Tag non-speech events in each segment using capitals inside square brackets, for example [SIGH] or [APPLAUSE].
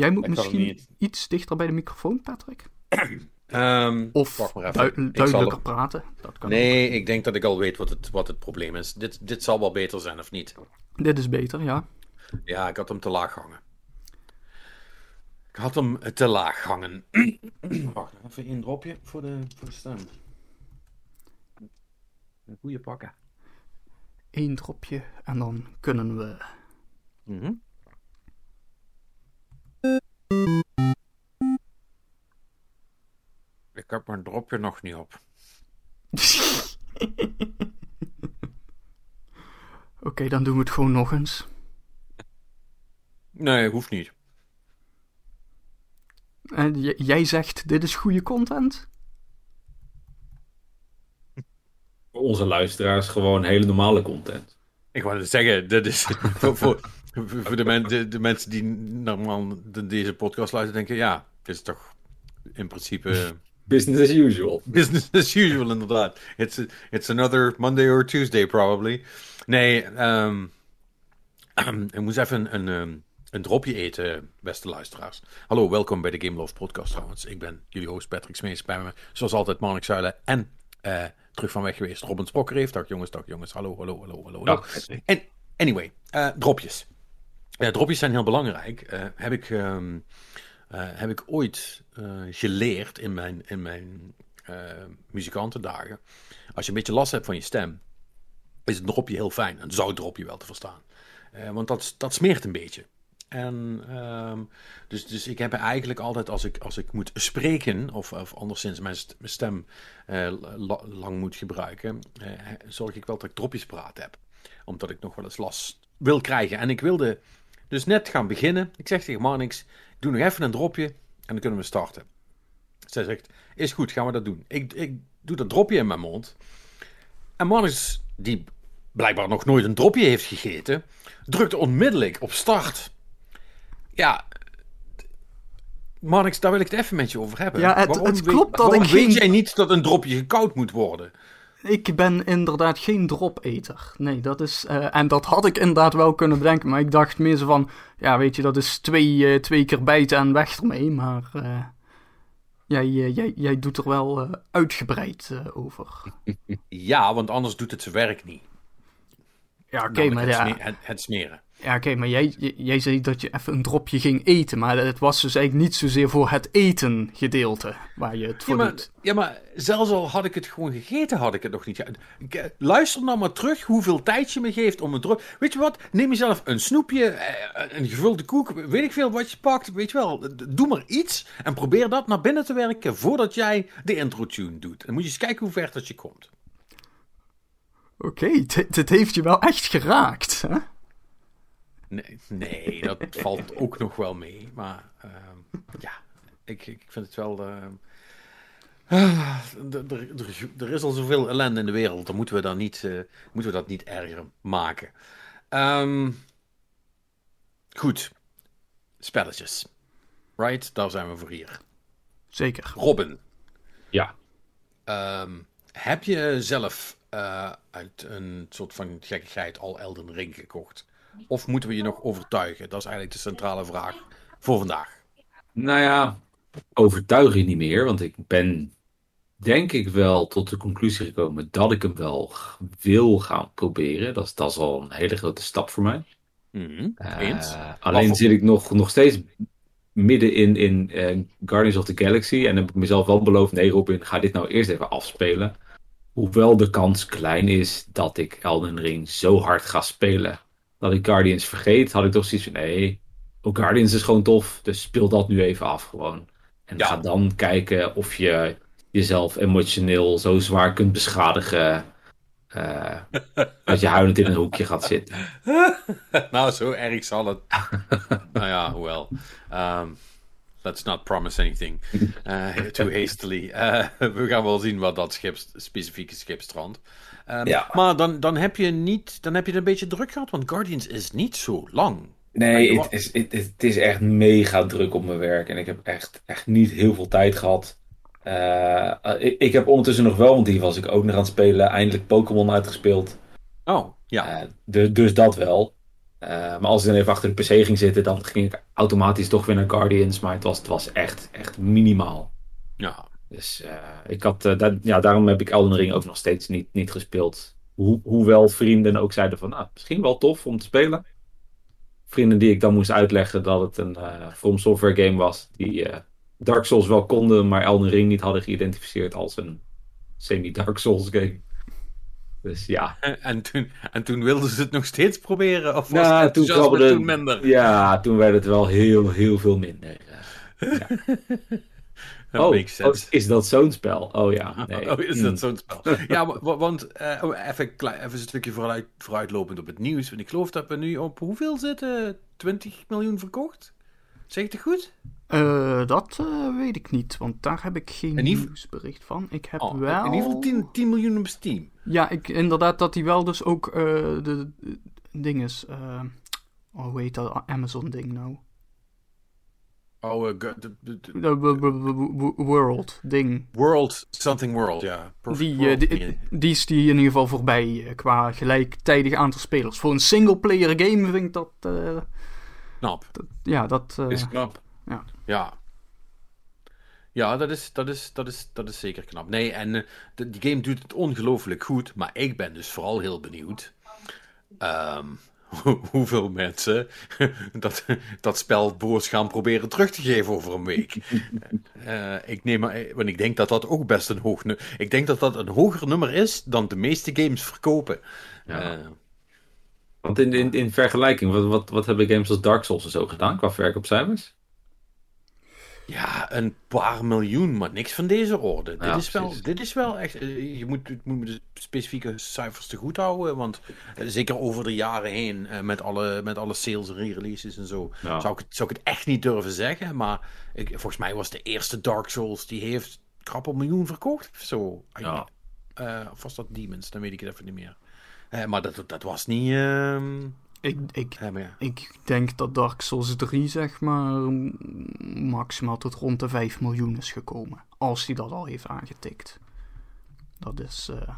Jij moet misschien iets dichter bij de microfoon, Patrick. [CLEARS THROAT] Ehm, Of wacht maar even. dui- Ik zal duidelijker er- praten. Dat kan Nee, ik denk dat ik al weet wat het, wat het probleem is. Dit, dit zal wel beter zijn, of niet? Dit is beter, ja. Ja, ik had hem te laag hangen. Ik had hem te laag hangen. [CLEARS THROAT] Wacht, even één dropje voor de, voor de stem. Een goede pakken. Eén dropje en dan kunnen we... Mhm. Ik heb mijn dropje nog niet op. [LAUGHS] Oké, dan doen we het gewoon nog eens. Nee, hoeft niet. En j- jij zegt, dit is goede content? Voor onze luisteraars gewoon hele normale content. Ik wou zeggen, dit is [LAUGHS] voor, voor, voor de, men- de, de mensen die normaal de- deze podcast luisteren, denken, ja, dit is toch in principe Business as usual. [LAUGHS] business as usual, inderdaad. It's, it's another Monday or Tuesday, probably. Nee, ehm [CLEARS THROAT] ik moest even een, ehm, een dropje eten, beste luisteraars. Hallo, welkom bij de Game Love podcast trouwens. Ik ben jullie host Patrick Smees, bij me, zoals altijd, Marnik Zuilen en eh, terug van weg geweest, Robin Sprokker heeft. Dag jongens, dag jongens, hallo, hallo, hallo, hallo. hallo. Dag, Patrick. En, anyway, eh, dropjes. Ja, dropjes zijn heel belangrijk. Eh, heb, ik, ehm, eh, heb ik ooit eh, geleerd in mijn, in mijn eh, muzikantendagen. Als je een beetje last hebt van je stem, is een dropje heel fijn. Een zoutdropje wel te verstaan. Eh, want dat, dat smeert een beetje. En ehm, dus, dus ik heb eigenlijk altijd als ik, als ik moet spreken, of, of anderszins mijn st- mijn stem eh, la- lang moet gebruiken, eh, zorg ik wel dat ik dropjes praat heb. Omdat ik nog wel eens last wil krijgen. En ik wilde dus net gaan beginnen. Ik zeg tegen Marnix, doe nog even een dropje en dan kunnen we starten. Zij zegt, is goed, gaan we dat doen. Ik, ik doe dat dropje in mijn mond. En Marnix, die blijkbaar nog nooit een dropje heeft gegeten, drukt onmiddellijk op start. Ja, Marnix, daar wil ik het even met je over hebben. Ja, het- Waarom het weet- klopt dat ik weet geen- jij niet dat een dropje gekoud moet worden? Ik ben inderdaad geen dropeter. Nee, dat is... eh, en dat had ik inderdaad wel kunnen bedenken. Maar ik dacht meer zo van... Ja, weet je, dat is twee, eh, twee keer bijten en weg ermee. Maar... eh, jij, jij, jij doet er wel uitgebreid over. [LAUGHS] Ja, want anders doet het zijn werk niet. Ja, oké, maar het, ja... het smeren. Ja, oké, maar jij, jij zei dat je even een dropje ging eten. Maar het was dus eigenlijk niet zozeer voor het eten gedeelte waar je het Ja voor maar, doet. ja, maar zelfs al had ik het gewoon gegeten, had ik het nog niet. ge- eh, Luister nou maar terug hoeveel tijd je me geeft om een drop. Weet je wat? Neem jezelf een snoepje, eh, een gevulde koek, weet ik veel wat je pakt. Weet je wel, doe maar iets en probeer dat naar binnen te werken voordat jij de intro-tune doet. Dan moet je eens kijken hoe ver dat je komt. Oké, dit, dit heeft je wel echt geraakt, hè? Nee, nee dat valt ook nog wel mee. Maar ehm, ja, ik, ik vind het wel. ehm, ah, er- er- er- er is al zoveel ellende in de wereld. Dan moeten we, dan niet, eh, moeten we dat niet erger maken. Ehm, goed. Spelletjes. Right, daar zijn we voor hier. Zeker. Robin, Ja. ehm, heb je zelf eh, uit een soort van gekkigheid al Elden Ring gekocht? Of moeten we je nog overtuigen? Dat is eigenlijk de centrale vraag voor vandaag. Nou ja, overtuig je niet meer, want ik ben denk ik wel tot de conclusie gekomen dat ik hem wel wil gaan proberen. Dat is, dat is al een hele grote stap voor mij. Mhm, Eh, alleen zit ik nog, nog steeds midden in, in eh, Guardians of the Galaxy. En heb ik mezelf wel beloofd, nee Robin, ga dit nou eerst even afspelen. Hoewel de kans klein is dat ik Elden Ring zo hard ga spelen dat ik Guardians vergeet, had ik toch zoiets van, nee, ook Guardians is gewoon tof, dus speel dat nu even af gewoon. En Ja. ga dan kijken of je jezelf emotioneel zo zwaar kunt beschadigen eh, dat je [LAUGHS] huilend in een hoekje gaat zitten. [LAUGHS] nou, zo erg zal het. [LAUGHS] nou ja, hoewel. Um, let's not promise anything uh, [LAUGHS] too hastily. Uh, [LAUGHS] we gaan wel zien wat dat schip, specifieke schip strandt. Um, Ja. Maar dan, dan, heb je niet, dan heb je het een beetje druk gehad, want Guardians is niet zo lang. Nee, het is, het, is echt mega druk op mijn werk. En ik heb echt, echt niet heel veel tijd gehad. Eh, ik, ik heb ondertussen nog wel, want hier was ik ook nog aan het spelen, eindelijk Pokémon uitgespeeld. Oh, ja. Eh, dus, dus dat wel. Maar als ik dan even achter de PC ging zitten, dan ging ik automatisch toch weer naar Guardians. Maar het was, het was echt, echt minimaal. Ja. Dus ik had, dat, ja, daarom heb ik Elden Ring ook nog steeds niet, niet gespeeld. Ho hoewel vrienden ook zeiden van, nou, misschien wel tof om te spelen. Vrienden die ik dan moest uitleggen dat het een uh, From Software game was. Die uh, Dark Souls wel konden, maar Elden Ring niet hadden geïdentificeerd als een semi-Dark Souls game. Dus ja. [LAUGHS] En toen, en toen wilden ze het nog steeds proberen? Of was nou, het toen, toen minder? Ja, toen werd het wel heel, heel veel minder. Ja. [LAUGHS] oh, oh, is dat zo'n spel? Oh ja. [LAUGHS] Nee. Oh, is dat zo'n spel? ja, want uh, even, even een stukje vooruit, vooruitlopend op het nieuws. Want ik geloof dat we nu op hoeveel zitten? 20 miljoen verkocht? Zeg ik het goed? Uh, dat uh, weet ik niet, want daar heb ik geen nieuwsbericht van. Ik heb oh, wel... In ieder geval 10, 10 miljoen op Steam. Ja, ik, inderdaad dat hij wel dus ook uh, de, de dinges... oh, hoe heet dat Amazon-ding nou? Oh, de, de, World ding. World, something world, ja. Die, die, die, is die in ieder geval voorbij qua gelijktijdig aantal spelers. Voor een single-player game vind ik dat... knap. Dat, ja, dat... is knap. Ja. Ja. Ja, dat is, dat, is, dat, is, dat is zeker knap. Nee, en de, die game doet het ongelooflijk goed. Maar ik ben dus vooral heel benieuwd. [LAUGHS] Um, hoeveel mensen [LAUGHS] dat, dat spel boos gaan proberen terug te geven over een week. uh, [LAUGHS] ik neem maar, want ik denk dat dat ook best een hoog nummer Ik denk dat dat een hoger nummer is dan de meeste games verkopen. Ja. Uh, want in, in, in vergelijking, wat, wat, wat hebben games als Dark Souls en zo gedaan qua verkoopcijfers? Ja, een paar miljoen, maar niks van deze orde. dit, is wel, dit is wel echt. Eh, je moet, moet de specifieke cijfers te goed houden. Want eh, zeker over de jaren heen, eh, met, alle, met alle sales en re-releases en zo, zou, ik het, zou ik het echt niet durven zeggen. Maar ik, volgens mij was de eerste Dark Souls, die heeft krap een miljoen verkocht of zo. Ja. of was dat Demons? Dan weet ik het even niet meer. maar dat, dat was niet. Ehm, ik, ik, ik denk dat Dark Souls 3, zeg maar, maximaal tot rond de 5 miljoen is gekomen. Als hij dat al heeft aangetikt. Dat is, uh,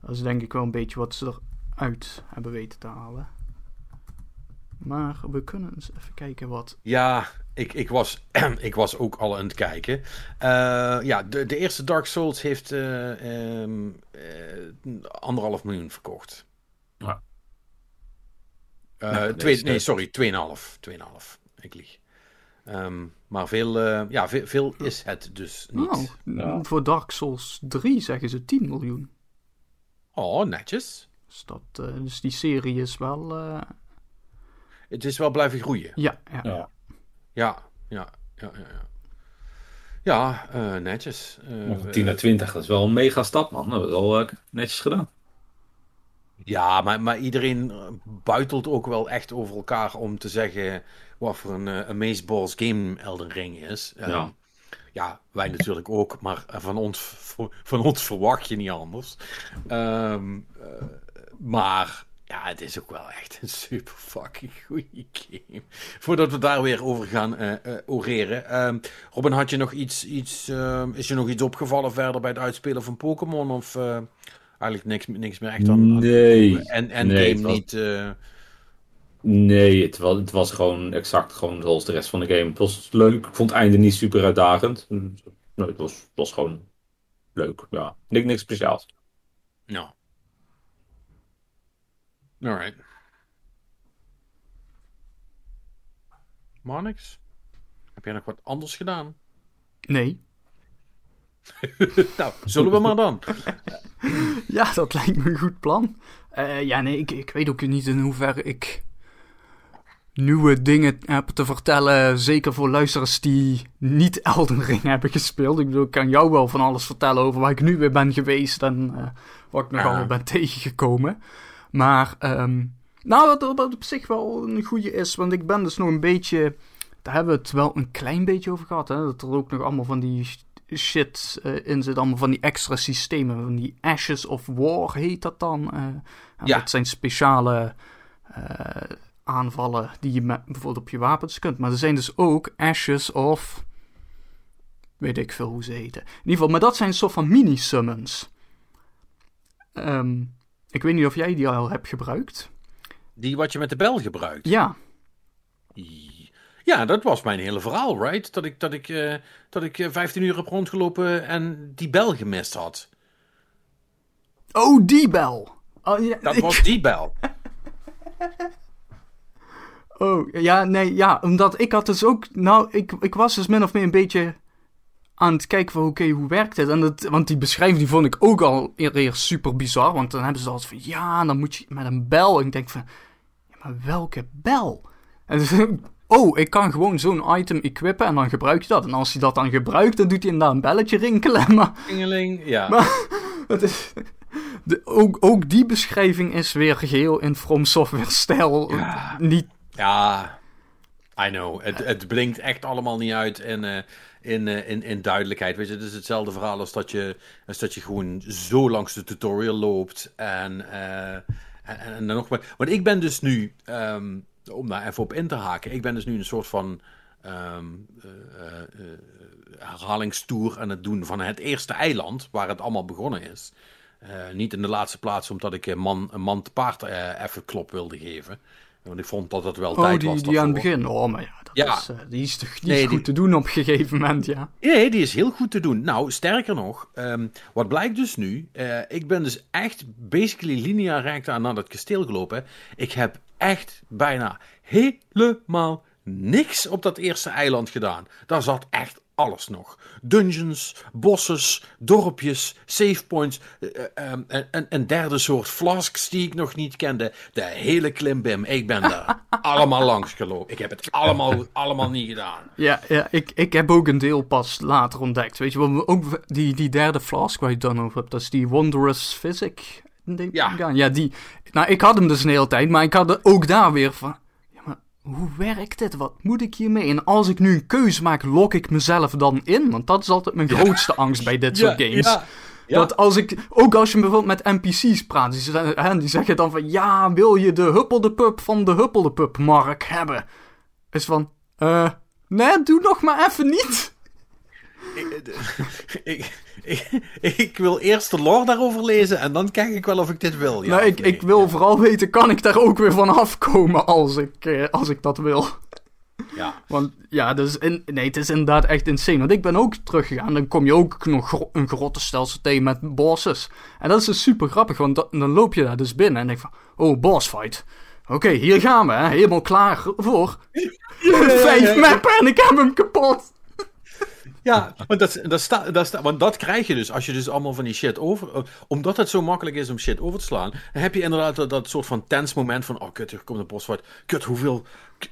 dat is denk ik wel een beetje wat ze eruit hebben weten te halen. Maar we kunnen eens even kijken wat. Ja, ik, ik, was, [CLEARS THROAT] ik was ook al aan het kijken. Uh, ja, de, de eerste Dark Souls heeft uh, um, anderhalf miljoen verkocht. Ja. Uh, twee, nee, sorry, 2,5. 2,5. Ik lieg. Um, maar veel, uh, ja, veel, veel, is het dus niet. Nou, voor Dark Souls 3 zeggen ze 10 miljoen. Oh, netjes. Dus, dat, uh, dus die serie is wel... Het is wel blijven groeien. Ja, ja. Ja, ja, ja, ja. ja, ja. ja netjes. Uh, 10 naar 20, dat is wel een mega stap, man. Dat is al netjes gedaan. Ja, maar, maar iedereen buitelt ook wel echt over elkaar om te zeggen wat voor een uh, amazeballs game Elden Ring is. Uh, ja. ja, wij natuurlijk ook, maar van ons, van ons verwacht je niet anders. Um, uh, maar ja, het is ook wel echt een super fucking goede game. Voordat we daar weer over gaan uh, oreren. Um, Robin, had je nog iets, iets ehm, is je nog iets opgevallen verder bij het uitspelen van Pokémon? Of eigenlijk niks, niks meer echt aan. Nee. En, en game niet. Uh... Nee, het was, het was gewoon exact gewoon zoals de rest van de game. Het was leuk. Ik vond het einde niet super uitdagend. Nee, het was, het was gewoon leuk. Ja, niks, niks speciaals. Ja. Alright. Marnix, heb jij nog wat anders gedaan? Nee. [LAUGHS] nou, zullen we maar dan. ja, dat lijkt me een goed plan. Uh, ja, nee, ik, ik weet ook niet in hoeverre ik nieuwe dingen heb te vertellen. Zeker voor luisteraars die niet Elden Ring [LAUGHS] hebben gespeeld. Ik bedoel, ik kan jou wel van alles vertellen over waar ik nu weer ben geweest en uh, wat ik nog uh. allemaal ben tegengekomen. Maar, um, nou, wat, wat op zich wel een goede is, want ik ben dus nog een beetje. Daar hebben we het wel een klein beetje over gehad. Hè? Dat er ook nog allemaal van die shit uh, in zit. Allemaal van die extra systemen. Van die Ashes of War heet dat dan. Uh, ja. Dat zijn speciale uh, aanvallen die je bijvoorbeeld op je wapens kunt. Maar er zijn dus ook Ashes of... Weet ik veel hoe ze heten. In ieder geval, maar dat zijn een soort van mini-summons. Um, ik weet niet of jij die al hebt gebruikt. Die wat je met de bel gebruikt. Ja. Ja, dat was mijn hele verhaal, right? Dat ik, dat ik, uh, dat ik 15 uur heb rondgelopen en die bel gemist had. Oh, die bel. Oh, ja, dat was die bel. [LAUGHS] oh, ja, nee, ja, omdat ik had dus ook, nou, ik, ik was dus min of meer een beetje aan het kijken van, oké, hoe werkt dit? En het, want die beschrijving die vond ik ook al eerst super bizar, want dan hebben ze altijd van, ja, dan moet je met een bel. En ik denk van, ja, maar welke bel? En [LAUGHS] dus, oh, ik kan gewoon zo'n item equippen en dan gebruik je dat. En als hij dat dan gebruikt, dan doet hij inderdaad een belletje rinkelen. [LAUGHS] Maar, Ringeling, ja. [LAUGHS] Maar, het is, de, ook, ook die beschrijving is weer geheel in From Software stijl. Ja. Niet... Ja, I know. Het, het blinkt echt allemaal niet uit in, uh, in, uh, in, in duidelijkheid. Weet je, het is hetzelfde verhaal als dat je, als dat je gewoon zo langs de tutorial loopt. En, uh, en, en, dan nog maar. Want ik ben dus nu, um, om daar even op in te haken, ik ben dus nu een soort van. Um, herhalingstoer aan het doen van het eerste eiland waar het allemaal begonnen is. Uh, niet in de laatste plaats omdat ik een man, een man te paard even klop wilde geven. Want ik vond dat het wel oh, tijd die, was. die aan het begin. Oh, maar ja, dat ja. Is, die is toch niet nee, goed die... te doen op een gegeven moment, ja. Nee, die is heel goed te doen. Nou, sterker nog, um, wat blijkt dus nu. ik ben dus echt basically linea recta naar dat kasteel gelopen. Ik heb echt bijna helemaal niks op dat eerste eiland gedaan. Daar zat echt alles nog. Dungeons, bosses, dorpjes, save points. Uh, um, een, een derde soort flasks die ik nog niet kende. De hele klimbim. Ik ben daar [LAUGHS] allemaal langs gelopen. Ik heb het allemaal, allemaal niet gedaan. Ja, ja ik, ik heb ook een deel pas later ontdekt. Weet je, wat ook die, die derde flask waar je het dan over hebt, dat is die Wondrous Physic. Ja. ja, die. Nou, ik had hem dus een hele tijd, maar ik had ook daar weer van hoe werkt dit? Wat moet ik hiermee? En als ik nu een keuze maak, lok ik mezelf dan in? Want dat is altijd mijn grootste angst bij dit [LAUGHS] soort ja, games. Ja, ja. Dat als ik, ook als je bijvoorbeeld met NPC's praat, die, zeggen, die zeggen dan van, ja, wil je de Huppel de Pup van de Huppel de Pup Mark hebben? Is van, eh, nee, doe nog maar even niet. [LAUGHS] Ik, [LAUGHS] ik, ik, [LAUGHS] ik, wil eerst de lore daarover lezen en dan kijk ik wel of ik dit wil. Ja, nou, ik, nee. ik wil vooral weten, kan ik daar ook weer van afkomen als ik, eh, als ik dat wil? Ja. Want ja, dus in, nee, het is inderdaad echt insane. Want ik ben ook teruggegaan. Dan kom je ook nog gro een grottenstelsel tegen met bosses. En dat is dus super grappig, want dan, dan loop je daar dus binnen en denk van, oh, boss fight. Oké, okay, hier gaan we, hè. helemaal klaar voor. Vijf mappen en ik heb hem kapot. Ja, want dat, dat, sta, dat, want dat krijg je dus als je dus allemaal van die shit over... Omdat het zo makkelijk is om shit over te slaan, heb je inderdaad dat, dat soort van tense moment van... Oh, kut, er komt een bossfight. Kut, hoeveel,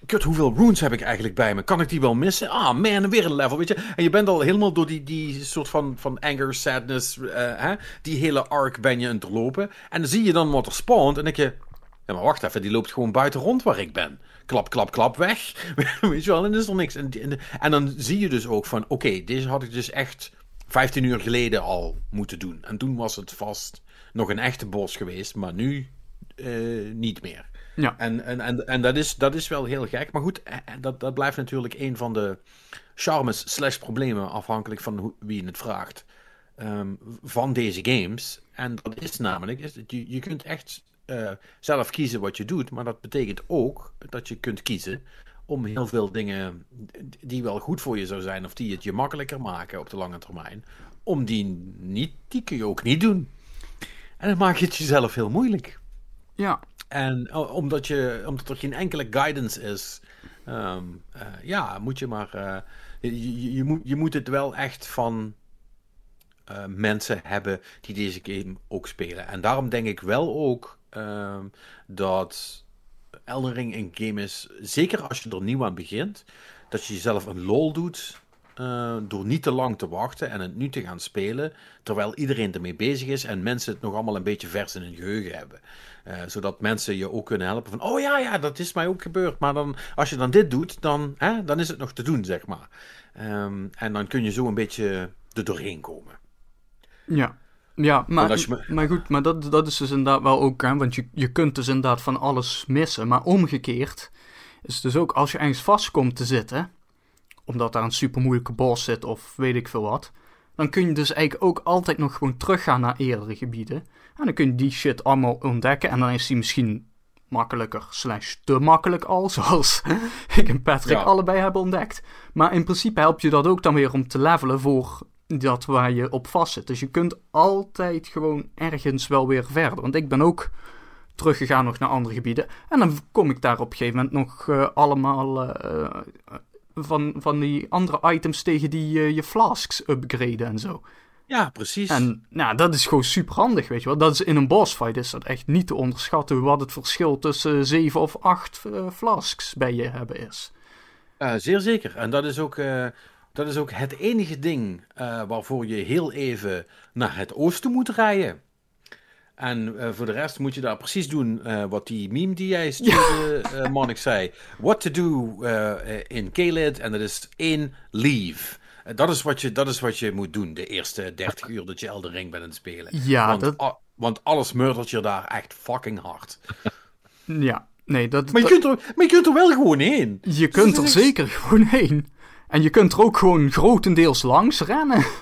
kut, hoeveel runes heb ik eigenlijk bij me? Kan ik die wel missen? Ah, man, weer een level, weet je. En je bent al helemaal door die, die soort van, van anger, sadness, uh, hè? die hele arc ben je aan het lopen. En dan zie je dan wat er spawnt en denk je... Ja, maar wacht even, die loopt gewoon buiten rond waar ik ben klap, klap, klap, weg. [LAUGHS] Weet je wel, en is er niks. En, en, en dan zie je dus ook van, oké, okay, deze had ik dus echt 15 uur geleden al moeten doen. En toen was het vast nog een echte bos geweest, maar nu uh, niet meer. Ja. En, en, en, en dat, is, dat is wel heel gek. Maar goed, dat, dat blijft natuurlijk een van de charmes slash problemen, afhankelijk van hoe, wie je het vraagt, um, van deze games. En dat is namelijk, is dat je, je kunt echt uh, zelf kiezen wat je doet, maar dat betekent ook dat je kunt kiezen om heel veel dingen die wel goed voor je zou zijn of die het je makkelijker maken op de lange termijn, om die niet, die kun je ook niet doen. En dan maak je het jezelf heel moeilijk. Ja. En omdat, je, omdat er geen enkele guidance is, um, uh, ja, moet je maar. Uh, je, je, moet, je moet het wel echt van uh, mensen hebben die deze game ook spelen. En daarom denk ik wel ook uh, dat Elden Ring een game is, zeker als je er nieuw aan begint, dat je jezelf een lol doet uh, door niet te lang te wachten en het nu te gaan spelen, terwijl iedereen ermee bezig is en mensen het nog allemaal een beetje vers in hun geheugen hebben. Uh, zodat mensen je ook kunnen helpen van, oh ja, ja, dat is mij ook gebeurd, maar dan, als je dan dit doet, dan, hè, dan is het nog te doen, zeg maar. Um, en dan kun je zo een beetje er doorheen komen. Ja. Ja, maar, me... maar goed, maar dat, dat is dus inderdaad wel ook, hè, want je, je kunt dus inderdaad van alles missen. Maar omgekeerd is het dus ook als je ergens vast komt te zitten, omdat daar een super moeilijke boss zit of weet ik veel wat, dan kun je dus eigenlijk ook altijd nog gewoon teruggaan naar eerdere gebieden. En dan kun je die shit allemaal ontdekken en dan is die misschien makkelijker slash te makkelijk al, [LAUGHS] zoals ik en Patrick Ja. allebei hebben ontdekt. Maar in principe helpt je dat ook dan weer om te levelen voor dat waar je op vast zit. Dus je kunt altijd gewoon ergens wel weer verder. Want ik ben ook teruggegaan nog naar andere gebieden. En dan kom ik daar op een gegeven moment nog eh, allemaal eh, eh, van, van die andere items tegen die je flasks upgraden en zo. Ja, precies. En nou, dat is gewoon super handig, weet je wel. Dat is in een boss fight is dat echt niet te onderschatten wat het verschil tussen 7 of 8 flasks bij je hebben is. Eh, zeer zeker. En dat is ook, dat is ook het enige ding eh, waarvoor je heel even naar het oosten moet rijden. En eh, voor de rest moet je daar precies doen eh, wat die meme die jij stuurde, Monnik, zei. What to do in Kaled. En dat is in leave. Dat, is wat je, dat is wat je moet doen de eerste 30 uur dat je Elden Ring bent aan het spelen. Ja, want, dat- a- want alles murdert je daar echt fucking hard. Ja, nee, dat, Maar je, dat- kunt er, maar je kunt er wel gewoon heen. je kunt er zeker gewoon heen. En je kunt er ook gewoon grotendeels langs rennen. [LAUGHS]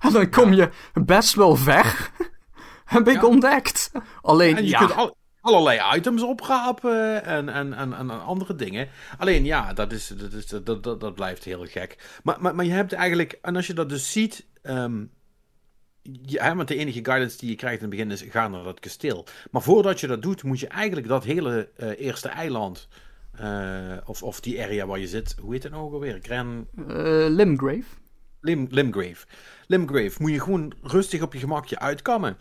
En dan kom je best wel ver. [LAUGHS] Heb ik Ja. ontdekt. Alleen, En je ja, kunt al, allerlei items oprapen en, en, en, en andere dingen. Alleen ja, dat, is, dat, is, dat, dat, dat blijft heel gek. Maar, maar, maar je hebt eigenlijk, en als je dat dus ziet. ehm, hè, want de enige guidance die je krijgt in het begin is: ga naar dat kasteel. Maar voordat je dat doet, moet je eigenlijk dat hele eh, eerste eiland. Eh, of, of die area waar je zit, hoe heet het nou ook alweer? Gran, eh, Limgrave. Lim, Limgrave. Limgrave moet je gewoon rustig op je gemakje uitkammen.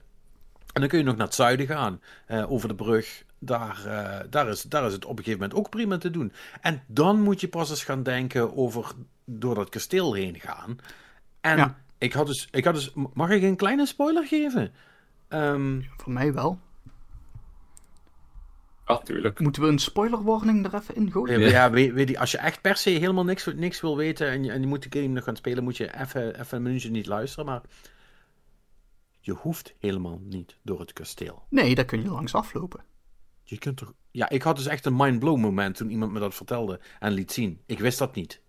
En dan kun je nog naar het zuiden gaan, eh, over de brug. Daar, daar, is, daar is het op een gegeven moment ook prima te doen. En dan moet je pas eens gaan denken over door dat kasteel heen gaan. En Ja. ik, had dus, ik had dus... Mag ik een kleine spoiler geven? Ehm, Voor mij wel. Tuurlijk. Moeten we een spoiler warning er even in gooien? ja, ja, weet, weet je, als je echt per se helemaal niks, niks wil weten en je, en je moet de game nog gaan spelen, moet je even, even een minuutje niet luisteren. Maar je hoeft helemaal niet door het kasteel. Nee, daar kun je langs aflopen. Je kunt toch... Ja, ik had dus echt een mind-blow moment toen iemand me dat vertelde en liet zien. Ik wist dat niet.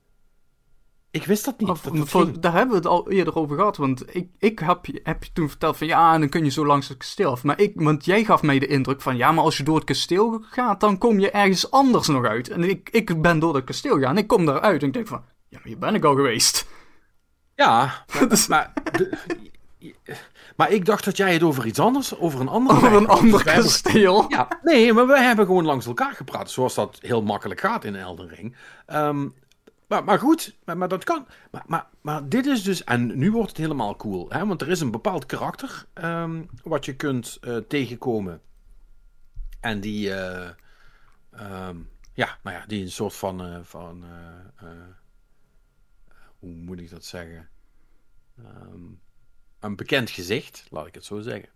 Ik wist dat niet. Of- dat dat voor- ging. daar hebben we het al eerder over gehad. Want ik, ik heb, je- heb je toen verteld van ja, dan kun je zo langs het kasteel af. Maar ik, want jij gaf mij de indruk van ja, maar als je door het kasteel gaat, dan kom je ergens anders nog uit. En ik, ik ben door het kasteel gegaan en ik kom daaruit en ik denk van ja, maar hier ben ik al geweest. Ja, [LAUGHS] maar, maar, de- maar ik dacht dat jij het over iets anders, over een ander [LAUGHS] Over een ander Dus hebben- kasteel. Ja, nee, maar we hebben gewoon langs elkaar gepraat, zoals dat heel makkelijk gaat in Elden Ring. Ehm, maar, maar goed, maar, maar dat kan. Maar, maar, maar dit is dus, en nu wordt het helemaal cool, hè? want er is een bepaald karakter ehm, wat je kunt eh, tegenkomen. En die, eh, ehm, ja, nou ja, die een soort van, eh, van hoe moet ik dat zeggen? Ehm, een bekend gezicht, laat ik het zo zeggen.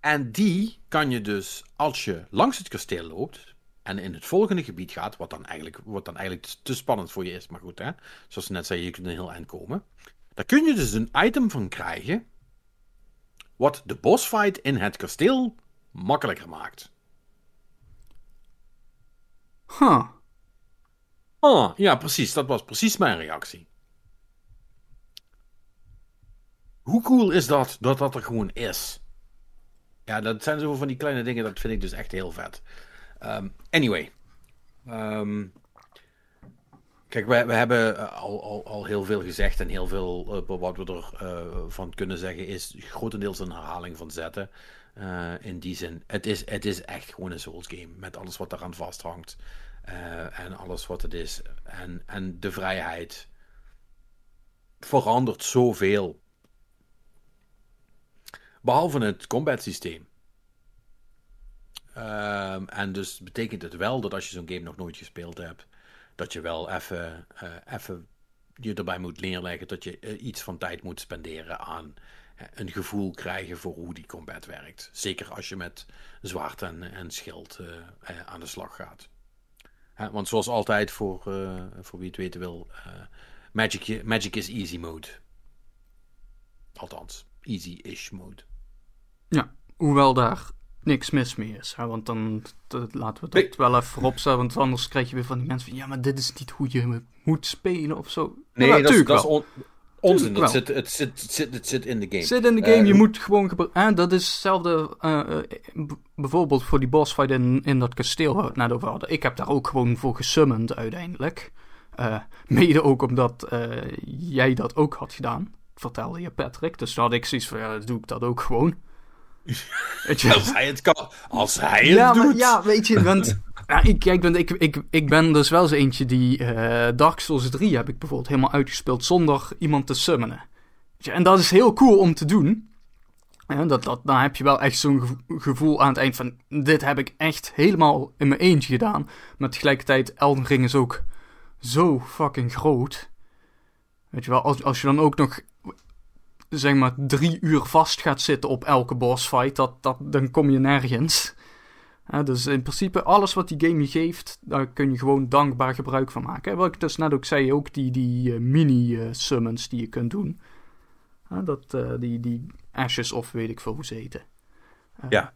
En die kan je dus, als je langs het kasteel loopt en in het volgende gebied gaat, wat dan eigenlijk, wat dan eigenlijk te spannend voor je is, maar goed, hè? zoals net zei, je kunt een heel eind komen. Daar kun je dus een item van krijgen, wat de bossfight in het kasteel makkelijker maakt. Huh. Ah, ja, precies. Dat was precies mijn reactie. Hoe cool is dat, dat dat er gewoon is? Ja, dat zijn zoveel van die kleine dingen, dat vind ik dus echt heel vet. Ehm, anyway. Ehm, kijk, we, hebben eh, al, al, al heel veel gezegd en heel veel eh, wat we ervan van kunnen zeggen is grotendeels een herhaling van zetten. Eh, in die zin, het is, het is echt gewoon een Souls game met alles wat eraan vasthangt. Eh, en alles wat het is. En, en de vrijheid verandert zoveel. Behalve het combat systeem. Ehm, en dus betekent het wel dat als je zo'n game nog nooit gespeeld hebt, dat je wel even, eh, even je erbij moet neerleggen dat je eh, iets van tijd moet spenderen aan eh, een gevoel krijgen voor hoe die combat werkt. Zeker als je met zwaard en, en schild aan de slag gaat. Want zoals altijd, voor, voor wie het weten wil, Magic, Magic is easy mode. Althans, easy-ish mode. Ja, hoewel daar niks mis mee is. Hè? Want dan dat- laten we dat Nee. wel even vooropstellen. Want anders krijg je weer van die mensen van... Ja, maar dit is niet hoe je moet spelen of zo. Nee, ja, dat, is, natuurlijk dat is wel. on- Onzin, het zit, het, zit, het, zit, het zit in de game. Zit in de game, je moet gewoon gebruiken. dat is hetzelfde. eh, eh, bijvoorbeeld voor die boss fight in, in dat kasteel waar we het net over hadden. Ik heb daar ook gewoon voor gesummand uiteindelijk. Eh, mede ook omdat jij dat ook had gedaan. Vertelde je Patrick. Dus toen had ik zoiets van, ja, doe ik dat ook gewoon. [LAUGHS] Weet je? Als hij het kan, als hij het ja, doet. maar, ja, weet je, want [LAUGHS] ja, ik, kijk, want ik, ik, ik ben dus wel zo eentje die eh, Dark Souls 3 heb ik bijvoorbeeld helemaal uitgespeeld zonder iemand te summonen. Weet je, en dat is heel cool om te doen. Ja, dat, dat, dan heb je wel echt zo'n gevo- gevoel aan het eind van, dit heb ik echt helemaal in mijn eentje gedaan. Maar tegelijkertijd, Elden Ring is ook zo fucking groot. Weet je wel, als, als je dan ook nog, zeg maar, drie uur vast gaat zitten op elke boss fight, dat, dat, dan kom je nergens. Ja, dus in principe, alles wat die game je geeft, daar kun je gewoon dankbaar gebruik van maken. En wat ik dus net ook zei, ook die, die eh, mini-summons die je kunt doen. Ja, dat, eh, die, die ashes of weet ik veel hoe ze heten. Eh, Ja.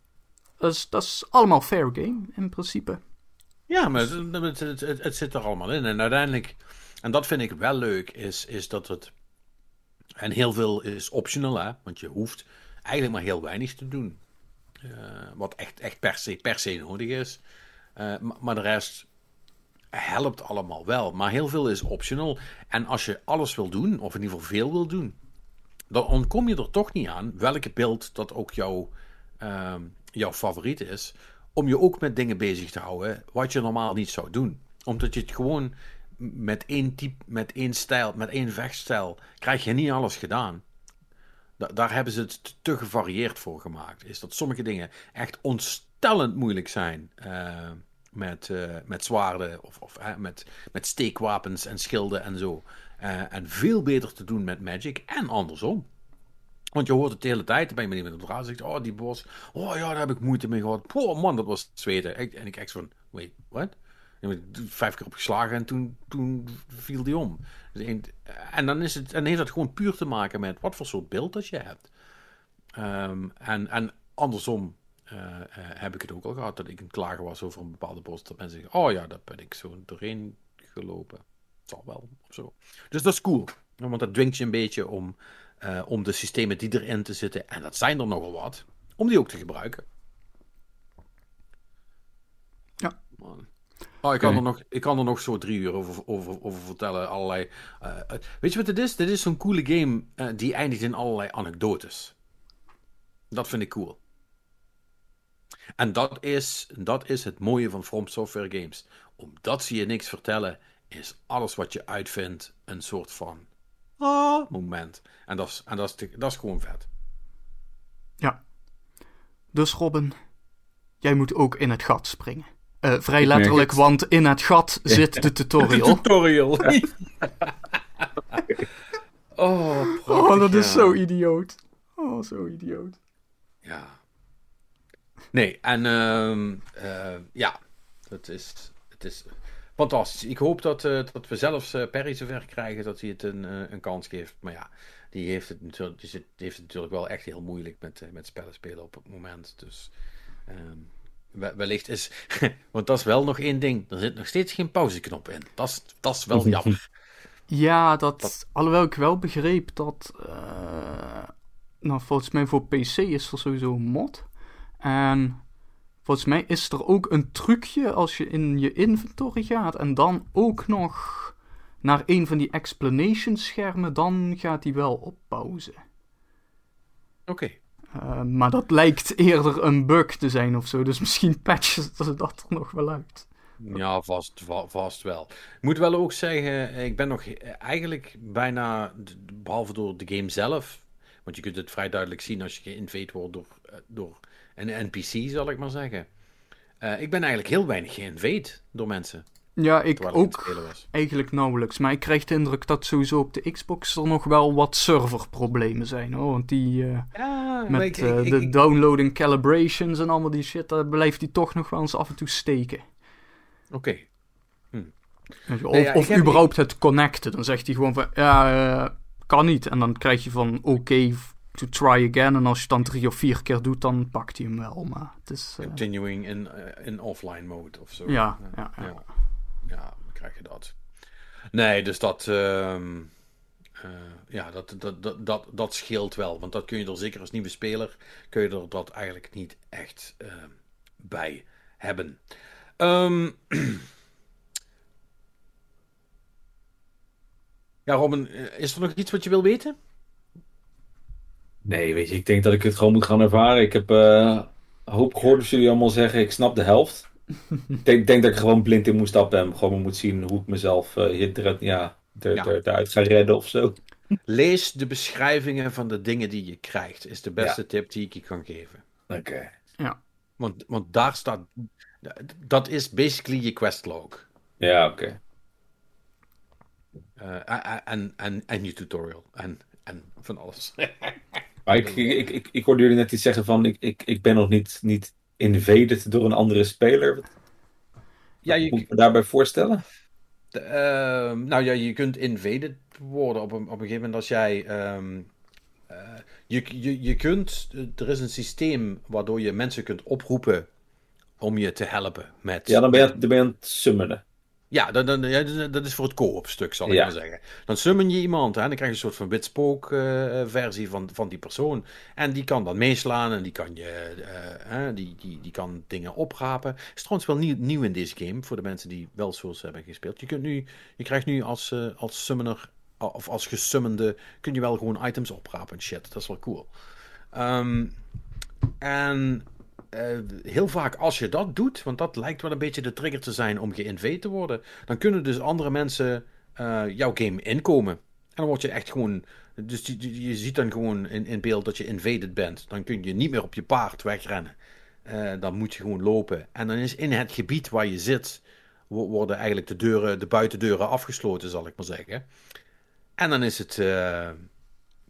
Dat is, dat is allemaal fair game, in principe. Ja, maar het, het, het, het- het zit er allemaal in. En uiteindelijk, en dat vind ik wel leuk, is, is dat het. En heel veel is optional, hè? Want je hoeft eigenlijk maar heel weinig te doen. Eh, wat echt, echt per, se, per se nodig is. Eh, maar, de rest helpt allemaal wel. Maar heel veel is optional. En als je alles wil doen, of in ieder geval veel wil doen, dan ontkom je er toch niet aan welke beeld dat ook jouw, ehm, jouw favoriet is. Om je ook met dingen bezig te houden wat je normaal niet zou doen. Omdat je het gewoon met één type, met één stijl, met één vechtstijl, krijg je niet alles gedaan. Da- daar hebben ze het te gevarieerd voor gemaakt. Is dat sommige dingen echt ontstellend moeilijk zijn. eh, met, eh, met zwaarden of, of met, met steekwapens en schilden en zo. Eh, en veel beter te doen met Magic en andersom. Want je hoort het de hele tijd, ben je met de raad zegt, oh die bos, oh ja, daar heb ik moeite mee gehad. Oh man, dat was zweten. En ik echt van, wait, what? Vijf keer op geslagen en toen, toen viel die om. Dus En dan is het, en heeft dat gewoon puur te maken met wat voor soort beeld dat je hebt. Ehm, en, en andersom eh, eh, heb ik het ook al gehad dat ik een klagen was over een bepaalde bos. Dat mensen zeggen, oh ja, daar ben ik zo doorheen gelopen. Het zal wel, of zo. Dus dat is cool. Want dat dwingt je een beetje om, eh, om de systemen die erin te zitten, en dat zijn er nogal wat, om die ook te gebruiken. Ja. Man. Oh, ik, kan er nog, ik kan er nog zo drie uur over, over, over vertellen. Allerlei, eh, het- weet je wat het is? Dit is zo'n coole game eh, die eindigt in allerlei anekdotes. Dat vind ik cool. En dat is, dat is het mooie van From Software Games. Omdat ze je niks vertellen, is alles wat je uitvindt een soort van ah, moment. En dat is, en dat is, te- dat is gewoon vet. Ja. Dus Robin, jij moet ook in het gat springen. Eh, vrij Ik letterlijk, want in het gat zit de tutorial. [LAUGHS] Tutorial. [LAUGHS] oh, prachtig, Oh, dat is zo idioot. Oh, zo idioot. Ja. Nee, en ehm, eh, ja, het is, het is fantastisch. Ik hoop dat, eh, dat we zelfs eh, Perry zover krijgen dat hij het een, een kans geeft. Maar ja, die heeft het natuurlijk, die zit- die heeft het natuurlijk wel echt heel moeilijk met, met spellen spelen op het moment. Dus ehm, wellicht is, [LAUGHS] want dat is wel nog één ding, er zit nog steeds geen pauzeknop in. Dat is, dat is wel [LAUGHS] jammer. Ja, dat, Dat- alhoewel ik wel begreep dat. eh, nou, volgens mij voor PC is er sowieso een mod. En volgens mij is er ook een trucje als je in je inventory gaat en dan ook nog naar een van die explanation schermen, dan gaat die wel op pauze. Oké. Eh, maar dat lijkt eerder een bug te zijn of zo, dus misschien [LAUGHS] patchen ze dat er nog wel uit. Ja, vast, va- vast wel. Ik moet wel ook zeggen, ik ben nog eigenlijk bijna, behalve door de game zelf, want je kunt het vrij duidelijk zien als je geïnvade wordt door, eh, door een NPC, zal ik maar zeggen. Eh, ik ben eigenlijk heel weinig geïnvade door mensen, Ja, ik ook eigenlijk nauwelijks. Maar ik krijg de indruk dat sowieso op de Xbox er nog wel wat serverproblemen zijn hoor. Want die eh, Ja, met ik- eh, ik- de ik- downloading calibrations en allemaal die shit, daar blijft die toch nog wel eens af en toe steken. Oké. Je, Of, Nee, ja, ik of heb- überhaupt het connecten. Dan zegt hij gewoon van, ja, eh, kan niet. En dan krijg je van, oké, to try again. En als je het dan drie of vier keer doet, dan pakt hij hem wel. Maar het is... eh, Continuing in, in offline mode of zo. Ja, ja, ja. Ja. Dan krijg je dat. Nee, dus dat. ehm, ja, dat, dat, dat, dat, dat scheelt wel. Want dat kun je er zeker als nieuwe speler, kun je er dat eigenlijk niet echt bij hebben. Um, [CLEARS THROAT] ja, Robin, is er nog iets wat je wil weten? Nee, weet je, ik denk dat ik het gewoon moet gaan ervaren. Ik heb uh, hoop gehoord dat jullie allemaal zeggen, ik snap de helft. Ik denk, denk, dat ik gewoon blind in moet stappen en gewoon moet zien hoe ik mezelf uh, hier, ja, er, ja. Er, eruit ga redden of zo. Lees de beschrijvingen van de dingen die je krijgt, is de beste tip die ik je kan geven. Oké. Ja. Want, want daar staat, dat is basically je questlog. Ja, oké. Okay. Uh, en, en, en je tutorial. En, en van alles. Maar ik, ik, ik, ik hoorde jullie net iets zeggen van ik, ik, ik ben nog niet, niet invaded door een andere speler. Ja, je, moet daarbij voorstellen? De, uh, nou ja, je kunt invaded worden op een, op een gegeven moment als jij. Um, uh, je, je, je kunt. Er is een systeem waardoor je mensen kunt oproepen om je te helpen met. Ja, dan ben je, dan ben je aan het summonen. Ja, dat, dat, ja, dat is voor het co-op stuk, zal ik maar zeggen. Dan summon je iemand en dan krijg je een soort van witspook uh, versie van, van die persoon. En die kan dan meeslaan en die kan, je, uh, die, die, die kan dingen oprapen. Is trouwens wel nieuw, nieuw in deze game, voor de mensen die wel Souls hebben gespeeld. Je, kunt nu, je krijgt nu als, als summoner, of als gesummende, kun je wel gewoon items oprapen en shit. Dat is wel cool. Um, en heel vaak als je dat doet, want dat lijkt wel een beetje de trigger te zijn om geïnvade te worden, dan kunnen dus andere mensen uh, jouw game inkomen. En dan word je echt gewoon. Dus je, je ziet dan gewoon in, in, beeld dat je invaded bent. Dan kun je niet meer op je paard wegrennen. Uh, dan moet je gewoon lopen. En dan is in het gebied waar je zit, worden eigenlijk de deuren, de buitendeuren afgesloten, zal ik maar zeggen. En dan is het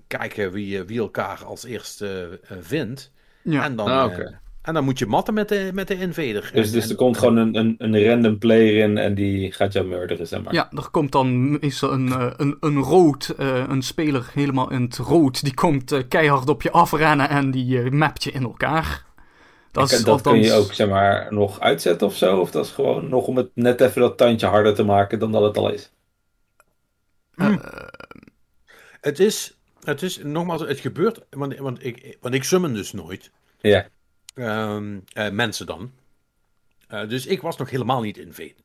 kijken wie, wie elkaar als eerste vindt. Ja. En dan, ah, okay. En dan moet je matten met de, met de invader. Dus, dus er komt gewoon een, een, een random player in en die gaat jou murderen, zeg maar. Ja, er komt dan is er een, eh, een, een rood, uh, een speler helemaal in het rood. Die komt uh, keihard op je afrennen en die uh, mapt je in elkaar. Dat, is, dat kun je ook, zeg maar, nog uitzetten of zo? Of dat is gewoon nog om het net even dat tandje harder te maken dan dat het al is? Hm. Het is, het is, nogmaals, het gebeurt, want, want, ik, want ik summon dus nooit. Ja. Ehm, eh, mensen dan. Uh, dus ik was nog helemaal niet in Veen.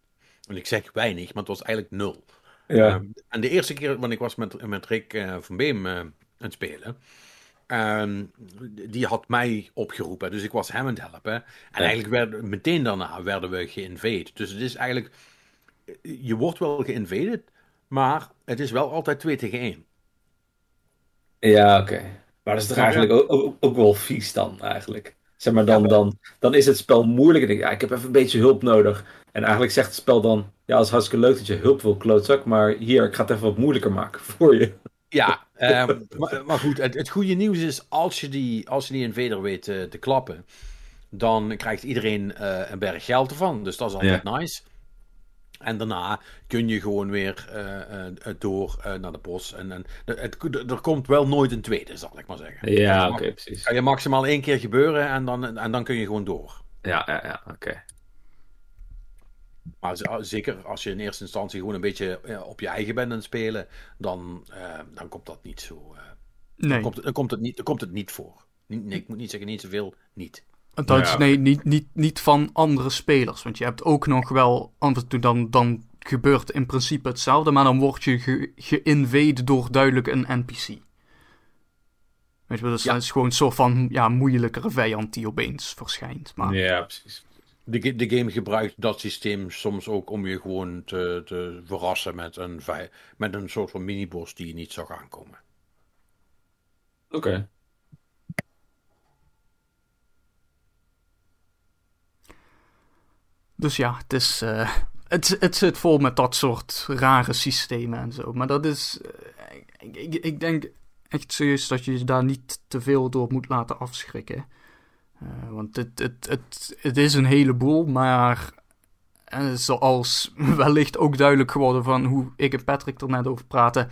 En ik zeg weinig, maar het was eigenlijk nul. Ja. Ehm, en de eerste keer, want ik was met, met Rick uh, van Beem aan het spelen. Um, die had mij opgeroepen, dus ik was hem aan het helpen. En ja. eigenlijk werden, meteen daarna werden we geïnvade. Dus het is eigenlijk, je wordt wel geïnvaded, maar het is wel altijd 2 tegen 1. Ja, oké. Okay. Maar dat is toch eigenlijk ook, ook, ook wel vies dan, eigenlijk. Zeg maar, dan, dan, dan is het spel moeilijk. En denk ik, ja, ik heb even een beetje hulp nodig. En eigenlijk zegt het spel dan, ja, het is hartstikke leuk dat je hulp wil, klootzak. Maar hier, ik ga het even wat moeilijker maken [LAUGHS] voor je. Ja, um, maar, maar, goed, het, het, goede nieuws is, als je die, als je die invader weet uh, te klappen, dan krijgt iedereen uh, een berg geld ervan. Dus dat is altijd ja. nice. En daarna kun je gewoon weer uh, uh, door uh, naar de bos. En, en het, er komt wel nooit een tweede, zal ik maar zeggen. Ja, oké, okay, precies. Kan je maximaal één keer gebeuren en dan, en dan kun je gewoon door. Ja, ja, ja, oké. Okay. Maar zeker als je in eerste instantie gewoon een beetje op je eigen bent aan het spelen, dan, dan komt dat niet zo. nee. Dan komt, dan, komt het niet, dan komt het niet voor. Nee, ik moet niet zeggen niet zoveel, niet. Dat is, nee, niet, niet, niet van andere spelers. Want je hebt ook nog wel af en toe dan, dan gebeurt in principe hetzelfde, maar dan word je ge, geïnvade door duidelijk een NPC. Weet je, dus ja. dat is gewoon een soort van ja, moeilijkere vijand die opeens verschijnt. Maar... Ja, precies. De, de game gebruikt dat systeem soms ook om je gewoon te, te verrassen met een, met een soort van miniboss die je niet zag aankomen. Oké. Okay. Dus ja, het is. Uh, het, het zit vol met dat soort rare systemen en zo. Maar dat is. Uh, ik, ik, ik, denk echt serieus dat je je daar niet te veel door moet laten afschrikken. Uh, want het, het, het, het is een heleboel, maar. zoals [LAUGHS] wellicht ook duidelijk geworden van hoe ik en Patrick er net over praten.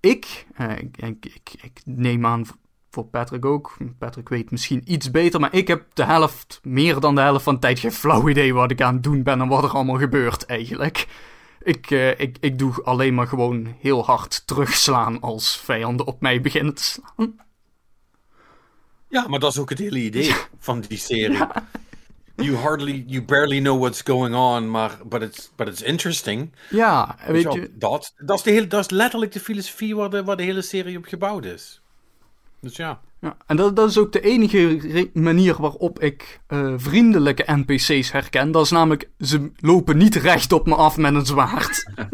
Ik, ik, ik, ik neem aan voor Patrick ook. Patrick weet misschien iets beter, maar ik heb de helft, meer dan de helft van de tijd geen flauw idee wat ik aan het doen ben en wat er allemaal gebeurt eigenlijk. Ik, eh, ik, ik doe alleen maar gewoon heel hard terugslaan als vijanden op mij beginnen te slaan. Ja, maar dat is ook het hele idee van die serie. You hardly, you barely know what's going on, maar but it's, but it's interesting. Ja, weet je. Dat, dat, is de hele, dat is letterlijk de filosofie waar de, waar de hele serie op gebouwd is. Dus ja. Ja, en dat, dat is ook de enige manier waarop ik eh, vriendelijke NPC's herken. Dat is namelijk, ze lopen niet recht op me af met een zwaard. [LAUGHS]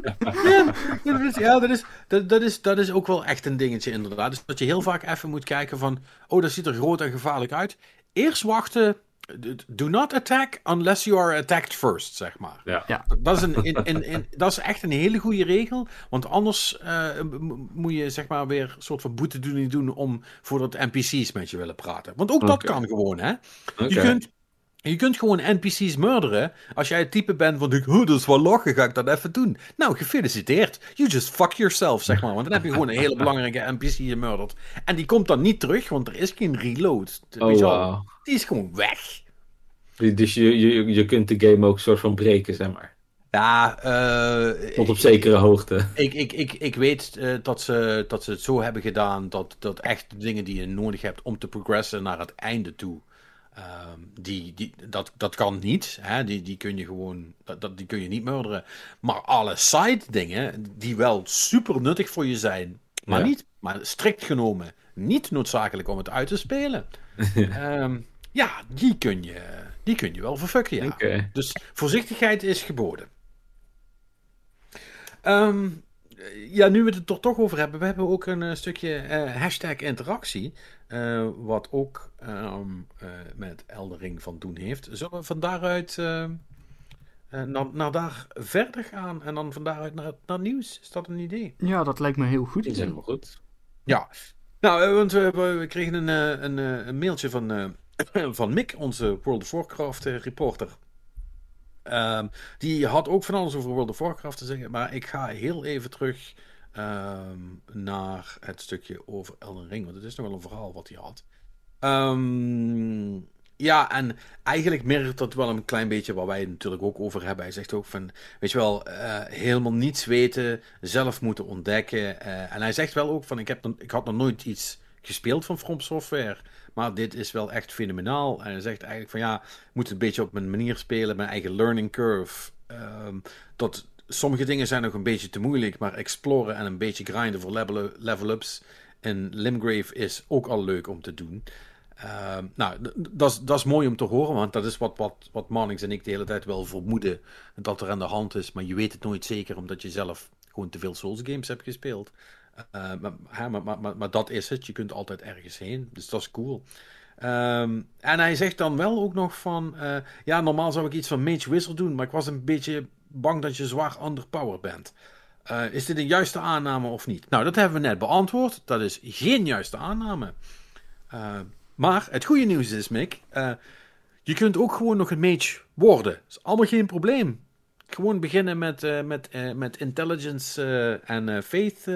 Ja, dat is, ja, dat is, dat, dat, is, dat is ook wel echt een dingetje inderdaad. Dus dat je heel vaak even moet kijken van... Oh, dat ziet er groot en gevaarlijk uit. Eerst wachten. Do not attack unless you are attacked first, zeg maar. Ja. Ja. Dat is, een, in, in, in- dat is echt een hele goede regel. Want anders eh, moet je zeg maar weer een soort van boetedoening doen... om voordat NPC's met je willen praten. Want ook dat kan gewoon, hè. Oké. Je, kunt, je kunt gewoon NPC's murderen. Als jij het type bent van, oh, dat is wel lachen, ga ik dat even doen. Nou, gefeliciteerd. You just fuck yourself, zeg maar. Want dan heb je gewoon een hele belangrijke NPC gemurderd. En die komt dan niet terug, want er is geen reload. Oh, wauw. Die is gewoon weg. Dus je, je, je kunt de game ook een soort van breken, zeg maar. Ja, eh, Tot op zekere hoogte. Ik, ik, ik, ik weet eh, dat, ze, dat ze het zo hebben gedaan dat, dat echt de dingen die je nodig hebt om te progressen naar het einde toe, ehm, die, die, dat, dat kan niet. Hè? Die, die kun je gewoon, dat, dat, die kun je niet murderen. Maar alle side dingen, die wel super nuttig voor je zijn, maar Ja. niet, maar strikt genomen, niet noodzakelijk om het uit te spelen. [LAUGHS] Ehm, ja, die kun je, die kun je wel verfucken, ja. Dus voorzichtigheid is geboden. Ehm, ja, nu we het er toch over hebben, we hebben ook een eh, stukje eh, hashtag interactie. eh, wat ook ehm, eh, met Eldering van doen heeft. Zullen we van daaruit ehm, eh, naar, naar daar verder gaan en dan van daaruit naar, naar nieuws? Is dat een idee? Ja, dat lijkt me heel goed. Dat is helemaal goed. Ja, nou, eh, want we, we, we kregen een, eh, een, eh, een mailtje van, eh, [COUGHS] van Mick, onze World of Warcraft eh, reporter. Ehm, die had ook van alles over World of Warcraft te zeggen, maar ik ga heel even terug ehm, naar het stukje over Elden Ring, want het is nog wel een verhaal wat hij had. Ehm, ja, en eigenlijk merkt dat wel een klein beetje waar wij het natuurlijk ook over hebben. Hij zegt ook van, weet je wel, eh, helemaal niets weten, zelf moeten ontdekken. eh, en hij zegt wel ook van, ik, heb, ik had nog nooit iets gespeeld van From Software, maar dit is wel echt fenomenaal. En hij zegt eigenlijk van, ja, moet een beetje op mijn manier spelen, mijn eigen learning curve. Ehm, dat sommige dingen zijn nog een beetje te moeilijk, maar exploren en een beetje grinden voor level- level-ups in Limgrave is ook al leuk om te doen. Ehm, nou, dat is mooi om te horen, want dat is wat, wat, wat Marnix en ik de hele tijd wel vermoeden dat er aan de hand is. Maar je weet het nooit zeker, omdat je zelf gewoon te veel Souls games hebt gespeeld. Eh, maar, maar, maar, dat is het, je kunt altijd ergens heen, dus dat is cool. Ehm, en hij zegt dan wel ook nog van, eh, ja, normaal zou ik iets van Mage Wizard doen, maar ik was een beetje bang dat je zwaar underpowered bent. Eh, is dit een juiste aanname of niet? Nou, dat hebben we net beantwoord. Dat is geen juiste aanname. Maar het goede nieuws is, Mick, je kunt ook gewoon nog een mage worden. Dat is allemaal geen probleem. Gewoon beginnen met, met, met intelligence en faith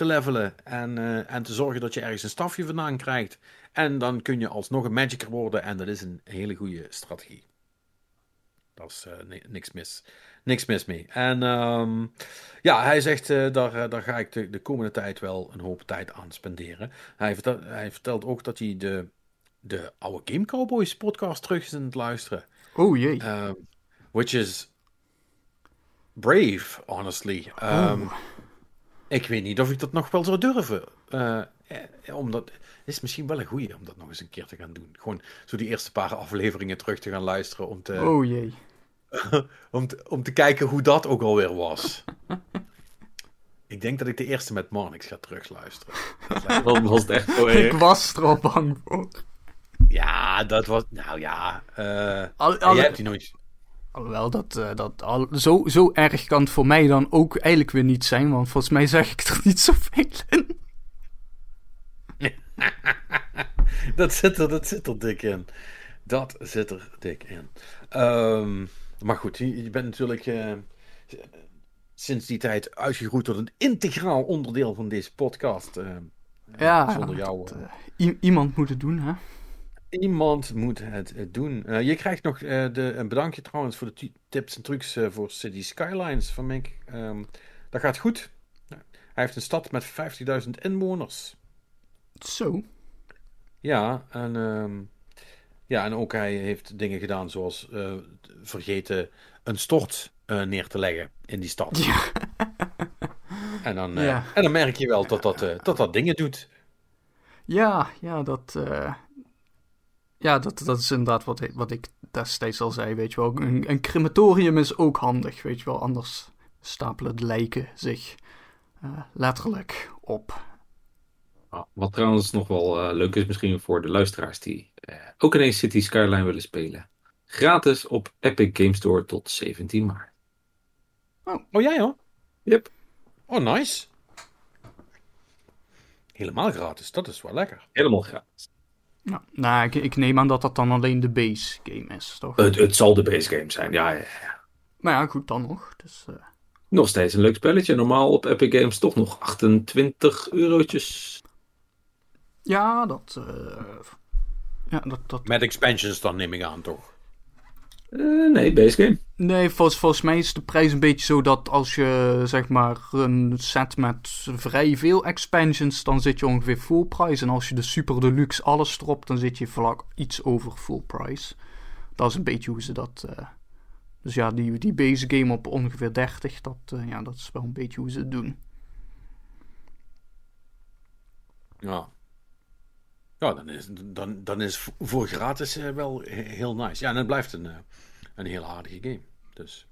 te levelen. En, eh, en te zorgen dat je ergens een stafje vandaan krijgt. En dan kun je alsnog een magicer worden. En dat is een hele goede strategie. Dat is eh, ni- niks mis. Niks mis mee. En ehm, ja, hij zegt, eh, daar, daar ga ik de, de komende tijd wel een hoop tijd aan spenderen. Hij vertelt, hij vertelt ook dat hij de, de oude Game Cowboys podcast terug is aan het luisteren. Oh jee. Um, which is brave, honestly. Um, Oh. Ik weet niet of ik dat nog wel zou durven. Eh, eh, omdat, het is misschien wel een goeie om dat nog eens een keer te gaan doen. Gewoon zo die eerste paar afleveringen terug te gaan luisteren. Om te, Oh jee. [LAUGHS] om te, om te kijken hoe dat ook alweer was. ik denk dat ik de eerste met Marnix ga terugluisteren. [LAUGHS] Dat was het echt zo Ik was er al bang voor. Ja, dat was... Nou ja... eh al- jij hebt die nooit... Alhoewel, dat, eh, dat al, zo, zo erg kan het voor mij dan ook eigenlijk weer niet zijn, want volgens mij zeg ik [LAUGHS] er niet zoveel in. [LAUGHS] dat, zit er, dat zit er dik in. Dat zit er dik in. Ehm, maar goed, je, je bent natuurlijk eh, sinds die tijd uitgegroeid tot een integraal onderdeel van deze podcast. eh, Ja, zonder jou. dat, iemand moet het doen, hè? Iemand moet het eh, doen. Eh, je krijgt nog eh, de, een bedankje trouwens voor de ti- tips en trucs voor City Skylines van Mink. Ehm, dat gaat goed. Hij heeft een stad met 50.000 inwoners. Zo. Ja, en, ehm, ja, en ook hij heeft dingen gedaan zoals vergeten een stort neer te leggen in die stad. Ja. [LAUGHS] En, dan, Ja. en dan merk je wel dat dat, dat, dat dingen doet. Ja, ja, dat, ja, dat, dat is inderdaad wat, ik- wat ik destijds al zei, weet je wel. Een, een crematorium is ook handig, weet je wel. Anders stapelen de lijken zich eh, letterlijk op. Ah, Wat trouwens nog wel eh, leuk is misschien voor de luisteraars die eh, ook ineens City Skyline willen spelen. Gratis op Epic Game Store tot 17 maart. Oh, jij hoor? Yep. Oh, nice. Helemaal gratis, dat is wel lekker. Helemaal gratis. Nou, nou ik, ik neem aan dat dat dan alleen de base game is, toch? Het, het zal de base game zijn, ja, ja, ja. Maar ja, goed, dan nog. Dus, eh, Nog steeds een leuk spelletje. Normaal op Epic Games toch nog 28 eurotjes. ja, dat, eh, ja, dat, dat... Met expansions dan neem ik aan, toch? Eh, nee, base game. Nee, volgens, volgens mij is de prijs een beetje zo dat als je zeg maar een set met vrij veel expansions, dan zit je ongeveer full price. En als je de super deluxe alles erop, dan zit je vlak iets over full price. Dat is een beetje hoe ze dat. eh, Dus ja, die, die base game op ongeveer 30, dat, eh, ja, dat is wel een beetje hoe ze het doen. Ja. Ja, dan is, dan, dan is voor gratis eh, wel he- heel nice. Ja, en het blijft een, eh, een heel aardige game. Dus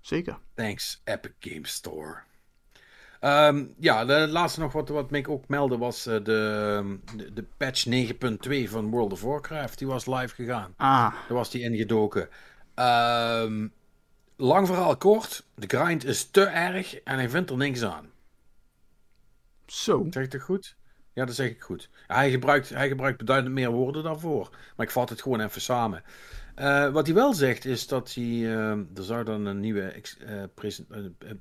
Zeker. thanks Epic Game Store. Ehm, ja, de laatste nog wat, wat Mick ook meldde was eh, de, de, de patch 9.2 van World of Warcraft. Die was live gegaan. Ah, Daar was die ingedoken. Ehm, lang verhaal kort. De grind is te erg en hij vindt er niks aan. Zo. Zeg ik dat goed? Ja, dat zeg ik goed. Hij gebruikt, hij gebruikt beduidend meer woorden daarvoor. Maar ik vat het gewoon even samen. Eh, wat hij wel zegt is dat hij. eh, er zou dan een nieuwe, ex- eh,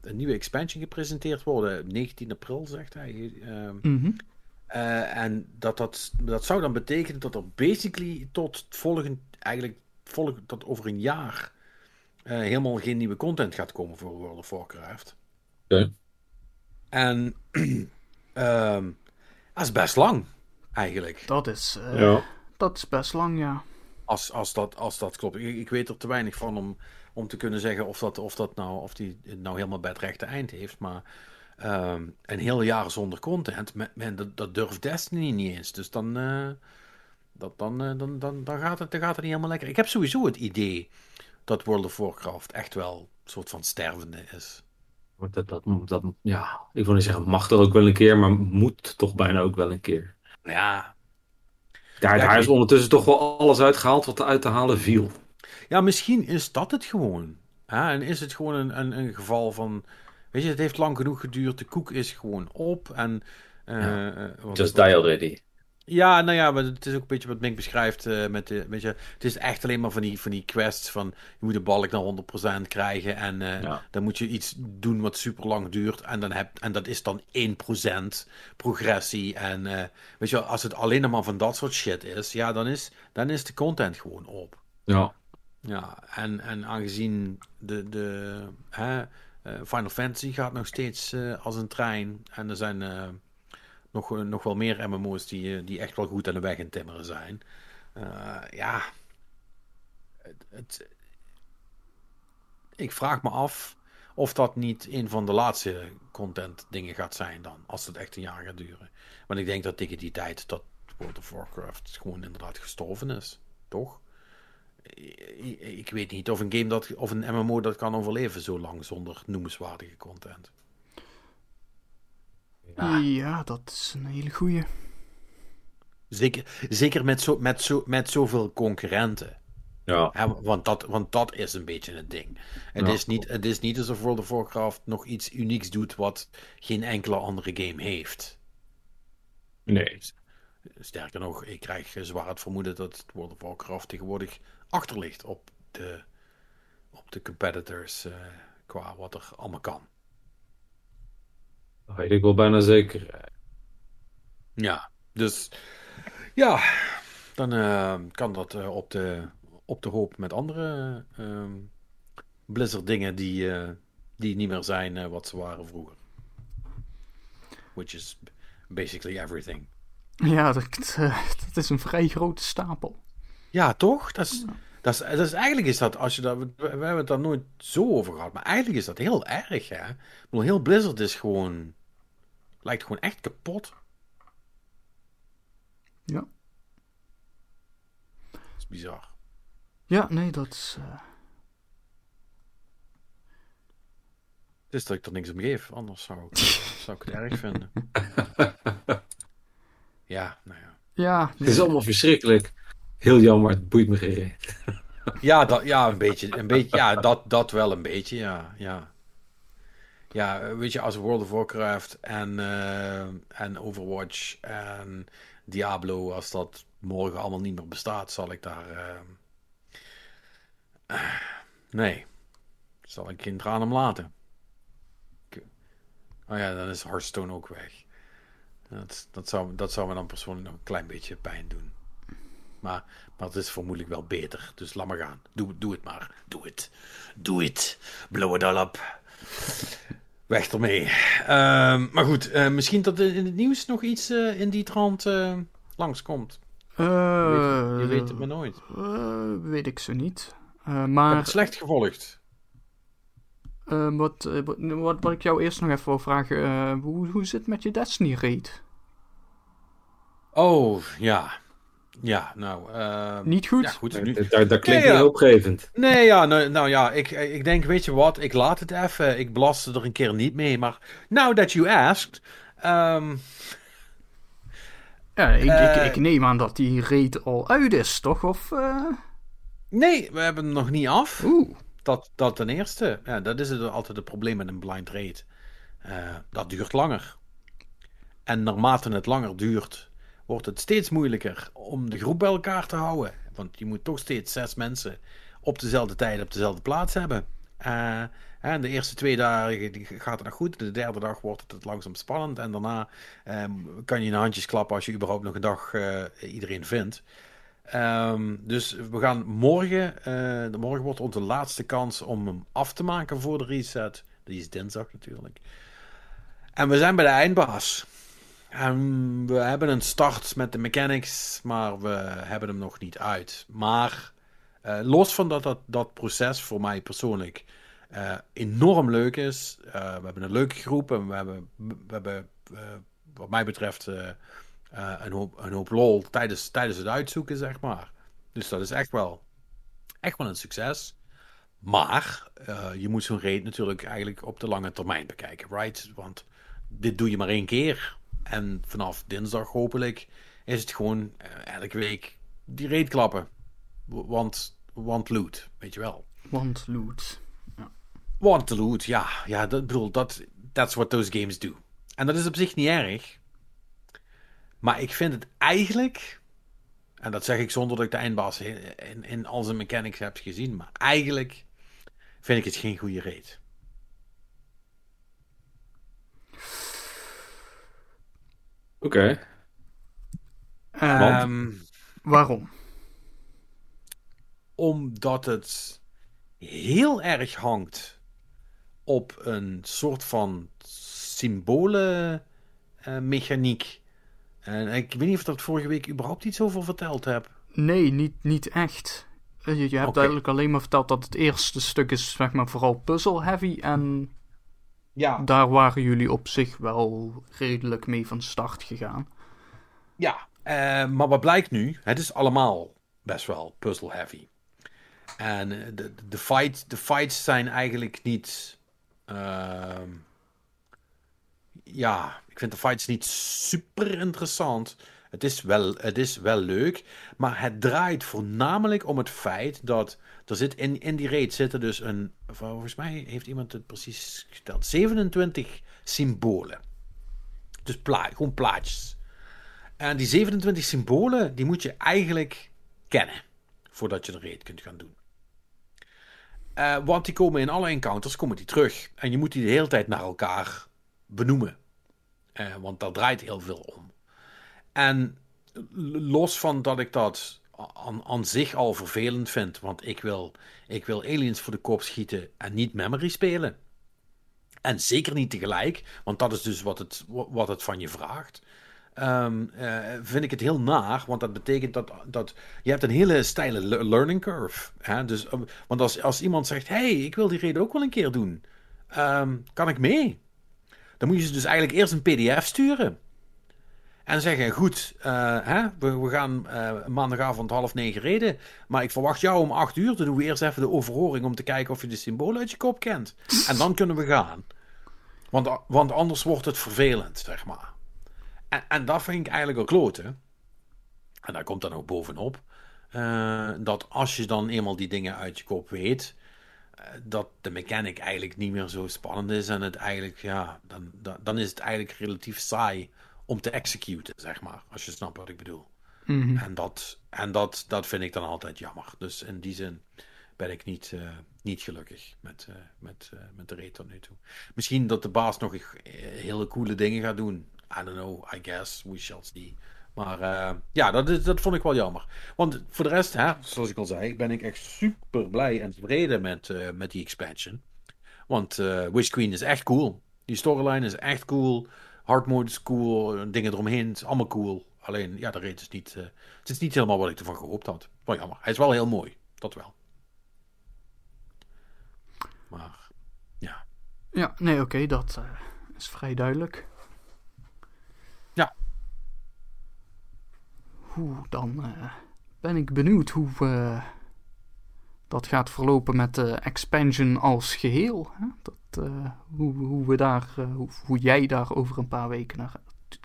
een nieuwe expansion gepresenteerd worden. 19 april, zegt hij. Ehm, Mhm. eh, en dat, dat, dat zou dan betekenen dat er basically tot volgend. Eigenlijk volg, tot over een jaar. eh, helemaal geen nieuwe content gaat komen voor World of Warcraft. Oké. En. [CLEARS THROAT] ehm, dat is best lang, eigenlijk. Dat is, eh, Ja. dat is best lang, ja. Als, als, dat, als dat klopt. Ik, ik weet er te weinig van om, om te kunnen zeggen of dat, of dat nou, of die het nou helemaal bij het rechte eind heeft. Maar ehm, een heel jaar zonder content, men, men, dat, dat durft Destiny niet eens. Dus dan, eh, dat, dan, eh, dan, dan, dan, gaat het, dan gaat het niet helemaal lekker. Ik heb sowieso het idee dat World of Warcraft echt wel een soort van stervende is. Want Dat, dat, dat, ja, ik wil niet zeggen, mag er ook wel een keer, maar moet toch bijna ook wel een keer. Ja, Daar, Ja, daar is ondertussen toch wel alles uitgehaald wat er uit te halen viel. Ja, misschien is dat het gewoon. Hè? En is het gewoon een, een, een geval van. Weet je, het heeft lang genoeg geduurd. De koek is gewoon op. En. eh, Ja. eh, Just die already. Ja, nou ja, maar het is ook een beetje wat Mink beschrijft. eh, met de, weet je, het is echt alleen maar van die, van die quests van. Je moet de balk naar 100% krijgen. En eh, Ja. dan moet je iets doen wat super lang duurt. En, dan heb, en dat is dan 1% progressie. En eh, weet je, als het alleen maar van dat soort shit is. Ja, dan is, dan is de content gewoon op. Ja. Ja, en, en aangezien de, de hè, Final Fantasy gaat nog steeds als een trein. En er zijn nog, eh, nog wel meer MMO's die, eh, die echt wel goed aan de weg in timmeren zijn. Eh, ja, het, het- ik vraag me af of dat niet een van de laatste content dingen gaat zijn dan. Als het echt een jaar gaat duren. Want ik denk dat tegen die tijd dat World of Warcraft gewoon inderdaad gestorven is. Toch? ik, ik weet niet of een game dat of een MMO dat kan overleven zo lang zonder noemenswaardige content. Ja. Ja, dat is een hele goeie. Zeker, zeker met, zo, met, zo, met zoveel concurrenten. Ja. Want, dat, want dat is een beetje het ding. Het, Ja. is niet, het is niet alsof World of Warcraft nog iets unieks doet wat geen enkele andere game heeft. Nee. Sterker nog, ik krijg zwaar het vermoeden dat World of Warcraft tegenwoordig achter ligt op de, op de competitors eh, qua wat er allemaal kan. Dat weet ik wel bijna zeker. Ja. Dus ja, dan eh, kan dat eh, op, de, op de hoop met andere ehm, Blizzard dingen die, eh, die niet meer zijn wat ze waren vroeger. Which is basically everything. Ja, dat, dat is een vrij grote stapel. Ja, toch? Dat is, dat is, dat is, eigenlijk is dat, als je dat, we, we hebben het daar nooit zo over gehad, maar eigenlijk is dat heel erg, hè? Ik bedoel, heel Blizzard is gewoon, lijkt gewoon echt kapot. Ja. Dat is bizar. Ja, nee, dat is... eh, Het is dat ik er niks om geef, anders zou ik, [LAUGHS] zou ik het erg vinden. [LAUGHS] Ja, nou ja. Ja, Het is allemaal verschrikkelijk. Heel jammer, het boeit me geen reet. Ja, dat, ja een beetje. Een beetje ja, dat, dat wel een beetje, ja. Ja, ja weet je, als World of Warcraft en, eh, en Overwatch en Diablo, als dat morgen allemaal niet meer bestaat, zal ik daar... eh, eh, nee, zal ik geen traan om laten. Oh ja, dan is Hearthstone ook weg. Dat, dat, zou, dat zou me dan persoonlijk nog een klein beetje pijn doen. Maar, maar het is vermoedelijk wel beter. Dus laat maar gaan. Doe, doe het maar. Doe het. Doe het. Blow it all up. Weg ermee. Ehm, maar goed, eh, misschien dat er in het nieuws nog iets eh, in die trant eh, langskomt. Je weet, je weet het maar nooit. Weet ik zo niet. Heb maar het slecht gevolgd. wat, wat, wat, ik jou eerst nog even wil vragen, hoe, hoe zit het met je Destiny raid? Oh, ja. Ja, nou. ehm, Niet goed? Ja, goed. Nu, Daar, daar klinkt ja. niet hoopgevend. Nee, ja, nou, nou ja, ik, ik denk, weet je wat, ik laat het even. Ik belaste er een keer niet mee. Maar now that you asked. ehm, Ja, ik, Eh. ik, ik neem aan dat die raid al uit is, toch? Of, eh, nee, we hebben hem nog niet af. Oeh, Dat, dat ten eerste. Ja, dat is het, altijd het probleem met een blind rate. Eh, dat duurt langer. En naarmate het langer duurt, wordt het steeds moeilijker om de groep bij elkaar te houden. Want je moet toch steeds zes mensen op dezelfde tijd op dezelfde plaats hebben. Eh, en de eerste twee dagen gaat het nog goed. De derde dag wordt het langzaam spannend. En daarna ehm, kan je in handjes klappen als je überhaupt nog een dag eh, iedereen vindt. Ehm, dus we gaan morgen, eh, morgen wordt onze laatste kans om hem af te maken voor de reset. Die is dinsdag natuurlijk. En we zijn bij de eindbaas. En we hebben een start met de mechanics, maar we hebben hem nog niet uit. Maar eh, los van dat, dat proces voor mij persoonlijk eh, enorm leuk is. eh, we hebben een leuke groep en we hebben, we hebben wat mij betreft een, hoop, een hoop lol tijdens, tijdens het uitzoeken, zeg maar. Dus dat is echt wel, echt wel een succes. Maar je moet zo'n raid natuurlijk eigenlijk op de lange termijn bekijken, right? Want dit doe je maar één keer. En vanaf dinsdag hopelijk is het gewoon eh, elke week die raid klappen. Want, want loot, weet je wel. want loot. Want the loot, ja. Ja, dat bedoel, dat, that's what those games do. En dat is op zich niet erg. Maar ik vind het eigenlijk, en dat zeg ik zonder dat ik de eindbaas in, in, in al zijn mechanics heb gezien, maar eigenlijk vind ik het geen goede raid. Oké. Eh, Ehm, waarom? omdat het heel erg hangt op een soort van symbolenmechaniek. en ik weet niet of ik dat vorige week überhaupt iets over verteld heb. Nee, niet, niet echt. Eh, Je, je hebt Oké. eigenlijk alleen maar verteld dat het eerste stuk is, zeg maar, vooral puzzle-heavy. En Ja, daar waren jullie op zich wel redelijk mee van start gegaan. Ja, eh, maar wat blijkt nu? Het is allemaal best wel puzzle heavy. En eh, de, de, fight, de fights zijn eigenlijk niet. ehm, ja, ik vind de fights niet super interessant. Het is, wel, het is wel leuk, maar het draait voornamelijk om het feit dat er zit in, in die raid zitten dus een, volgens mij heeft iemand het precies geteld, 27 symbolen. Dus pla gewoon plaatjes. En die 27 symbolen, die moet je eigenlijk kennen. Voordat je de raid kunt gaan doen. Eh, want die komen in alle encounters komen die terug. En je moet die de hele tijd naar elkaar benoemen. Eh, want daar draait heel veel om. En los van dat ik dat aan, aan zich al vervelend vind, want ik wil, ik wil aliens voor de kop schieten en niet memory spelen. En zeker niet tegelijk, want dat is dus wat het, wat het van je vraagt. Um, uh, vind ik het heel naar, want dat betekent dat, dat je hebt een hele steile learning curve. Hè? Dus, um, want als, als iemand zegt, hey, ik wil die reden ook wel een keer doen, um, kan ik mee? Dan moet je ze dus eigenlijk eerst een pdf sturen. En zeggen, goed, uh, hè, we, gaan uh, maandagavond half negen reden. Maar ik verwacht jou om acht uur. Dan doen we eerst even de overhoring om te kijken of je de symbolen uit je kop kent. En dan kunnen we gaan. Want, want anders wordt het vervelend, zeg maar. En, en dat vind ik eigenlijk al kloten. En daar komt dan ook bovenop. Uh, dat als je dan eenmaal die dingen uit je kop weet, dat de mechanic eigenlijk niet meer zo spannend is. En het eigenlijk, ja, dan, dan, dan is het eigenlijk relatief saai om te executen, zeg maar. Als je snapt wat ik bedoel. Mm -hmm. En, dat, en dat, dat vind ik dan altijd jammer. Dus in die zin ben ik niet, uh, niet gelukkig met, uh, met, uh, met de raid tot nu toe. Misschien dat de baas nog hele coole dingen gaat doen. I don't know, I guess, we shall see. Maar ja, dat, is, dat vond ik wel jammer. Want voor de rest, hè, zoals ik al zei, ben ik echt super blij en tevreden met, met die expansion. Want Witch Queen is echt cool. Die storyline is echt cool. Hard mode is cool. Dingen eromheen is allemaal cool. Alleen, ja, de raid is niet, het is niet helemaal wat ik ervan gehoopt had. Wel jammer. Hij is wel heel mooi. Dat wel. Maar ja. Ja, nee, oké, okay, dat uh, is vrij duidelijk. Ja. Hoe dan uh, ben ik benieuwd hoe dat gaat verlopen met de expansion als geheel. Hè? Dat, hoe, hoe, we daar, hoe, hoe, jij daar over een paar weken naar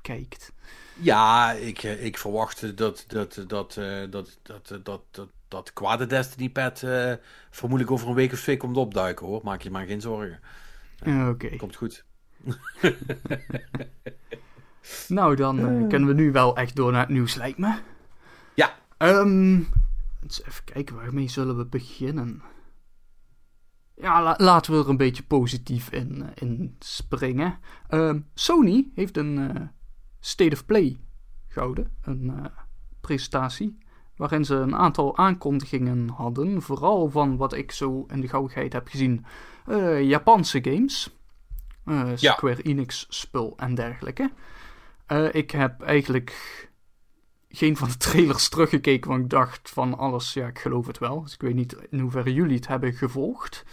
kijkt. Ja, ik, ik verwacht dat, dat, dat, dat, dat, dat, dat dat kwade Destiny pad uh, vermoedelijk over een week of twee komt opduiken hoor. Maak je maar geen zorgen. Oké. Okay. Komt goed. [LAUGHS] nou, dan kunnen we nu wel echt door naar het nieuws, lijkt me. Ja. Um, eens even kijken, waarmee zullen we beginnen? Ja, la laten we er een beetje positief in, in springen. Um, Sony heeft een State of Play gehouden. Een presentatie waarin ze een aantal aankondigingen hadden. Vooral van wat ik zo in de gauwigheid heb gezien. Uh, Japanse games. Uh, Square ja. Enix spul en dergelijke. Uh, ik heb eigenlijk geen van de trailers teruggekeken, want ik dacht van alles, ja, ik geloof het wel. Dus ik weet niet in hoeverre jullie het hebben gevolgd.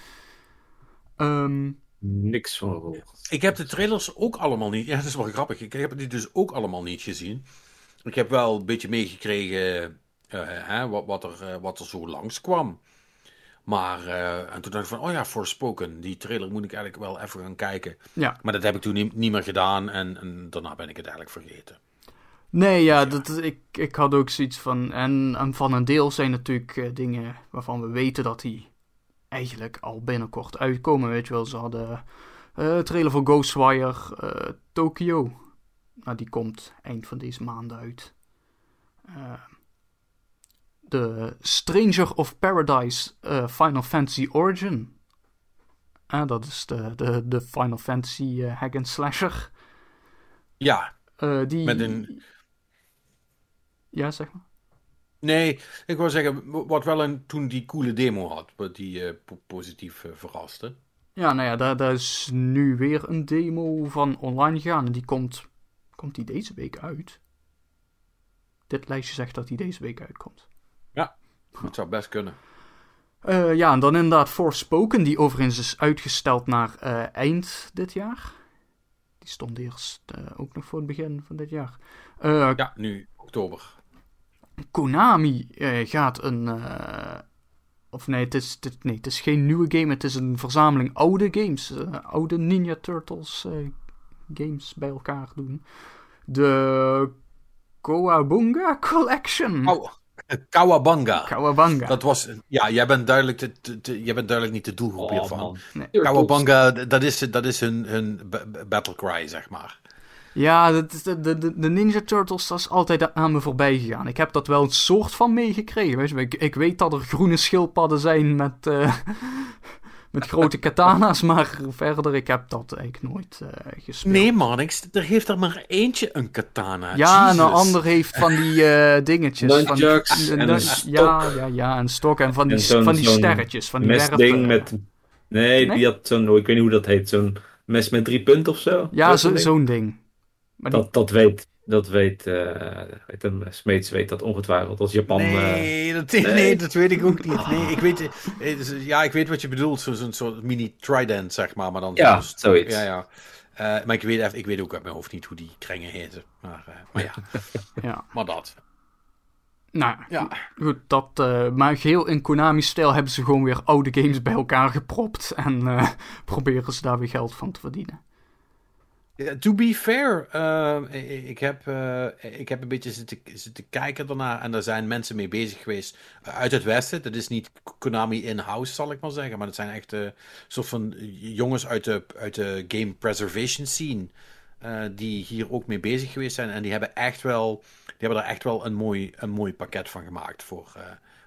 Um, Niks van gevolgd. Ik heb de trailers ook allemaal niet. Ja, dat is wel grappig. Ik heb die dus ook allemaal niet gezien. Ik heb wel een beetje meegekregen uh, hè, wat, wat, er, uh, wat er zo langskwam. Maar, uh, en toen dacht ik van, oh ja, Forspoken, die trailer moet ik eigenlijk wel even gaan kijken. Ja. Maar dat heb ik toen niet, niet meer gedaan en, en, daarna ben ik het eigenlijk vergeten. Nee, ja, dat, ik, ik had ook zoiets van, en, en van een deel zijn natuurlijk dingen waarvan we weten dat die eigenlijk al binnenkort uitkomen, weet je wel. Ze hadden trailer voor Ghostwire Tokyo. Nou, die komt eind van deze maand uit. Uh, de Stranger of Paradise uh, Final Fantasy Origin. Uh, dat is de, de, de Final Fantasy uh, hack and slasher. Ja, die... met een... Ja, zeg maar. Nee, ik wou zeggen, wat wel een, toen die coole demo had, wat die positief verraste. Ja, nou ja, daar, daar is nu weer een demo van online gegaan en die komt, komt die deze week uit. Dit lijstje zegt dat die deze week uitkomt. Ja, dat zou best kunnen. Uh, ja, en dan inderdaad Forspoken, die overigens is uitgesteld naar uh, eind dit jaar. Die stond eerst uh, ook nog voor het begin van dit jaar. ja, nu oktober. Konami gaat een. of nee het, is, het, nee, het is geen nieuwe game, het is een verzameling oude games. oude Ninja Turtles games bij elkaar doen. De Koabunga Collection. Oh. Kawabanga. Kawabanga. Dat was, ja, jij bent duidelijk, te, te, te, jij bent duidelijk niet de doelgroep Oh, hiervan. Nee. Kawabanga, dat is, dat is hun, hun battle cry, zeg maar. Ja, de, de, de de Ninja Turtles, dat is altijd aan me voorbij gegaan. Ik heb dat wel een soort van meegekregen. Weet je, ik, ik weet dat er groene schildpadden zijn met, eh, [LAUGHS] met grote katana's, maar verder, ik heb dat eigenlijk nooit uh, gespeeld. Nee, man, ik, er heeft er maar eentje een katana. Ja, Jesus. en een ander heeft van die uh, dingetjes. Nunchucks van, en een Ja, ja, ja, een stok en van die, van die sterretjes, van die mesding met... Nee, nee, die had zo'n, ik weet niet hoe dat heet, zo'n mes met drie punten of zo. Ja, zo'n zo ding. Maar die... dat, dat weet dat weet, uh, weet een Smeets weet dat ongetwijfeld als Japan. Nee, uh, dat, nee. nee. dat weet ik ook niet. Nee, ik weet, ja, ik weet wat je bedoelt. Zo'n zo soort mini trident, zeg maar. maar dan ja, zo, zoiets. Ja, ja. Uh, maar ik weet, even, ik weet ook uit mijn hoofd niet hoe die kringen heten. Maar, maar ja. [LAUGHS] ja. Maar dat. Nou, ja. goed, dat, uh, maar geheel in Konami-stijl hebben ze gewoon weer oude games bij elkaar gepropt en uh, [LAUGHS] proberen ze daar weer geld van te verdienen. To be fair, uh, ik, heb, uh, ik heb een beetje zitten, zitten kijken daarna en daar zijn mensen mee bezig geweest uit het Westen. Dat is niet Konami in-house, zal ik maar zeggen, maar dat zijn echt uh, soort van jongens uit de, uit de game preservation scene die hier ook mee bezig geweest zijn. En die hebben echt wel, die hebben er echt wel een mooi, een mooi pakket van gemaakt voor,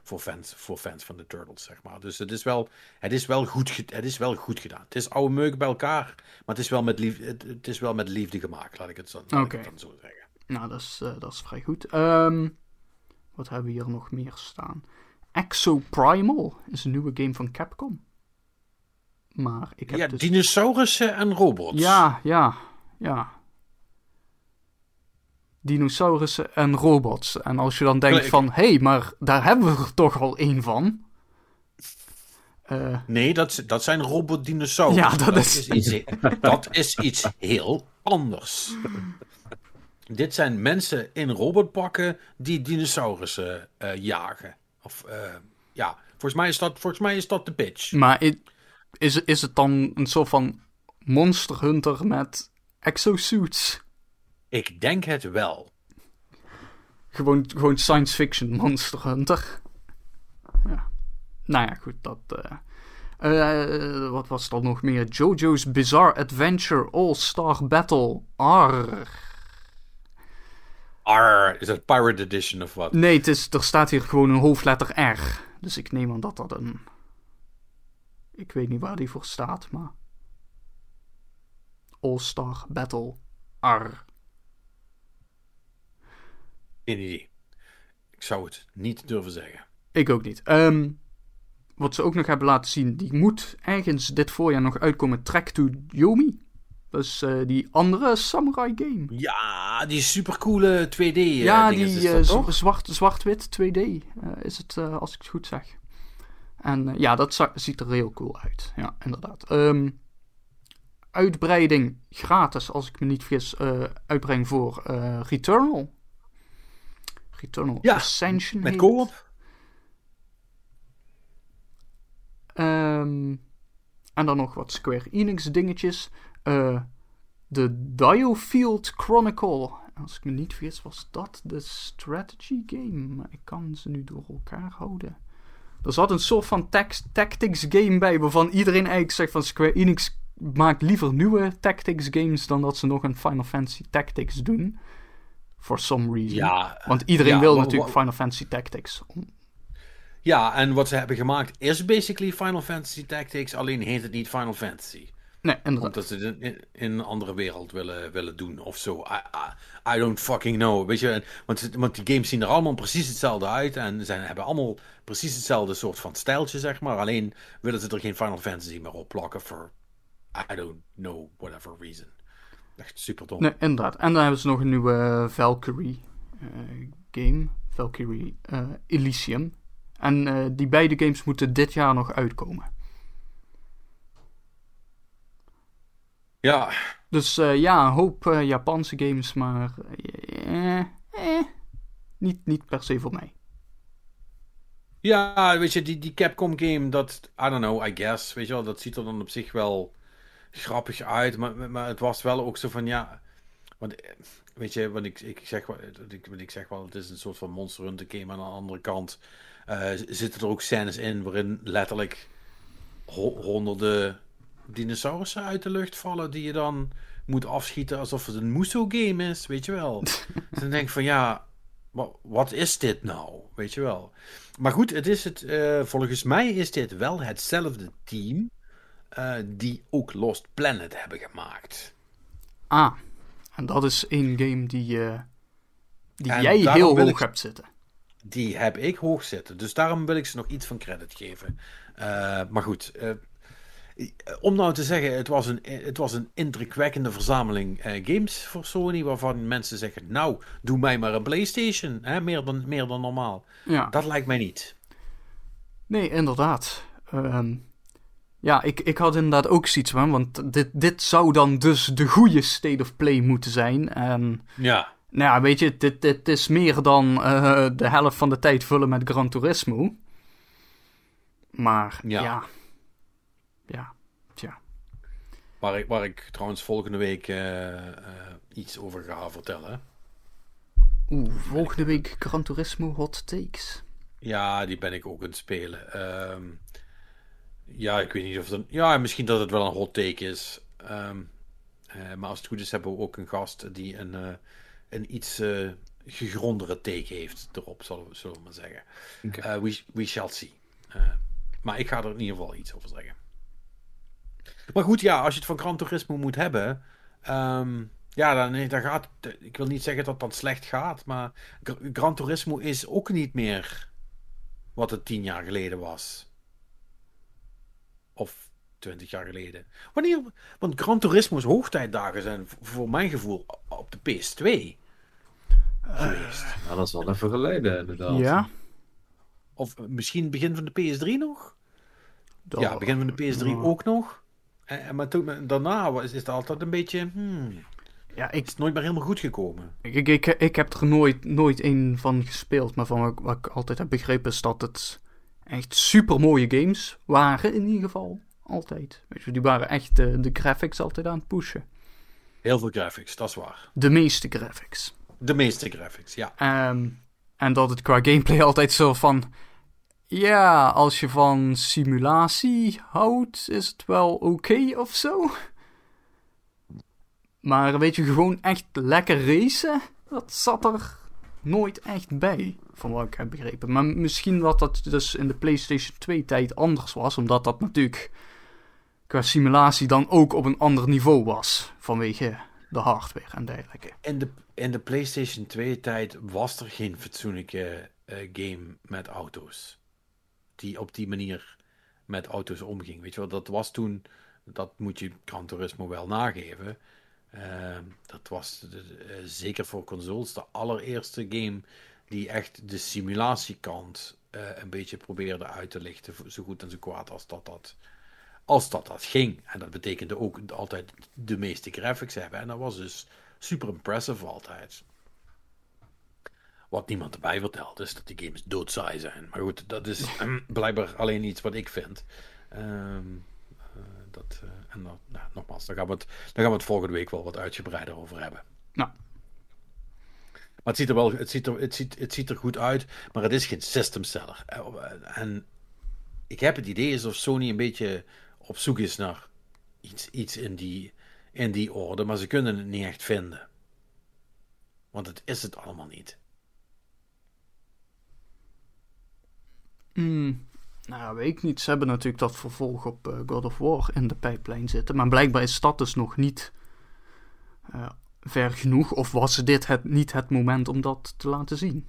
voor, fans, voor fans van de Turtles, zeg maar. Dus het is wel, het is wel, goed, het is wel goed gedaan. Het is oude meuk bij elkaar, maar het is wel met, lief, het, het is wel met liefde gemaakt, laat ik het, zo, laat okay. ik het dan zo zeggen. Nou, dat is, uh, dat is vrij goed. Um, wat hebben we hier nog meer staan? Exo Primal is een nieuwe game van Capcom. Maar ik heb ja, dus... dinosaurussen en robots. Ja, ja, ja dinosaurussen en robots. En als je dan denkt van, hé, hey, maar daar hebben we er toch al één van. Uh... Nee, dat, dat zijn robotdinosaurussen. Ja, dat, dat is... is... iets, dat is iets heel anders. Dit zijn mensen in robotpakken die dinosaurussen uh, jagen. Of uh, ja, volgens mij, is dat, volgens mij is dat de pitch. Maar is, is het dan een soort van Monster Hunter met exosuits? Ik denk het wel. Gewoon, gewoon science fiction Monster Hunter. Ja. Nou ja, goed, dat. Uh, uh, wat was er nog meer? JoJo's Bizarre Adventure All-Star Battle R. R, is dat Pirate Edition of wat? Nee, het is, er staat hier gewoon een hoofdletter R. Dus ik neem aan dat dat een. Ik weet niet waar die voor staat, maar. All-Star Battle R. Geen idee. Ik zou het niet durven zeggen. Ik ook niet. Um, wat ze ook nog hebben laten zien, die moet ergens dit voorjaar nog uitkomen. Track to Yomi. Dat is uh, die andere samurai game. Ja, die supercoole 2D. Uh, ja, die uh, zwart, zwart-wit 2D uh, is het, als ik het goed zeg. En ja, dat ziet er heel cool uit. Ja, inderdaad. Um, uitbreiding gratis, als ik me niet vergis, uitbreng voor Returnal. Returnal ja, Ascension met co-op. Um, en dan nog wat Square Enix dingetjes. Uh, de Diofield Chronicle. Als ik me niet vergis was dat de strategy game. Maar ik kan ze nu door elkaar houden. Er zat een soort van tactics game bij. Waarvan iedereen eigenlijk zegt van Square Enix maakt liever nieuwe tactics games. Dan dat ze nog een Final Fantasy Tactics doen. For some reason. Ja, Want iedereen ja, wil natuurlijk Final Fantasy Tactics. Ja, en wat ze hebben gemaakt is basically Final Fantasy Tactics, alleen heet het niet Final Fantasy. Nee, inderdaad. Omdat ze het in, een andere wereld willen, willen doen of zo. I, I, I don't fucking know. Weet je, want, want die games zien er allemaal precies hetzelfde uit. En ze hebben allemaal precies hetzelfde soort van stijltje, zeg maar. Alleen willen ze er geen Final Fantasy meer op plakken voor I don't know, whatever reason. Echt super dom. Nee, inderdaad. En dan hebben ze nog een nieuwe Valkyrie eh, game. Valkyrie eh, Elysium. En eh, die beide games moeten dit jaar nog uitkomen. Ja, Dus ja, een hoop Japanse games, maar eh, eh, niet, niet per se voor mij. Ja, weet je, die, die Capcom game, dat, I don't know, I guess, weet je wel, dat ziet er dan op zich wel grappig uit, maar, maar het was wel ook zo van, ja, want, eh, weet je, want ik, ik, zeg ik, ik zeg wel, het is een soort van Monster Hunter game, aan de andere kant eh, zitten er ook scènes in waarin letterlijk ho- honderden dinosaurussen uit de lucht vallen, die je dan moet afschieten alsof het een Muso game is, weet je wel. [LAUGHS] dus dan denk ik van, ja, wa- wat is dit nou, weet je wel. Maar goed, het is het, eh, volgens mij is dit wel hetzelfde team eh, die ook Lost Planet hebben gemaakt. Ah, en dat is één game die, eh, die En jij heel hoog ik- hebt zitten. Die heb ik hoog zitten. Dus daarom wil ik ze nog iets van credit geven. Eh, maar goed. om nou te zeggen, het was een, het was een indrukwekkende verzameling games voor Sony. Waarvan mensen zeggen: Nou, doe mij maar een PlayStation. Hè, meer, dan, meer dan normaal. Ja. Dat lijkt mij niet. Nee, inderdaad. Ehm, ja, ik, ik had inderdaad ook zoiets van, want dit, dit zou dan dus de goede state of play moeten zijn. En Ja. nou ja, weet je, dit, dit is meer dan eh, de helft van de tijd vullen met Gran Turismo. Maar Ja. ja, ja, tja. Waar ik, waar ik trouwens volgende week eh, eh, iets over ga vertellen. Oeh, volgende week Gran Turismo Hot Takes. Ja, die ben ik ook aan het spelen. Ehm, ja, ik weet niet of het... een- Ja, misschien dat het wel een hot take is. Ehm, eh, maar als het goed is, hebben we ook een gast die een, eh, een iets eh, gegrondere take heeft erop, zullen we, zullen we maar zeggen. Eh, we, we shall see. Maar ik ga er in ieder geval iets over zeggen. Maar goed, ja, als je het van Gran Turismo moet hebben... ehm, ja, dan, dan gaat... Ik wil niet zeggen dat dat slecht gaat, maar... Gra- Gran Turismo is ook niet meer wat het tien jaar geleden was. Of twintig jaar geleden. Wanneer... Want Gran Turismo's hoogtijdagen zijn voor mijn gevoel op de PS2 geweest. Nou, dat is wel even geleden, inderdaad. Ja, Of misschien begin van de PS3 nog? dat- Ja, begin van de PS3 ja. ook nog. En, en- maar toen, daarna was, is het altijd een beetje... Hmm, Ja, ik, is het nooit meer helemaal goed gekomen. Ik, ik, ik heb er nooit, nooit een van gespeeld, maar van wat, wat ik altijd heb begrepen is dat het echt super mooie games waren, in ieder geval. Altijd. Weet je, die waren echt de, de graphics altijd aan het pushen. Heel veel graphics, dat is waar. De meeste graphics. De meeste graphics, ja. Ehm, en dat het qua gameplay altijd zo van. Ja, als je van simulatie houdt, is het wel oké of zo. Maar weet je, gewoon echt lekker racen, dat zat er nooit echt bij, van wat ik heb begrepen. Maar misschien dat dat dus in de PlayStation 2 tijd anders was, omdat dat natuurlijk qua simulatie dan ook op een ander niveau was, vanwege de hardware en dergelijke. In de, in de PlayStation 2 tijd was er geen fatsoenlijke eh, game met auto's. Die op die manier met auto's omging. Weet je wel, dat was toen, dat moet je Gran Turismo wel nageven. Eh, dat was de- eh, zeker voor consoles de allereerste game die echt de simulatiekant eh, een beetje probeerde uit te lichten. Zo goed en zo kwaad als dat dat, als dat, dat ging. En dat betekende ook altijd de meeste graphics hebben. En dat was dus super impressive altijd. Wat niemand erbij vertelt is dat die games doodsaai zijn. Maar goed, dat is [LAUGHS] blijkbaar alleen iets wat ik vind. Ehm, eh, dat, eh, en dan, nou, nogmaals, daar gaan, we het, daar gaan we het volgende week wel wat uitgebreider over hebben. Nou, het ziet er wel het ziet er, het ziet, het ziet er goed uit, maar het is geen system seller. Eh, En ik heb het idee alsof Sony een beetje op zoek is naar iets, iets in, die, in die orde, maar ze kunnen het niet echt vinden. Want het is het allemaal niet. Hmm, nou, weet ik niet. Ze hebben natuurlijk dat vervolg op eh, God of War in de pijplijn zitten. Maar blijkbaar is dat dus nog niet eh, ver genoeg. Of was dit het, niet het moment om dat te laten zien?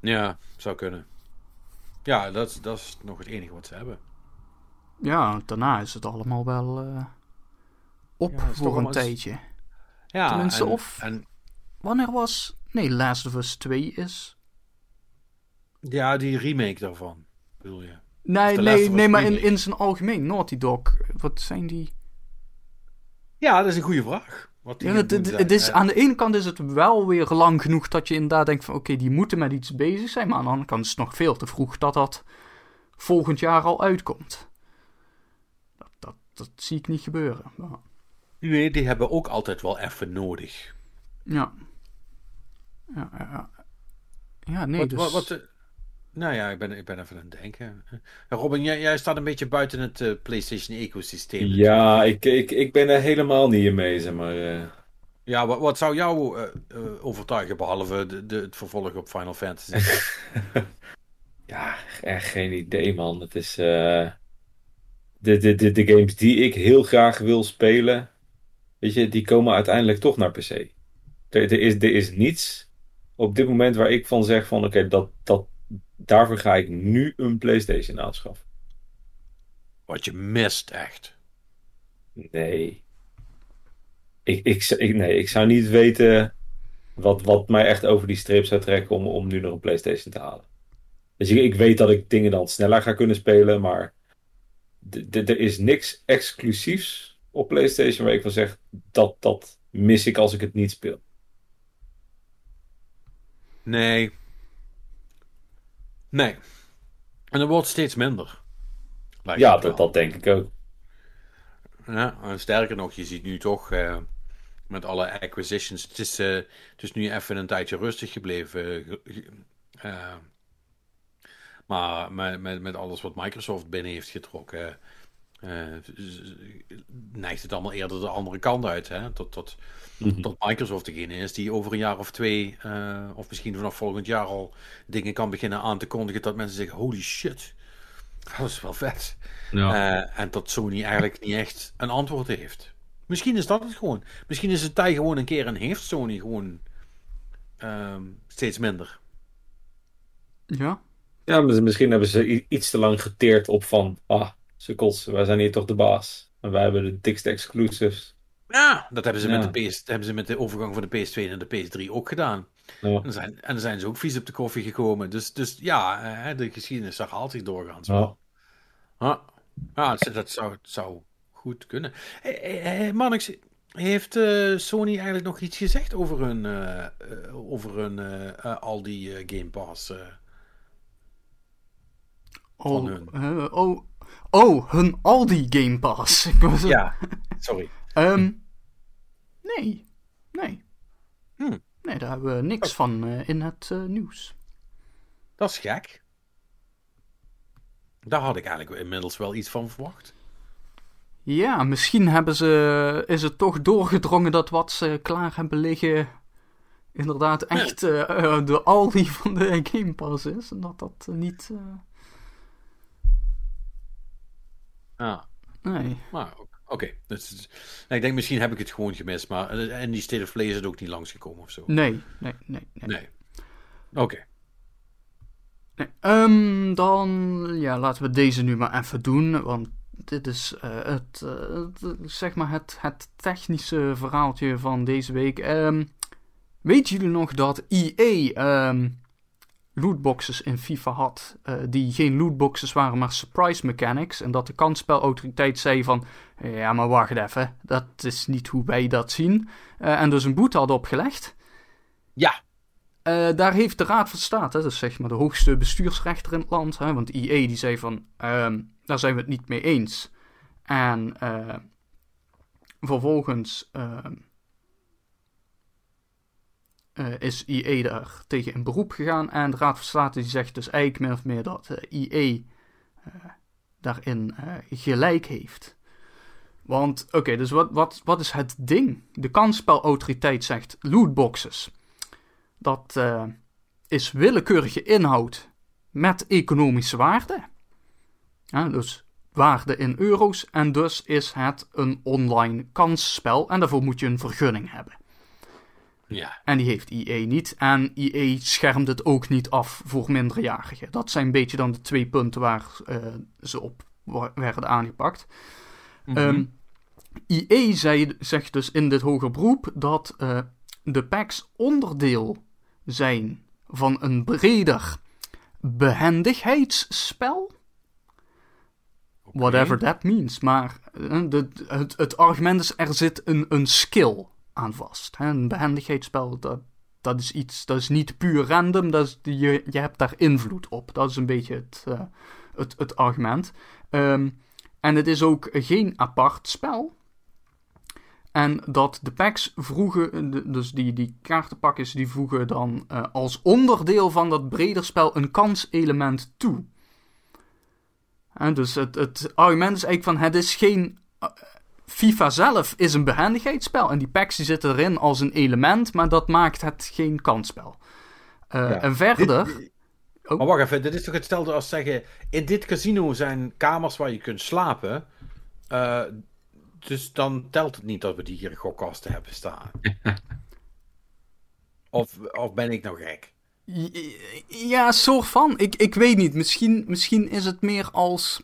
Ja, zou kunnen. Ja, dat, is- dat is nog het enige wat ze hebben. Ja, daarna is het allemaal wel eh, op Ja, voor een allemaal- tijdje. Ja, Tenminste, en, of- En, Wanneer was... Nee, Last of Us 2 is... ja, die remake daarvan, bedoel je? Nee, nee, nee maar in, in zijn algemeen. Naughty Dog. Wat zijn die... Ja, dat is een goede vraag. Wat Ja, het, is, aan de ene kant is het wel weer lang genoeg dat je inderdaad denkt van oké, die moeten met iets bezig zijn. Maar aan de andere kant is het nog veel te vroeg dat dat volgend jaar al uitkomt. Dat, dat, dat zie ik niet gebeuren. Maar, Nee, die hebben ook altijd wel even nodig. ja. Ja, ja, ja. Nee, wat, dus... wat, wat, nou ja, ik ben, ik ben even aan het denken. Ja, Robin, jij, jij staat een beetje buiten het eh, PlayStation-ecosysteem. Ja, ik, ik, ik ben er helemaal niet in mee, zeg maar. eh. Ja, wat, wat zou jou eh, eh, overtuigen, behalve de, de, het vervolg op Final Fantasy? [LAUGHS] Ja, echt geen idee, man. Het is. eh, de, de, de, de games die ik heel graag wil spelen, weet je, die komen uiteindelijk toch naar PC. Er, er, is, er is niets op dit moment waar ik van zeg van oké, dat, dat, daarvoor ga ik nu een PlayStation aanschaffen. Wat je mist echt. Nee. Ik, ik, ik, nee, ik zou niet weten wat, wat mij echt over die streep zou trekken om, om nu nog een PlayStation te halen. Dus ik, ik weet dat ik dingen dan sneller ga kunnen spelen, maar er is niks exclusiefs op PlayStation waar ik van zeg dat, dat mis ik als ik het niet speel. Nee. Nee. En dat wordt steeds minder. ja, dat, dat denk ik ook. Ja, en sterker nog, je ziet nu toch uh, met alle acquisitions. Het is, uh, het is nu even een tijdje rustig gebleven. Uh, maar met, met, met alles wat Microsoft binnen heeft getrokken, neigt het allemaal eerder de andere kant uit. Hè? Tot, tot, mm tot Microsoft degene is die over een jaar of twee, uh, of misschien vanaf volgend jaar al dingen kan beginnen aan te kondigen. Dat mensen zeggen: holy shit, dat is wel vet. Ja. Uh, en dat Sony eigenlijk niet echt een antwoord heeft. Misschien is dat het gewoon. Misschien is het tijd gewoon een keer en heeft Sony gewoon uh, steeds minder. Ja, ja, misschien hebben ze iets te lang geteerd op van, ah, sukkels, wij zijn hier toch de baas. En wij hebben de dikste exclusives. Ja, dat hebben ze, Met, de PS, hebben ze met de overgang van de PS2 naar de PS3 ook gedaan. Ja. En, dan zijn, en dan zijn ze ook vies op de koffie gekomen. Dus, dus ja, de geschiedenis herhaalt zich doorgaans. Ja, ja dat, zou, zou goed kunnen. Hey, hey, Mannix, heeft uh, Sony eigenlijk nog iets gezegd over hun, uh, over hun uh, al die Game Pass Oh, uh, oh, oh, hun Aldi Game Pass. ja, sorry. um, nee, nee. Hmm. Nee, daar hebben we niks oh. van uh, in het uh, nieuws. Dat is gek. Daar had ik eigenlijk inmiddels wel iets van verwacht. Ja, misschien hebben ze, is het toch doorgedrongen dat wat ze klaar hebben liggen inderdaad echt uh, de Aldi van de Game Pass is. En dat dat niet... Ja. Nee. Maar oké. Dus, ik denk misschien heb ik het gewoon gemist. Maar en die State of Play is het ook niet langsgekomen of zo. Nee, nee, nee. Nee. nee. Oké. Nee, um, dan ja, laten we deze nu maar even doen. Want dit is uh, het, uh, het, zeg maar het, het technische verhaaltje van deze week. Um, weet jullie nog dat EA um, lootboxes in FIFA had, uh, die geen lootboxes waren, maar surprise mechanics. En dat de kansspelautoriteit zei van, ja maar wacht even, dat is niet hoe wij dat zien. Uh, en dus een boete hadden opgelegd. Ja. Uh, daar heeft de Raad van State, dus zeg maar de hoogste bestuursrechter in het land, hè, want IE die zei van, ehm, daar zijn we het niet mee eens. En vervolgens ehm, uh, is IE daar tegen in beroep gegaan. En de Raad van State die zegt dus eigenlijk meer of meer dat eh, IE uh, daarin gelijk heeft. Want, oké, dus wat, wat, wat is het ding? De kansspelautoriteit zegt lootboxes. Dat is willekeurige inhoud met economische waarde. Dus waarde in euro's. En dus is het een online kansspel. En daarvoor moet je een vergunning hebben. Ja. En die heeft IE niet. En IE schermt het ook niet af voor minderjarigen. Dat zijn een beetje dan de twee punten waar uh, ze op werden aangepakt. Mm -hmm. IE zei, zegt dus in dit hoger beroep dat uh, de packs onderdeel zijn van een breder behendigheidsspel. Okay. Whatever that means. Maar uh, de, het, het argument is, er zit een, een skill aan vast. Een behendigheidsspel, dat, dat is iets, dat is niet puur random, dat is, je, je hebt daar invloed op. Dat is een beetje het, uh, het, het argument. Um, en het is ook geen apart spel. En dat de packs vroegen, dus die, die kaartenpakjes, die voegen dan uh, als onderdeel van dat breder spel een kanselement toe. En dus het, het argument is eigenlijk van het is geen uh, FIFA zelf is een behendigheidsspel. En die packs die zitten erin als een element, maar dat maakt het geen kansspel. Uh, ja. En verder. Dit, oh. Maar wacht even, dit is toch hetzelfde als zeggen: in dit casino zijn kamers waar je kunt slapen. Uh, dus dan telt het niet dat we die hier gokkasten hebben staan. [LAUGHS] of, of ben ik nou gek? Ja, soort van. Ik, ik weet niet. Misschien, misschien is het meer als.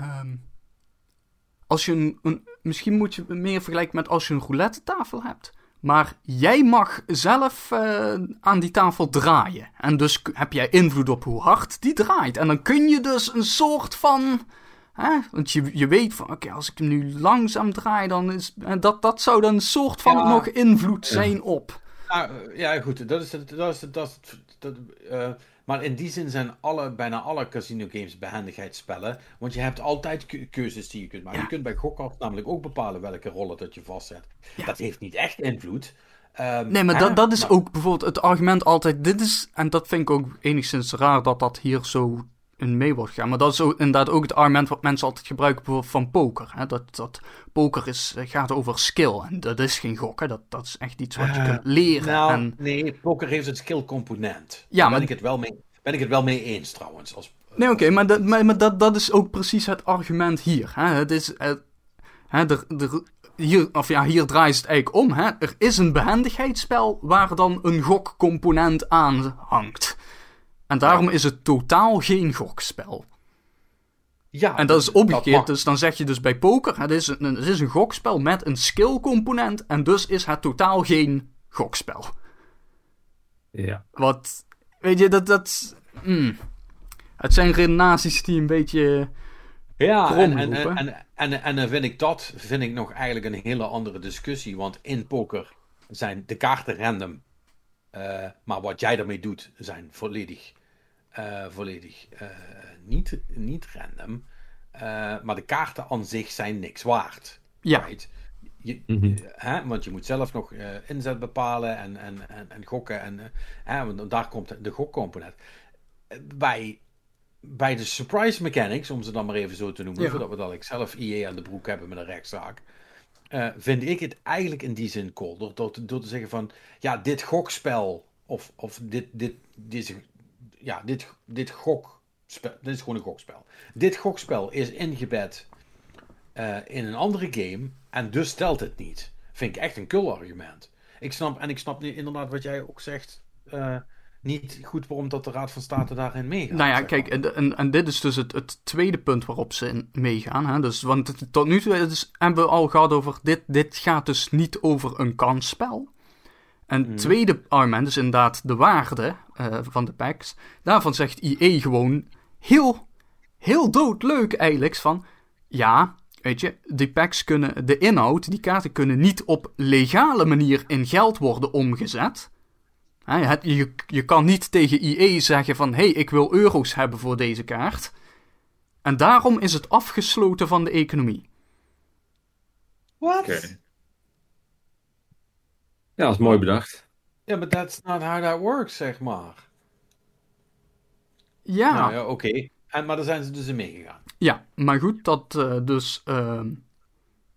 Um, als je een, een, misschien moet je meer vergelijken met als je een roulette tafel hebt. Maar jij mag zelf uh, aan die tafel draaien. En dus heb jij invloed op hoe hard die draait. En dan kun je dus een soort van. Hè? Want je, je weet van, oké, als ik hem nu langzaam draai, dan is. Dat, dat zou dan een soort van ja. nog invloed zijn op. Ja, ja, goed, dat is het. Dat is het, dat is het, dat, uh, maar in die zin zijn alle, bijna alle casino games behendigheidsspellen. Want je hebt altijd keuzes die je kunt maken. Je kunt bij gokken namelijk ook bepalen welke rollen dat je vastzet. Dat heeft niet echt invloed. Um, nee, maar dat, dat is ook bijvoorbeeld het argument altijd. Dit is, en dat vind ik ook enigszins raar dat dat hier zo in mee wordt gaan. Maar dat is ook, inderdaad ook het argument wat mensen altijd gebruiken van poker. Hè? Dat, dat poker is, gaat over skill. En dat is geen gokken. Dat, dat is echt iets wat je uh, kunt leren. Nou, en... nee, poker heeft een skill component. Ja, Daar maar... ben, ik het wel mee, ben ik het wel mee eens trouwens. Als, nee, oké, okay, maar, dat, maar, maar, dat, dat is ook precies het argument hier. Hè? Het is... Het, hè, hier, of ja, hier draait het eigenlijk om. Hè? Er is een behendigheidsspel waar dan een gokcomponent aan hangt. En daarom is het totaal geen gokspel. Ja, en dat is omgekeerd. dus dan zeg je dus bij poker: het is, een, het is een gokspel met een skill component. En dus is het totaal geen gokspel. Ja. Wat, weet je, dat. dat mm, het zijn redenaties die een beetje. Ja, en, en, en, en, en, dan vind ik dat vind ik nog eigenlijk een hele andere discussie. Want in poker zijn de kaarten random. Uh, maar wat jij daarmee doet, zijn volledig uh, volledig uh, niet, niet random. Uh, maar de kaarten aan zich zijn niks waard. Ja. Right? Je, hè? Want je moet zelf nog inzet bepalen en, en, en, en gokken. En, hè? Want daar komt de gokcomponent. Bij, bij de surprise mechanics, om ze dan maar even zo te noemen, ja. voordat we dat ik zelf IE aan de broek hebben met een rechtszaak. Uh, vind ik het eigenlijk in die zin cool. Door, door, door, te zeggen van, ja, dit gokspel, of, of dit, dit, deze, ja, dit, dit gokspel, dit is gewoon een gokspel. Dit gokspel is ingebed uh, in een andere game en dus stelt het niet. Vind ik echt een kul argument. Ik snap, en ik snap inderdaad wat jij ook zegt, uh, niet goed waarom dat de Raad van State daarin meegaat. Nou ja, kijk, en, en, en, dit is dus het, het tweede punt waarop ze in meegaan. Hè? Dus, want tot nu toe is, hebben we al gehad over, dit, dit gaat dus niet over een kansspel. En het mhm. tweede argument is inderdaad de waarde uh, van de packs. Daarvan zegt IE gewoon heel, heel doodleuk eigenlijk van... Ja, weet je, die packs kunnen, de inhoud, die kaarten kunnen niet op legale manier in geld worden omgezet. He, je, je kan niet tegen IE zeggen van... Hé, hey, ik wil euro's hebben voor deze kaart. En daarom is het afgesloten van de economie. Wat? Okay. Ja, dat is mooi bedacht. Ja, maar that's not how that works, zeg maar. Ja. Nou ja, oké. Okay. Maar daar zijn ze dus in meegegaan. Ja, maar goed, dat uh, dus... Uh,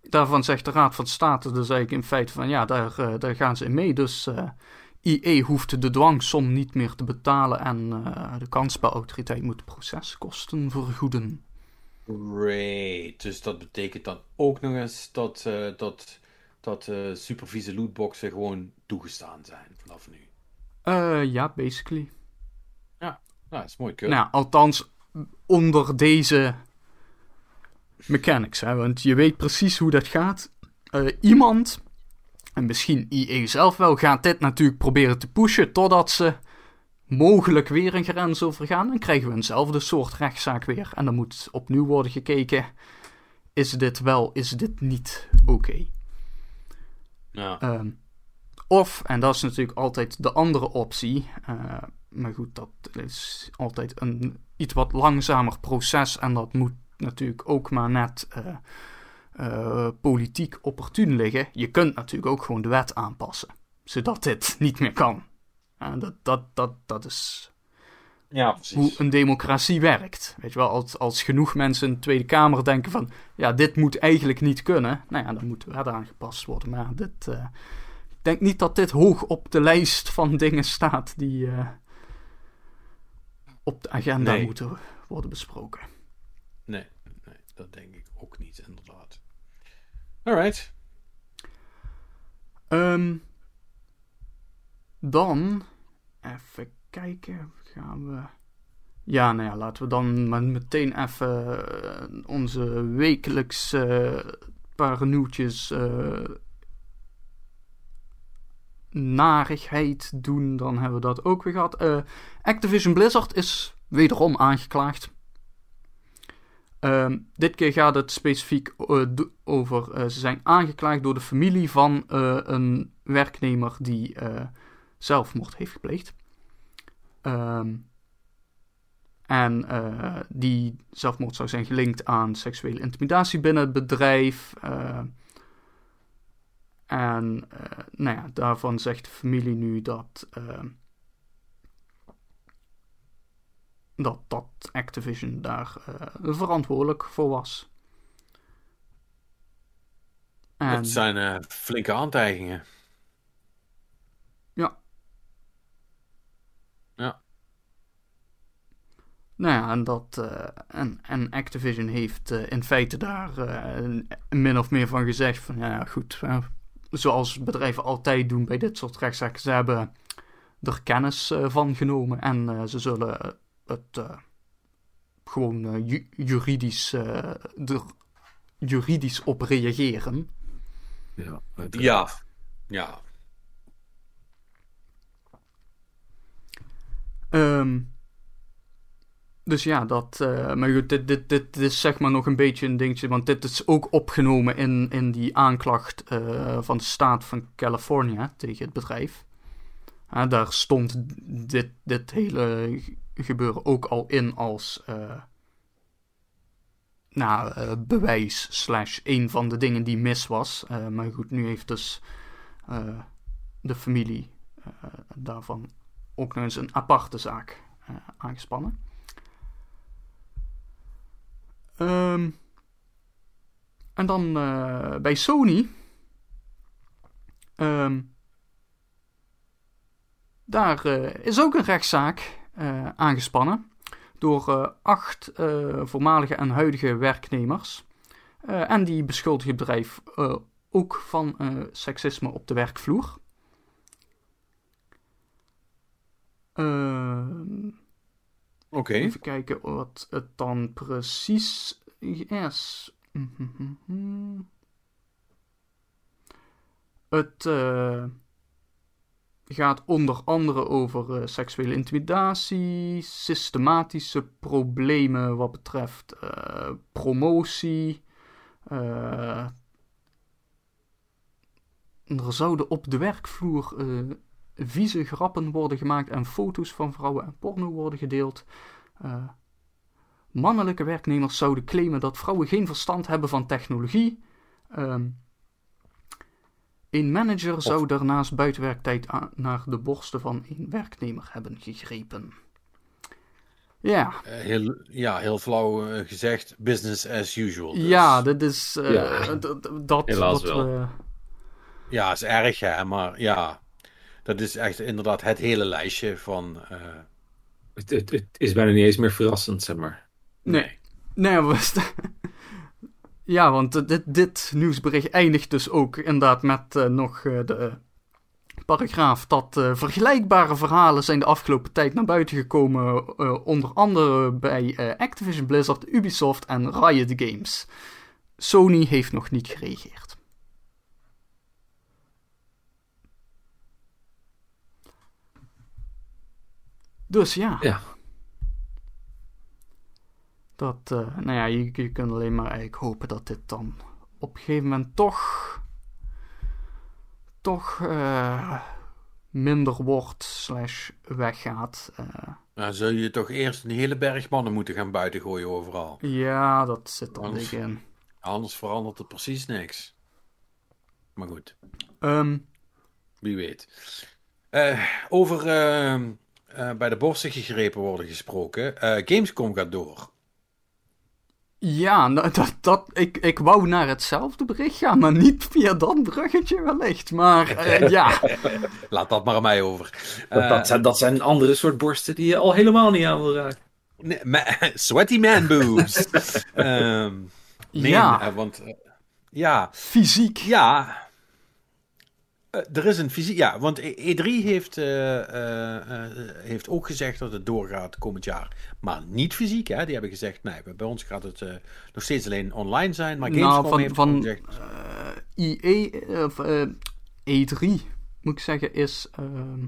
daarvan zegt de Raad van State dus eigenlijk in feite van... Ja, daar, uh, daar gaan ze in mee. Dus IE hoeft de dwangsom niet meer te betalen... en de kansspelautoriteit moet proceskosten vergoeden. Great. Dus dat betekent dan ook nog eens dat... dat dat uh, supervisie lootboxen gewoon toegestaan zijn vanaf nu. Uh, ja, basically. Ja, nou, dat is mooi. Cool. Nou, althans onder deze mechanics. Hè, want je weet precies hoe dat gaat. Uh, iemand, en misschien IE zelf wel, gaat dit natuurlijk proberen te pushen totdat ze mogelijk weer een grens overgaan. Dan krijgen we eenzelfde soort rechtszaak weer. En dan moet opnieuw worden gekeken: is dit wel, is dit niet oké? Okay? Ja. Ehm, of, en dat is natuurlijk altijd de andere optie, uh, maar goed, dat is altijd een iets wat langzamer proces en dat moet natuurlijk ook maar net uh, uh, politiek opportun liggen. Je kunt natuurlijk ook gewoon de wet aanpassen, zodat dit niet meer kan. dat, dat, dat, dat is ja, hoe een democratie werkt. Weet je wel, als, als genoeg mensen in de Tweede Kamer denken van... ja, dit moet eigenlijk niet kunnen... nou ja, dan moet wet aangepast worden. Maar dit, uh, ik denk niet dat dit hoog op de lijst van dingen staat... die uh, op de agenda nee. moeten worden besproken. Nee, nee. dat denk ik ook niet, inderdaad. Alright. Ehm, dan, even kijken, we... Ja, nou ja, laten we dan meteen even eh, onze wekelijkse paar nieuwtjes eh, narigheid doen. Dan hebben we dat ook weer gehad. Eh, Activision Blizzard is wederom aangeklaagd. Ehm, dit keer gaat het specifiek eh, over. eh, ze zijn aangeklaagd door de familie van eh, een werknemer die eh, zelfmoord heeft gepleegd. Ehm, en eh, die zelfmoord zou zijn gelinkt aan seksuele intimidatie binnen het bedrijf. eh, en eh, nou ja, daarvan zegt de familie nu dat. dat, dat Activision daar verantwoordelijk voor was. En, Dat zijn flinke aantijgingen. Ja. Ja. Nou ja, en, dat, eh, en, en Activision heeft eh, in feite daar eh, min of meer van gezegd van ja goed, zoals bedrijven altijd doen bij dit soort rechtszaken, ze hebben er kennis eh, van genomen en eh, ze zullen het eh, gewoon ju- juridisch, er juridisch op reageren. Ja, Ja. Ja. Ehm, dus ja, dat. eh, maar goed, dit, dit, dit is zeg maar nog een beetje een dingetje. Want dit is ook opgenomen in, in die aanklacht eh, van de staat van California tegen het bedrijf. Daar stond dit, dit hele gebeuren ook al in als. eh, nou, bewijs slash een van de dingen die mis was. Maar goed, nu heeft dus de familie daarvan ook nog eens een aparte zaak aangespannen. Ehm, en dan eh, bij Sony. Ehm, daar eh, is ook een rechtszaak eh, aangespannen door acht voormalige en huidige werknemers. En die beschuldigen het bedrijf ook van seksisme op de werkvloer. Ehm, Oké. Even kijken wat het dan precies is. Het eh, gaat onder andere over eh, seksuele intimidatie, systematische problemen wat betreft eh, promotie. er zouden op de werkvloer vieze grappen worden gemaakt en foto's van vrouwen en porno worden gedeeld. Eh, mannelijke werknemers zouden claimen dat vrouwen geen verstand hebben van technologie. Ehm, een manager zou daarnaast buitenwerktijd naar de borsten van een werknemer hebben gegrepen. Ja, Eh, heel, ja, heel flauw eh, gezegd, business as usual. dus. ja, dit is eh, Ja. dat Helaas wat wel. we- Ja, is erg hè, maar ja. Dat is echt inderdaad het hele lijstje van... eh, Het, het, het is bijna niet eens meer verrassend, zeg maar. Nee. Nee, we st- [LAUGHS] ja, want dit, dit nieuwsbericht eindigt dus ook inderdaad met eh, nog eh, de paragraaf dat eh, vergelijkbare verhalen zijn de afgelopen tijd naar buiten gekomen, eh, onder andere bij eh, Activision Blizzard, Ubisoft en Riot Games. Sony heeft nog niet gereageerd. Dus ja. Ja. Dat, eh, nou ja, je, je kunt alleen maar eigenlijk hopen dat dit dan op een gegeven moment toch, toch eh, minder wordt slash weggaat. Eh, nou, zul je toch eerst een hele berg mannen moeten gaan buitengooien overal. ja, dat zit er Anders- dik in. Anders verandert er precies niks. Maar goed, Ehm, wie weet. Eh, over eh, bij de borsten gegrepen worden gesproken. Eh, Gamescom gaat door. ja, nou, dat, dat, ik, ik wou naar hetzelfde bericht gaan, maar niet via dat bruggetje wellicht. Maar eh, [LAUGHS] ja, Laat dat maar aan mij over. Dat, dat, zijn, dat zijn andere soort borsten die je al helemaal niet aan wil raken. Nee, ma- [LAUGHS] sweaty man boobs. [LAUGHS] Ehm, Nee, Ja. want ja, Fysiek. ja. Eh, er is een fysiek. Ja, want E- E3 heeft, eh, eh, heeft ook gezegd dat het doorgaat komend jaar. Maar niet fysiek, hè? Die hebben gezegd: nee, bij ons gaat het nog steeds alleen online zijn. Maar Nou, Gamescom van- heeft van- gezegd. IE, of, eh, E3, moet ik zeggen, is, ehm,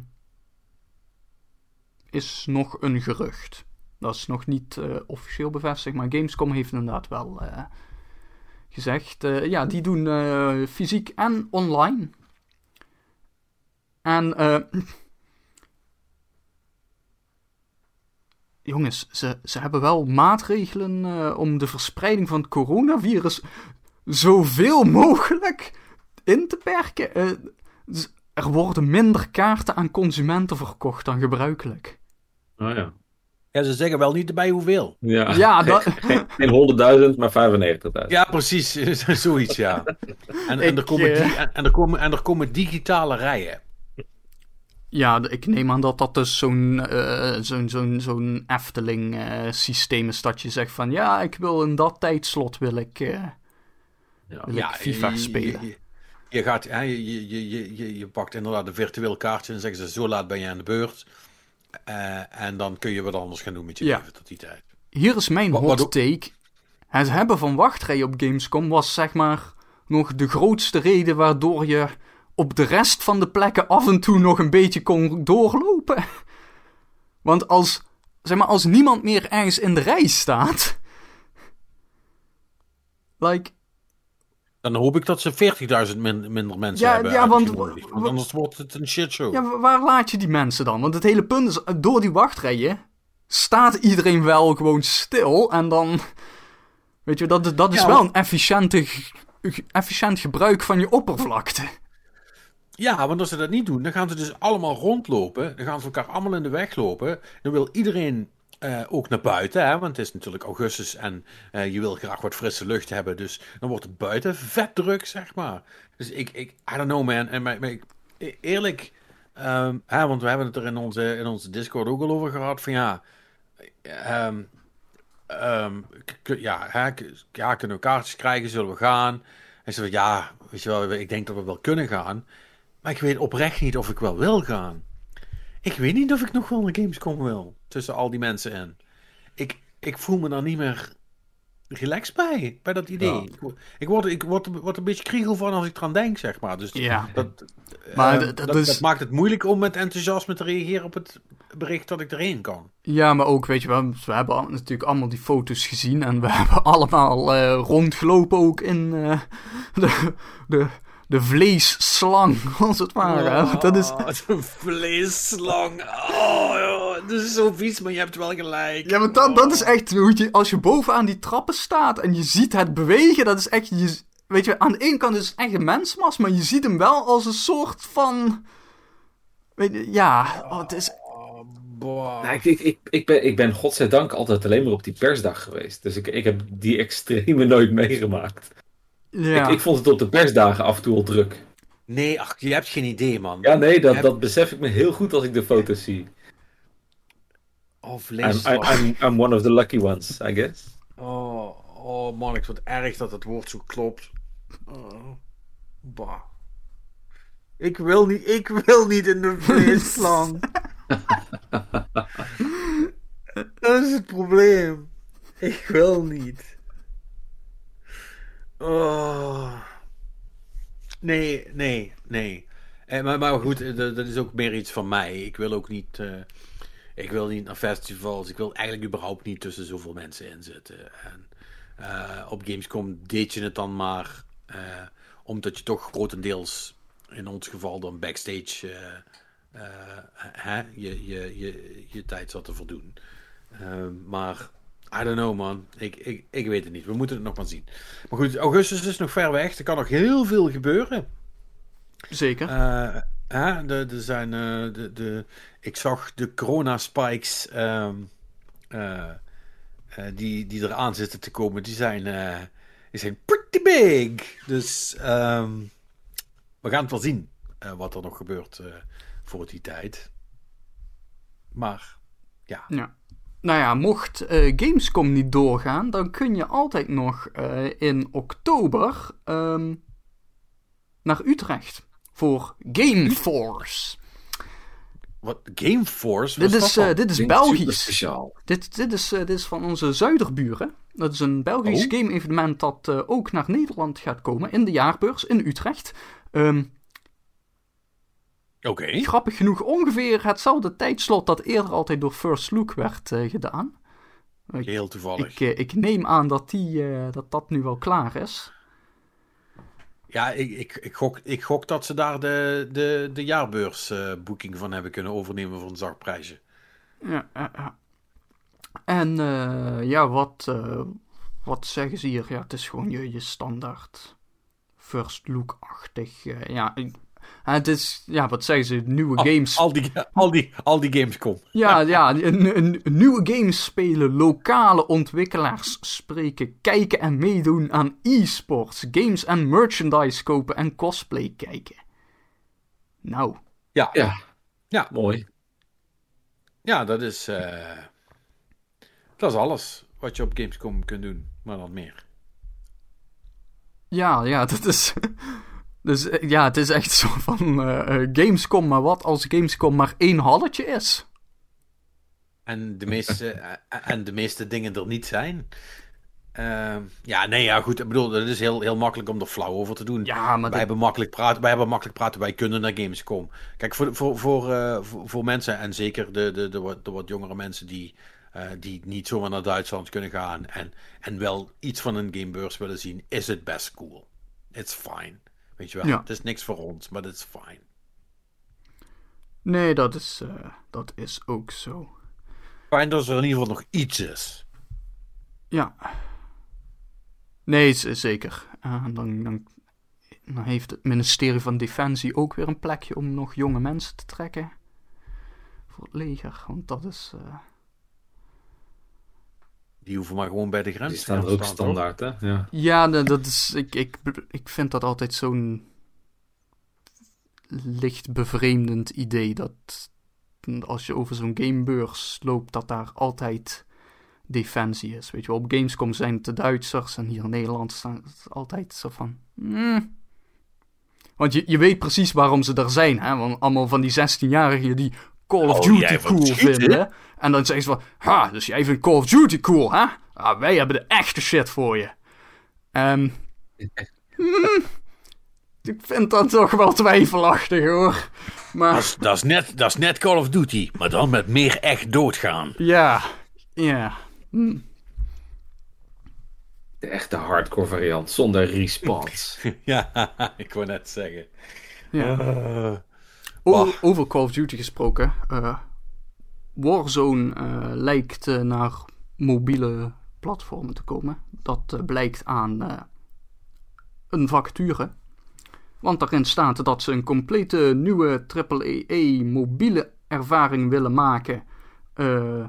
is nog een gerucht. Dat is nog niet officieel bevestigd, maar Gamescom heeft inderdaad wel gezegd. ja, die doen fysiek en online. En eh, [CLEARS THROAT] jongens, ze, ze hebben wel maatregelen eh, om de verspreiding van het coronavirus zoveel mogelijk in te perken. Eh, er worden minder kaarten aan consumenten verkocht dan gebruikelijk. Oh ja. Ja, ze zeggen wel niet erbij hoeveel. Ja, Ja, [LAUGHS] dat- geen, geen 100.000, maar 95.000. Ja, precies. [LAUGHS] Zoiets, ja. En, en, er komen en er komen, en er komen digitale rijen. Ja, ik neem aan dat dat dus zo'n eh, zo'n zo'n zo'n Efteling-systeem is. Dat je zegt van ja, ik wil in dat tijdslot wil ik, eh, Ja. wil ik FIFA je- spelen. Je, gaat, hè, je, je, je, je, je pakt inderdaad een virtueel kaartje en zeggen ze zo laat ben je aan de beurt. Eh, en dan kun je wat anders gaan doen met je Ja. leven tot die tijd. Hier is mijn hot take. Het hebben van wachtrijen op Gamescom was zeg maar nog de grootste reden waardoor je op de rest van de plekken af en toe nog een beetje kon doorlopen. Want als, zeg maar, als niemand meer ergens in de rij staat. Like, Dan hoop ik dat ze 40.000 min- minder mensen Ja, hebben. ja, want- want anders wordt het een shitshow. ja, wa- waar laat je die mensen dan? Want het hele punt is, door die wachtrijen staat iedereen wel gewoon stil en dan. Weet je, dat, dat is Ja, wel een efficiënte, efficiënt gebruik van je oppervlakte. Ja, want als ze dat niet doen, dan gaan ze dus allemaal rondlopen. Dan gaan ze elkaar allemaal in de weg lopen. Dan wil iedereen eh, ook naar buiten, hè? want het is natuurlijk augustus en eh, je wil graag wat frisse lucht hebben. Dus dan wordt het buiten vet druk, zeg maar. Dus ik, ik I don't know man. En maar, maar ik- e- eerlijk, ehm, hè, want we hebben het er in onze, in onze Discord ook al over gehad. Van ja, ehm, ehm, ja, ja, kunnen we kaartjes krijgen, zullen we gaan? En ze van ja, weet je wel, ik denk dat we wel kunnen gaan. Maar ik weet oprecht niet of ik wel wil gaan. Ik weet niet of ik nog wel naar Gamescom wil. Tussen al die mensen in. Ik, ik voel me daar niet meer relaxed bij. Bij dat idee. Ja. Ik, word- ik, word, word, een beetje kriegel van als ik eraan denk, zeg maar. Dus Ja. dat, Maar eh, d- dat dat, is- dat maakt het moeilijk om met enthousiasme te reageren op het bericht dat ik erheen kan. Ja, maar ook, weet je wel, we hebben natuurlijk allemaal die foto's gezien en we [LAUGHS] hebben allemaal eh, rondgelopen ook in eh, de, de, de vleesslang, [LAUGHS] als het ware. dat is, Oh, een vleesslang. Oh, joh, dat is zo vies, maar je hebt wel gelijk. ja, maar dat, dat is echt, hoe je, als je bovenaan die trappen staat en je ziet het bewegen, dat is echt, je, weet je, aan de ene kant is het echt een mensmas, maar je ziet hem wel als een soort van, weet je, ja, oh, het is, Oh, boah. Nou, ik, ik, ik, ik, ben, ik ben godzijdank altijd alleen maar op die persdag geweest. Dus ik, ik heb die extreme nooit meegemaakt. Ja. Ik, ik vond het op de persdagen af en toe al druk. Nee, ach, je hebt geen idee, man. Ja, nee, dat, Heb- dat besef ik me heel goed als ik de foto's zie. Oh, I'm, one of the lucky ones, I guess. Oh, oh man, ik vind het erg dat het woord zo klopt. Oh, bah. Ik wil niet, ik wil niet in de vleesslang. [LAUGHS] dat is het probleem. Ik wil niet. Oh. Nee, nee, nee. Eh, maar, maar goed, eh, dat, is ook meer iets van mij. Ik wil ook niet. eh, ik wil niet naar festivals. Ik wil eigenlijk überhaupt niet tussen zoveel mensen in zitten. En op Gamescom deed je het dan maar omdat je toch grotendeels, in ons geval dan backstage, hè, je, je, je, je tijd zat te voldoen. Maar I don't know man, ik, ik, ik weet het niet. We moeten het nog maar zien. Maar goed, augustus is nog ver weg. Er kan nog heel veel gebeuren. Zeker. Eh, hè, de, er zijn, eh, de, de, ik zag de corona spikes ehm, eh, eh, die, die eraan zitten te komen, die zijn, eh, die zijn pretty big. Dus ehm, we gaan het wel zien eh, wat er nog gebeurt eh, voor die tijd. Maar ja, Ja. Nou ja, mocht eh, Gamescom niet doorgaan, dan kun je altijd nog eh, in oktober ehm, naar Utrecht voor Gameforce. Wat? Gameforce? Dit is, eh, dit is Belgisch. speciaal. Dit, dit, is, dit is van onze zuiderburen. Dat is een Belgisch Oh. game-evenement dat ook naar Nederland gaat komen in de jaarbeurs in Utrecht. Ehm, Oké. grappig genoeg ongeveer hetzelfde tijdslot dat eerder altijd door First Look werd eh, gedaan. Heel toevallig. Ik, eh, ik neem aan dat, die, eh, dat dat nu wel klaar is. Ja, ik, ik, ik, gok, ik gok dat ze daar de, de, de jaarbeursboeking van hebben kunnen overnemen voor een zacht prijsje. Ja, ja. En ja, wat, wat zeggen ze hier? Ja, het is gewoon je, je standaard first look-achtig. ja, ik- het is, ja, wat zeggen ze? Nieuwe Al- games. Al die, al die, al die games kom. Ja, ja een, een- een nieuwe games spelen, lokale ontwikkelaars spreken, kijken en meedoen aan e-sports, games en merchandise kopen en cosplay kijken. Nou, Ja, Ja, ja, mooi. ja dat is. eh, dat is alles wat je op Gamescom kunt doen, maar dan meer. Ja, ja, dat is. Dus eh, ja, het is echt [LAUGHS] zo van eh, eh, Gamescom, maar wat als Gamescom maar één halletje is? En de meeste, [LAUGHS] en de meeste dingen er niet zijn. Ehm, ja, nee, ja, goed. Ik bedoel, het is heel, heel makkelijk om er flauw over te doen. Ja, maar wij, hebben makkelijk praten, wij hebben makkelijk praten, wij kunnen naar Gamescom. Kijk, voor, voor, voor, eh, voor, voor mensen, en zeker de, de, de, wat, de wat jongere mensen die, eh, die niet zomaar naar Duitsland kunnen gaan en, en wel iets van een gamebeurs willen zien, is het best cool. It's fine. Weet je wel, Ja. het is niks voor ons, maar it's fine. Nee, dat is, eh, dat is ook zo. Fijn dat er in ieder geval nog iets is. Ja. Nee, zeker. Eh, dan, dan, dan heeft het ministerie van Defensie ook weer een plekje om nog jonge mensen te trekken. Voor het leger, want dat is. eh, Die hoeven maar gewoon bij de grens Die te staan er ook staan, toch? standaard, hè? Ja. Ja, nee, dat is. Ik, ik, ik vind dat altijd zo'n. licht bevreemdend idee. Dat. als je over zo'n gamebeurs loopt, dat daar altijd. defensie is. Weet je wel, op Gamescom zijn het de Duitsers en hier in Nederland staan het altijd zo van. mm. Want je, je weet precies waarom ze daar zijn, hè? Want allemaal van die 16-jarigen die Call of Oh, Duty cool schieten? vinden. En dan zeggen ze van, ha, dus jij vindt Call of Duty cool, hè? Ah, wij hebben de echte shit voor je. Ehm hmm, ik vind dat toch wel twijfelachtig, hoor. Maar Dat is, dat, is net, dat is net Call of Duty, maar dan met meer echt doodgaan. ja, ja. Hmm. De echte hardcore variant, zonder respawns. [LAUGHS] ja, [LAUGHS] ik wou net zeggen. ja. Eh, Over Call of Duty gesproken. eh, Warzone eh, lijkt eh, naar mobiele platformen te komen. Dat blijkt aan eh, een vacature. Want daarin staat dat ze een complete nieuwe AAA mobiele ervaring willen maken. eh,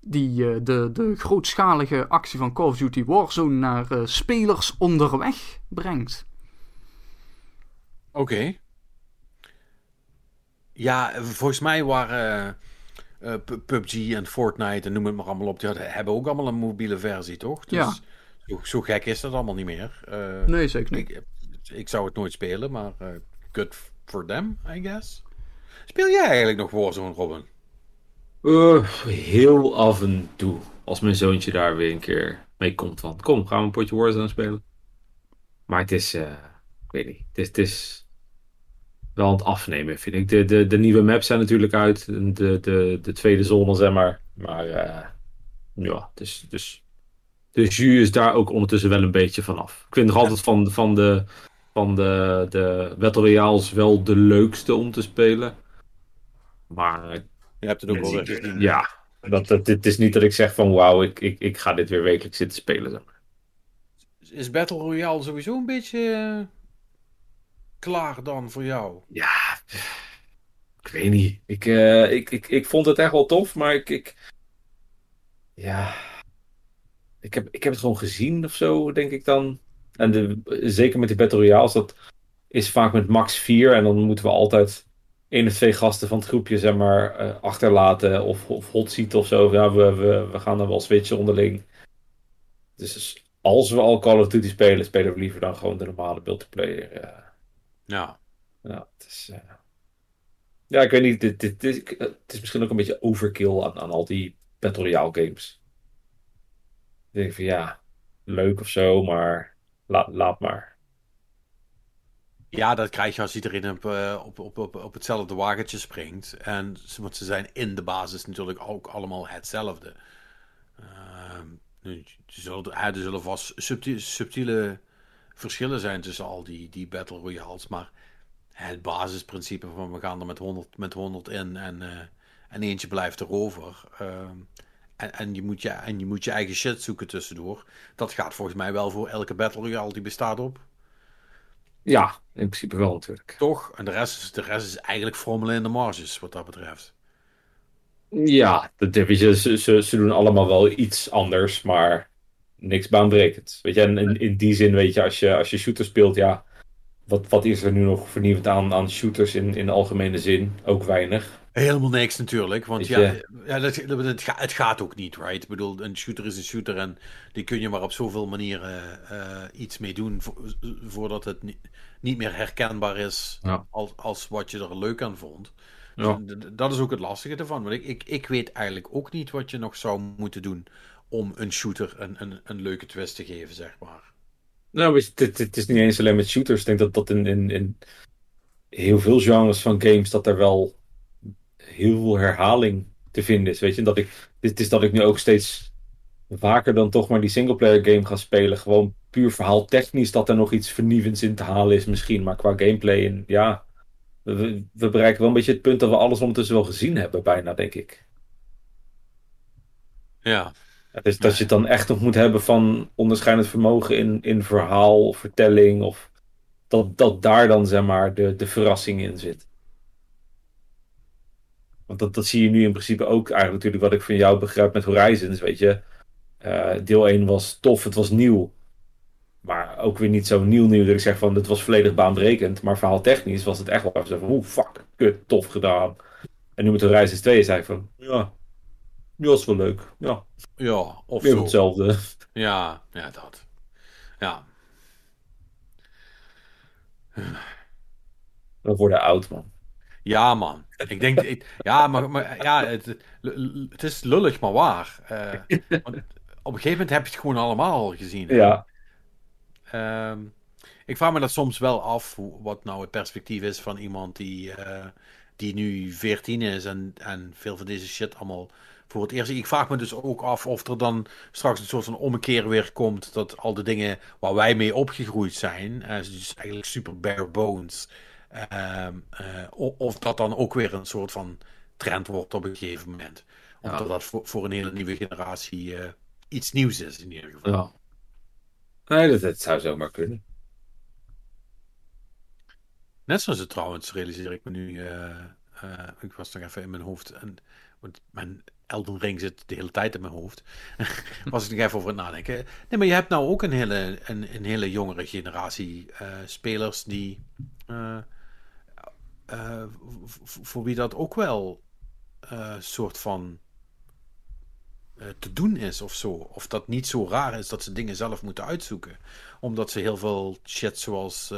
die de, de grootschalige actie van Call of Duty Warzone naar eh, spelers onderweg brengt. Oké. Ja, volgens mij waren eh, eh, Pu- PUBG en Fortnite en noem het maar allemaal op. Die hadden, hebben ook allemaal een mobiele versie, toch? Dus Ja. Zo, zo gek is dat allemaal niet meer. Eh, Nee, zeker niet. ik, ik zou het nooit spelen, maar eh, good for them, I guess. Speel jij eigenlijk nog Warzone, Robin? Eh, heel af en toe. Als mijn zoontje daar weer een keer mee komt van... Kom, gaan we een potje Warzone spelen? Maar het is... eh, ik weet niet. Het is, het is wel aan het afnemen, vind ik. De, de, de nieuwe maps zijn natuurlijk uit. De, de, de tweede zone, zeg maar. Maar eh, ja, dus, dus... De jus is daar ook ondertussen wel een beetje vanaf. Ik vind nog altijd van, van, de, van de, de Battle Royales wel de leukste om te spelen. Maar Je hebt het ook wel ja, dat, dat, het is niet dat ik zeg van wauw, ik, ik, ik ga dit weer wekelijks zitten spelen. Zeg maar. Is Battle Royale sowieso een beetje eh, klaar dan voor jou? Ja, ik weet niet. Ik, eh, ik, ik, ik vond het echt wel tof, maar ik. ik ja. Ik heb, ik heb het gewoon gezien of zo, denk ik dan. En de, zeker met die Battle Royales, dat is vaak met max 4 en dan moeten we altijd één of twee gasten van het groepje zeg maar, uh, achterlaten of, of hot seat of zo. Ja, we, we, we gaan dan wel switchen onderling. Dus als we al Call of Duty spelen, spelen we liever dan gewoon de normale multiplayer. Uh. Ja. Ja, het is, uh... ja, ik weet niet. Dit, dit, dit, het is misschien ook een beetje overkill aan, aan al die Battle Royale games. Ik denk van ja, leuk of zo, maar laat, laat maar. Ja, dat krijg je als iedereen op, op, op, op, op hetzelfde wagentje springt. En want ze zijn in de basis natuurlijk ook allemaal hetzelfde. Uh, er, zullen, er zullen vast subtiele, subtiele verschillen zijn tussen al die, die Battle Royales. Maar het basisprincipe van we gaan er met 100, met 100 in en, uh, en eentje blijft erover. Uh, en, en, je moet je, en je moet je eigen shit zoeken tussendoor. Dat gaat volgens mij wel voor elke Battle Royale die bestaat op. Ja, in principe wel natuurlijk. Toch? En de rest is, de rest is eigenlijk formule in de marges wat dat betreft. Ja, je, ze, ze, ze doen allemaal wel iets anders, maar niks baanbrekend. Weet je, en in, in die zin, weet je, als je, als je shooter speelt, ja, wat, wat is er nu nog vernieuwend aan, aan shooters in, in de algemene zin? Ook weinig. Helemaal niks natuurlijk, want ja, ja dat, het, gaat, het gaat ook niet, right? Ik bedoel, een shooter is een shooter en die kun je maar op zoveel manieren uh, iets mee doen voordat het niet, niet meer herkenbaar is als, als wat je er leuk aan vond. Ja. Dus dat is ook het lastige ervan, want ik, ik, ik weet eigenlijk ook niet wat je nog zou moeten doen om een shooter een, een, een leuke twist te geven, zeg maar. Nou, het, het is niet eens alleen met shooters. Ik denk dat dat in, in, in heel veel genres van games dat er wel heel veel herhaling te vinden is. Weet je, dat ik, dit is dat ik nu ook steeds vaker dan toch maar die singleplayer game ga spelen. Gewoon puur verhaal technisch dat er nog iets vernieuwends in te halen is misschien. Maar qua gameplay, en, ja, we, we bereiken wel een beetje het punt dat we alles ondertussen wel gezien hebben, bijna, denk ik. Ja. Dus dat je het dan echt nog moet hebben van onderscheidend vermogen in, in verhaal of vertelling. Of dat, dat daar dan zeg maar de, de verrassing in zit. Want dat, dat zie je nu in principe ook eigenlijk natuurlijk wat ik van jou begrijp met Horizons. Weet je, uh, deel 1 was tof, het was nieuw. Maar ook weer niet zo nieuw nieuw dat ik zeg van het was volledig baanbrekend. Maar verhaaltechnisch was het echt wel zo van hoe fuck, kut, tof gedaan. En nu met Horizons 2 zei ik van ja, ja, is wel leuk. Ja, ja of weer hetzelfde. Ja, ja, dat. Ja. We worden oud, man. Ja, man. Ik denk, ik, ja, maar, maar ja, het, het, is lullig, maar waar. Uh, want op een gegeven moment heb je het gewoon allemaal al gezien. Ja. Uh, ik vraag me dat soms wel af, hoe, wat nou het perspectief is van iemand die, uh, die nu 14 is en, en veel van deze shit allemaal voor het eerst. Ik vraag me dus ook af of er dan straks een soort van ommekeer weer komt. Dat al de dingen waar wij mee opgegroeid zijn, uh, dus eigenlijk super bare bones. Uh, uh, of dat dan ook weer een soort van trend wordt op een gegeven moment. Omdat ja. dat voor, voor, een hele nieuwe generatie uh, iets nieuws is in ieder geval. Ja. Nee, dat, dat zou zomaar kunnen. Net zoals het trouwens, realiseer ik me nu. ik was nog even in mijn hoofd. En, want mijn Elden Ring zit de hele tijd in mijn hoofd. [LAUGHS] was ik nog even over het nadenken. Nee, maar je hebt nou ook een hele, een, een hele jongere generatie spelers die uh, voor wie dat ook wel een soort van te doen is of zo. Of dat niet zo raar is dat ze dingen zelf moeten uitzoeken. Omdat ze heel veel shit zoals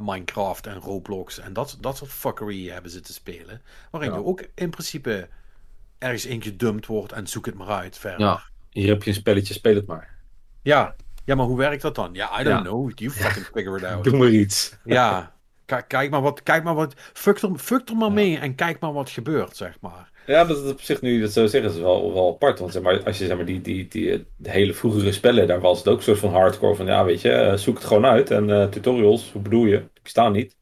Minecraft en Roblox en dat, dat soort fuckery hebben zitten spelen. Waarin ja. je ook in principe ergens ingedumpt wordt en zoek het maar uit verder. Ja, hier heb je een spelletje, speel het maar. Ja, ja maar hoe werkt dat dan? Ja, I don't ja. know. You fucking [LAUGHS] figure it out. Doe maar iets. Ja, Kijk, maar wat, kijk maar wat, fuck er, fuck er maar ja. mee en kijk maar wat gebeurt, zeg maar. Ja, dat is op zich nu dat zo zeggen is wel, wel apart. Want zeg maar, als je zeg maar, die, die, die de hele vroegere spellen, daar was het ook een soort van hardcore van, ja weet je, zoek het gewoon uit. En uh, tutorials, hoe bedoel je? Ik sta niet.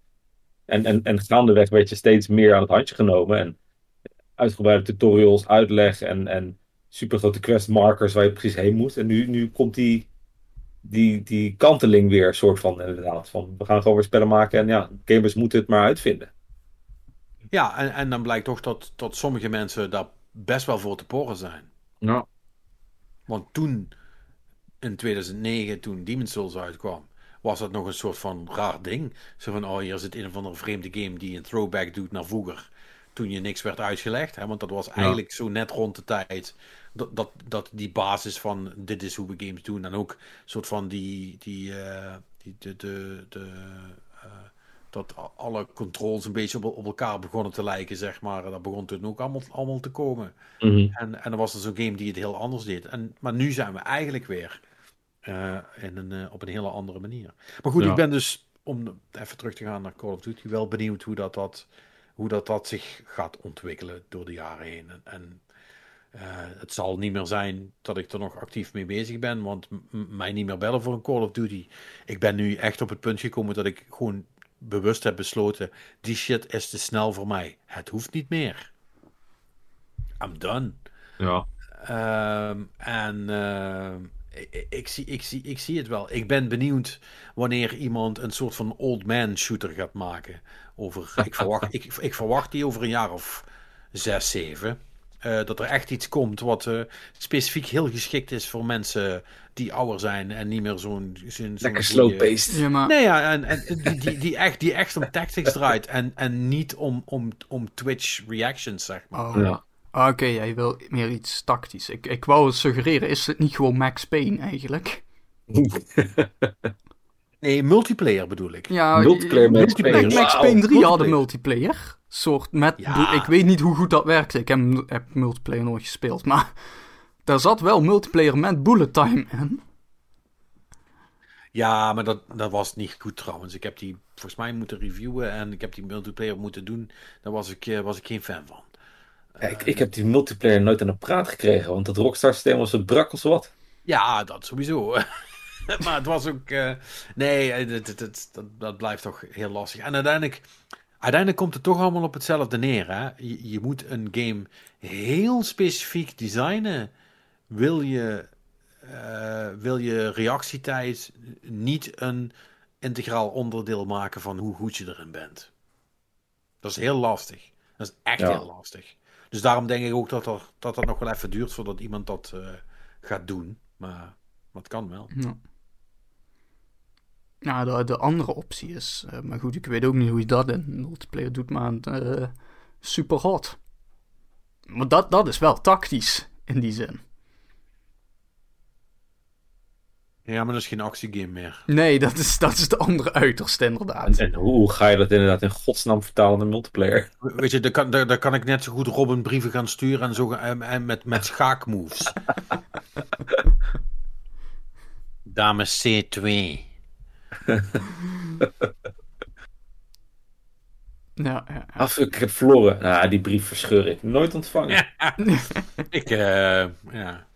En, en, en gaandeweg werd je steeds meer aan het handje genomen. En uitgebreide tutorials, uitleg en, en super grote questmarkers waar je precies heen moet. En nu, nu komt die die, die kanteling weer, soort van inderdaad. Van, we gaan gewoon weer spellen maken en ja, gamers moeten het maar uitvinden. Ja, en, en dan blijkt toch dat, dat sommige mensen daar best wel voor te porren zijn. Ja. Want toen, in 2009, toen Demon's Souls uitkwam, was dat nog een soort van raar ding. Zo van, oh, hier zit een of andere vreemde game die een throwback doet naar vroeger. Toen je niks werd uitgelegd. Hè? Want dat was eigenlijk zo net rond de tijd dat, dat, dat die basis van dit is hoe we games doen. En ook soort van die, die, uh, die de, de, de uh, dat alle controls een beetje op, op, elkaar begonnen te lijken, zeg maar. Dat begon toen ook allemaal, allemaal te komen. Mm -hmm. en, en dan was er zo'n game die het heel anders deed. En, maar nu zijn we eigenlijk weer uh, in een, op een hele andere manier. Maar goed, ja. ik ben dus, om even terug te gaan naar Call of Duty, wel benieuwd hoe dat, dat, hoe dat, dat zich gaat ontwikkelen door de jaren heen. En, en uh, het zal niet meer zijn dat ik er nog actief mee bezig ben, want mij niet meer bellen voor een Call of Duty. Ik ben nu echt op het punt gekomen dat ik gewoon bewust heb besloten: die shit is te snel voor mij. Het hoeft niet meer. I'm done. Ja. Uh, en uh, ik, ik, zie, ik, zie, ik zie het wel. Ik ben benieuwd wanneer iemand een soort van old man shooter gaat maken. Over, [LAUGHS] ik, verwacht, ik, ik verwacht die over een jaar of zes, zeven. Uh, dat er echt iets komt wat uh, specifiek heel geschikt is voor mensen die ouder zijn en niet meer zo'n... zo'n Lekker zo slow-paced. Ja, maar... Nee, ja, en, en die, die, die, echt, die echt om tactics draait en, en niet om, om, om Twitch reactions, zeg maar. Oh. Ja. Oké, okay, jij wil meer iets tactisch. Ik, ik wou suggereren, is het niet gewoon Max Payne eigenlijk? [LAUGHS] nee, multiplayer bedoel ik. Ja, multiplayer Max Payne. Max, Max Payne 3 hadden multiplayer soort met. Ja. Ik weet niet hoe goed dat werkte. Ik heb, heb multiplayer nooit gespeeld. Maar [LAUGHS] daar zat wel multiplayer met bullet time in. Ja, maar dat, dat was niet goed trouwens. Ik heb die volgens mij moeten reviewen en ik heb die multiplayer moeten doen. Daar was ik, was ik geen fan van. Ik, ik heb die multiplayer nooit aan de praat gekregen, want dat Rockstar systeem was het brak als wat. Ja, dat sowieso. [LAUGHS] maar het was ook. Uh, nee, dat, dat, dat, dat blijft toch heel lastig. En uiteindelijk uiteindelijk komt het toch allemaal op hetzelfde neer. Hè? Je, je, moet een game heel specifiek designen. Wil je, uh, wil je reactietijd niet een integraal onderdeel maken van hoe goed je erin bent. Dat is heel lastig. Dat is echt ja. heel lastig. Dus daarom denk ik ook dat, er, dat dat nog wel even duurt voordat iemand dat uh, gaat doen. Maar, het kan wel. Ja. Nou, de, de andere optie is, uh, maar goed, ik weet ook niet hoe je dat in multiplayer doet, maar uh, super hot. Maar dat, dat is wel tactisch in die zin. Ja, maar dat is geen actiegame meer. Nee, dat is, dat is de andere uiterste inderdaad. En, en hoe ga je dat inderdaad in godsnaam vertalen naar multiplayer? Weet je, daar kan, daar, daar kan ik net zo goed Robin brieven gaan sturen en, zo, en, en met, met schaakmoves. [LAUGHS] Dames [LAUGHS] C2. ja, ja, Af, ik heb verloren. Nou, die brief verscheur ik. Nooit ontvangen. [LAUGHS] ik, uh, ja.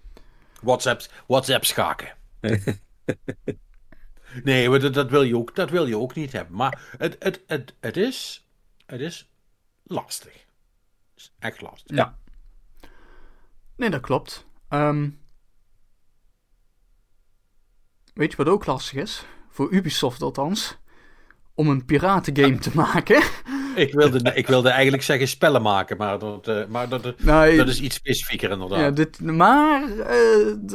WhatsApp, WhatsApp schaken. [LAUGHS] nee, maar dat, dat, wil je ook, dat wil je ook niet hebben. Maar het, het, het, het, is, het is lastig. Het is echt lastig. Ja. Nee, dat klopt. Um, weet je wat ook lastig is? voor Ubisoft althans, om een piratengame te maken. Ik wilde, ik wilde eigenlijk zeggen spellen maken, maar dat, uh, maar dat, nou, dat is iets specifieker inderdaad. Ja, dit, maar uh,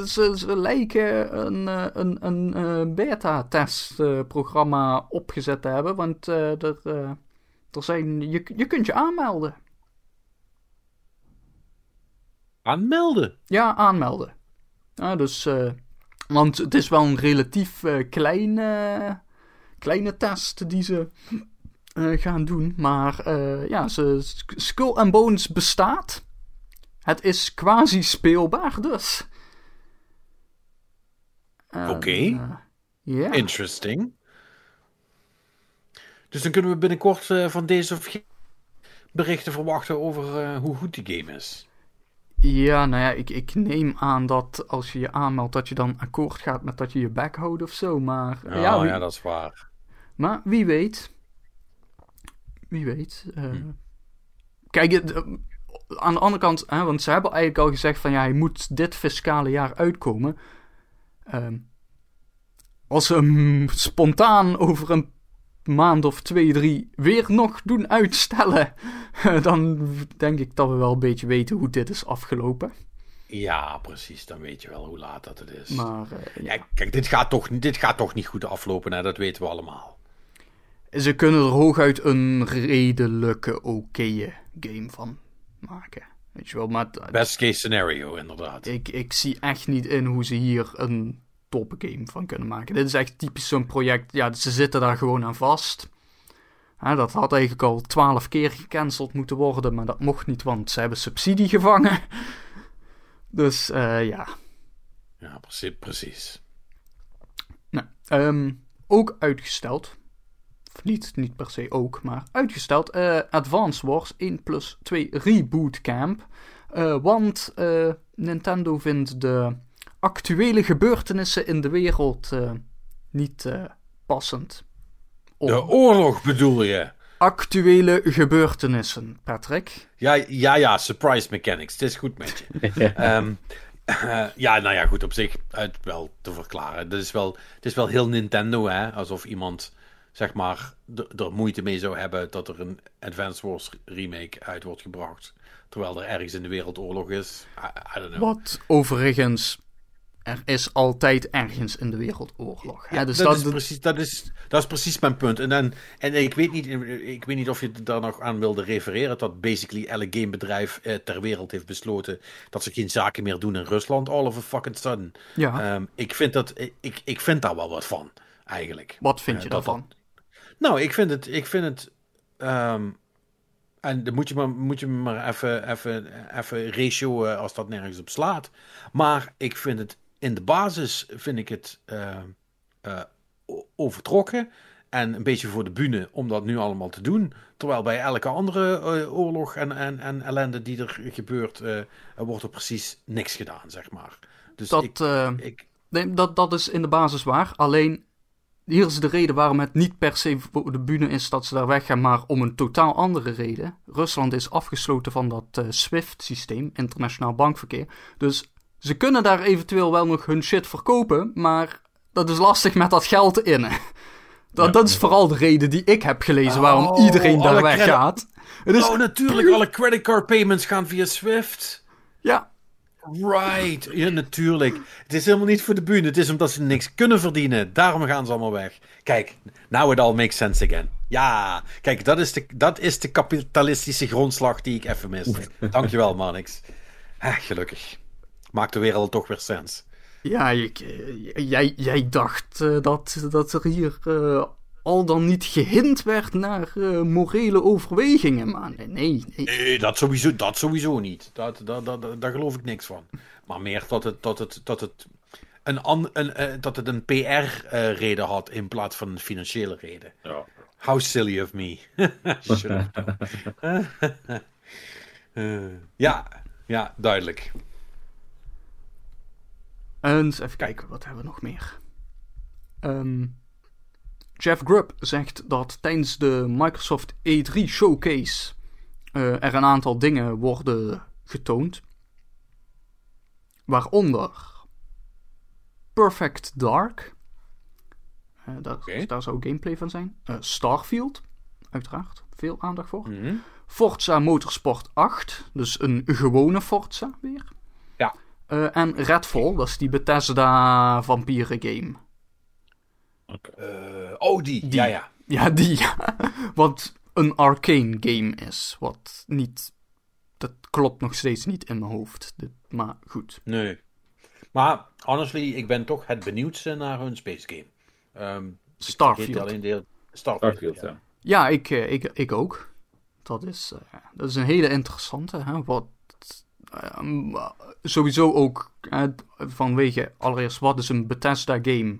ze, ze lijken een, een, een, beta-testprogramma opgezet te hebben, want er, er zijn, je, je kunt je aanmelden. Aanmelden? Ja, aanmelden. Ja, dus want het is wel een relatief uh, kleine, kleine test die ze gaan doen. Maar uh, ja, ze, Skull and Bones bestaat. Het is quasi speelbaar dus. Oké. Okay. Yeah. Interesting. Dus dan kunnen we binnenkort van deze of berichten verwachten over hoe goed die game is. Ja, nou ja, ik, ik neem aan dat als je je aanmeldt, dat je dan akkoord gaat met dat je je bek houdt of zo. Maar oh, ja, wie... ja, dat is waar. Maar wie weet. Wie weet. Uh... Hm. Kijk, uh, aan de andere kant, hè, want ze hebben eigenlijk al gezegd van ja, hij moet dit fiscale jaar uitkomen. Uh, als ze hem spontaan over een maand of twee, drie weer nog doen uitstellen, [LAUGHS] dan denk ik dat we wel een beetje weten hoe dit is afgelopen. Ja, precies. Dan weet je wel hoe laat dat het is. Maar uh, ja. ja. Kijk, dit gaat, toch, dit gaat toch niet goed aflopen, hè? dat weten we allemaal. Ze kunnen er hooguit een redelijke, oké game van maken. Weet je wel, maar... Best case scenario, inderdaad. Ik, ik zie echt niet in hoe ze hier een game van kunnen maken. Dit is echt typisch zo'n project. Ja, ze zitten daar gewoon aan vast. dat had eigenlijk al twaalf keer gecanceld moeten worden, maar dat mocht niet, want ze hebben subsidie gevangen. [LAUGHS] Dus uh, ja. Ja, precies. precies. Nou, um, ook uitgesteld. Of niet, niet per se ook, maar uitgesteld. Uh, Advance Wars 1 plus 2 Reboot Camp. Uh, want Nintendo vindt de actuele gebeurtenissen in de wereld uh, niet uh, passend. Om... De oorlog bedoel je? Actuele gebeurtenissen, Patrick. Ja, ja, ja, surprise mechanics. Het is goed met je. um, [LAUGHS] uh, ja, nou ja, goed, op zich uit wel te verklaren. Het is wel, het is wel heel Nintendo, hè? Alsof iemand, zeg maar, er moeite mee zou hebben dat er een Advance Wars remake uit wordt gebracht. Terwijl er ergens in de wereld oorlog is. I, I don't know. Wat overigens er is altijd ergens in de wereld oorlog. Ja, dus dat, dat, is precies, dat, is, dat is precies mijn punt. En, dan, en ik, weet niet, ik weet niet of je daar nog aan wilde refereren. Dat basically elk gamebedrijf eh, ter wereld heeft besloten dat ze geen zaken meer doen in Rusland. All of a fucking sudden. Ja. Um, ik, vind dat, ik, ik vind daar wel wat van, eigenlijk. Wat vind je uh, daarvan? Nou, ik vind het. Ik vind het um, en dan moet je maar, moet je maar even, even, even ratio als dat nergens op slaat. Maar ik vind het in de basis vind ik het uh, uh, overtrokken. En een beetje voor de bühne om dat nu allemaal te doen. Terwijl bij elke andere uh, oorlog en, en, en ellende die er gebeurt, wordt er precies niks gedaan, zeg maar. Dus dat, ik, ik... Nee, dat, dat is in de basis waar. Alleen, hier is de reden waarom het niet per se voor de bühne is dat ze daar weggaan, maar om een totaal andere reden. Rusland is afgesloten van dat SWIFT-systeem, internationaal bankverkeer. Dus ze kunnen daar eventueel wel nog hun shit verkopen, maar dat is lastig met dat geld in. [LAUGHS] Dat, dat is vooral de reden die ik heb gelezen waarom oh, iedereen daar weggaat. Oh, natuurlijk, alle creditcard payments gaan via Swift. Ja. Right, ja, natuurlijk. Het is helemaal niet voor de bühne, het is omdat ze niks kunnen verdienen. Daarom gaan ze allemaal weg. Kijk, now it all makes sense again. Ja, kijk, dat is de, dat is de kapitalistische grondslag die ik even miste. [LAUGHS] Dankjewel, Manix. Ah, gelukkig maakt de wereld toch weer sens. Ja, ik, eh, jij, jij dacht uh, dat, dat er hier uh, al dan niet gehind werd naar uh, morele overwegingen, maar nee, nee. Nee, dat, sowieso, dat sowieso niet. Dat, dat, dat, daar geloof ik niks van. Maar meer dat het, dat het, dat het, een, an, een, dat het een PR-reden had in plaats van een financiële reden. Ja. How silly of me. [LAUGHS] [LAUGHS] ja, ja, duidelijk. En even kijken, wat hebben we nog meer? Um, Jeff Grubb zegt dat tijdens de Microsoft E3 Showcase uh, er een aantal dingen worden getoond. Waaronder Perfect Dark. Uh, daar, okay. daar, zou gameplay van zijn. Uh, Starfield, uiteraard. Veel aandacht voor. Mm -hmm. Forza Motorsport 8, dus een gewone Forza weer. Uh, en Redfall, dat is die Bethesda vampieren game. Uh, oh, die. die. Ja, ja. Ja, die. [LAUGHS] wat een arcane game is. Wat niet... Dat klopt nog steeds niet in mijn hoofd. Dit, maar goed. Nee. Maar, honestly, ik ben toch het benieuwdste naar hun space game. Um, Starfield. Alleen deel... Starfield, Starfield ja. ja. ik, eh, ik, ik ook. Dat is, uh, dat is een hele interessante. Hè? Wat Ehm, sowieso ook vanwege allereerst wat is een Bethesda game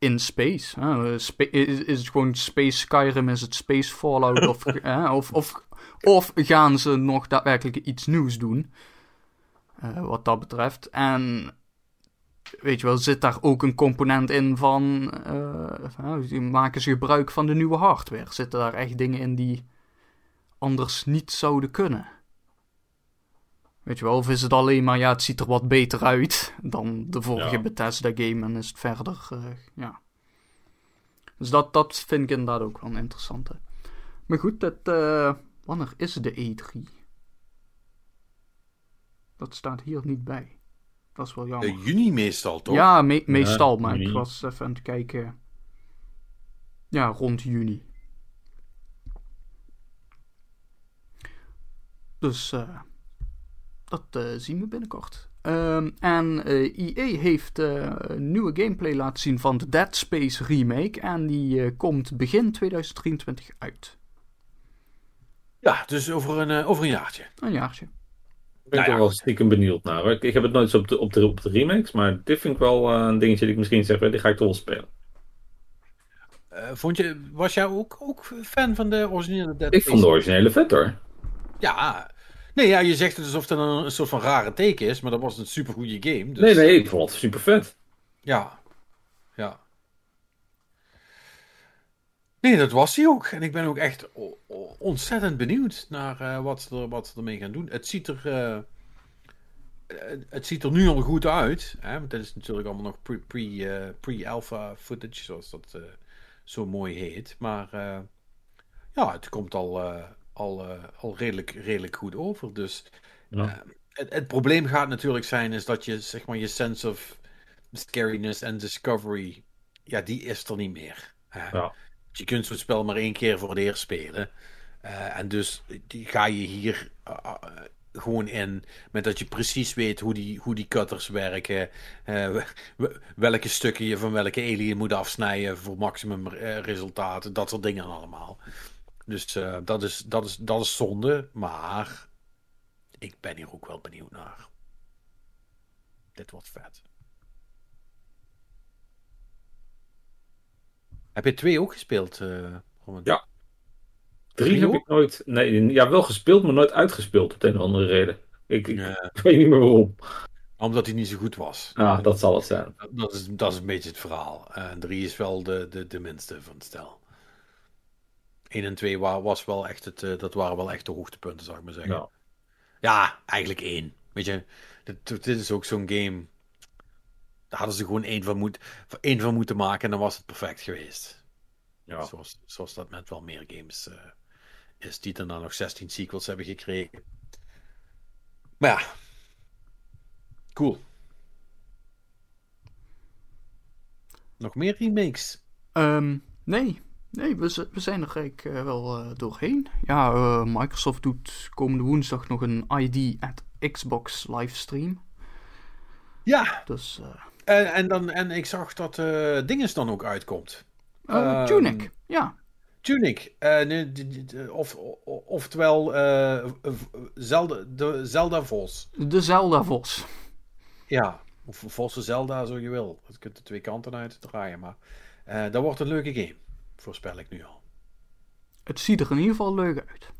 in space? is, is, het gewoon Space Skyrim? Is het Space Fallout? of, [LAUGHS] of, of, of, gaan ze nog daadwerkelijk iets nieuws doen? Uh, wat dat betreft. En weet je wel, zit daar ook een component in van. Uh, maken ze gebruik van de nieuwe hardware? Zitten daar echt dingen in die anders niet zouden kunnen? Weet je wel, of is het alleen maar, ja, het ziet er wat beter uit dan de vorige Bethesda game en is het verder, uh, ja. Dus dat, dat vind ik inderdaad ook wel een interessante. Maar goed, dat, uh, wanneer is de E3? Dat staat hier niet bij. Dat is wel jammer. Uh, juni meestal, toch? Ja, me meestal, maar juni. ik was even aan het kijken. Ja, rond juni. Dus uh, dat uh, zien we binnenkort. Um, en EA heeft een nieuwe gameplay laten zien van de Dead Space remake. En die komt begin 2023 uit. Ja, dus over een, over een jaartje. Een jaartje. Ik ben nou ja. er wel stiekem benieuwd naar. Hoor. Ik heb het nooit zo op de, op de, op de remakes, maar dit vind ik wel uh, een dingetje dat ik misschien zeg, die ga ik toch wel spelen. Uh, vond je, was jij ook, ook fan van de originele Dead Ik vond de originele vet hoor. Ja, nee, ja, je zegt het alsof het een, een soort van rare teken is, maar dat was een super goede game. Dus... Nee, nee, ik vond het super vet. Ja, ja. Nee, dat was hij ook. En ik ben ook echt ontzettend benieuwd naar uh, wat, ze er, wat ze ermee gaan doen. Het ziet er, uh, het ziet er nu al goed uit. Hè? Want dat is natuurlijk allemaal nog pre-alpha pre, uh, pre footage, zoals dat zo mooi heet. Maar ja, het komt al, al, al redelijk, redelijk goed over. Dus ja. het, het, probleem gaat natuurlijk zijn is dat je, zeg maar, je sense of scariness en discovery, ja, die is er niet meer. Ja. Je kunt zo'n spel maar één keer voor het eerst spelen. Uh, en dus die ga je hier uh, gewoon in met dat je precies weet hoe die, hoe die cutters werken. welke stukken je van welke alien moet afsnijden voor maximum resultaten. Dat soort dingen allemaal. Dus dat, is, dat, is, dat is zonde. Maar ik ben hier ook wel benieuwd naar. Dit wordt vet. Heb je twee ook gespeeld, uh, Roman? Ja. Drie heb ik nooit. Nee, ja, wel gespeeld, maar nooit uitgespeeld op de een of andere reden. Ik, ik, Ja. ik [LAUGHS] weet niet meer waarom. Omdat hij niet zo goed was. Ah, dat zal het zijn. Dat is, dat is een beetje het verhaal. En drie is wel de, de, de minste van het stel. 1 en 2 wa- was wel echt het, eh, dat waren wel echt de hoogtepunten, zou ik maar zeggen. Ja. Ja, eigenlijk één. Weet je, dit, dit is ook zo'n game. Daar hadden ze gewoon één van, moet, één van moeten maken en dan was het perfect geweest. Ja. Zoals, zoals dat met wel meer games eh, is, die daarna nog 16 sequels hebben gekregen. Maar ja, cool. Nog meer remakes? Ehm, nee, nee we, we zijn er eigenlijk eh, wel eh, doorheen. Ja, eh, Microsoft doet komende woensdag nog een ID at Xbox livestream. Ja, Dus, en, en, dan, en ik zag dat Dinges dan ook uitkomt. eh, Ehm, Tunic, ja. Tunic, of, oftewel Zelda, de Zelda Vos. De Zelda Vos. Ja, of Vosse Zelda, zo je wil. Je kunt de twee kanten uit draaien, maar dat wordt een leuke game, voorspel ik nu al. Het ziet er in ieder geval leuk uit.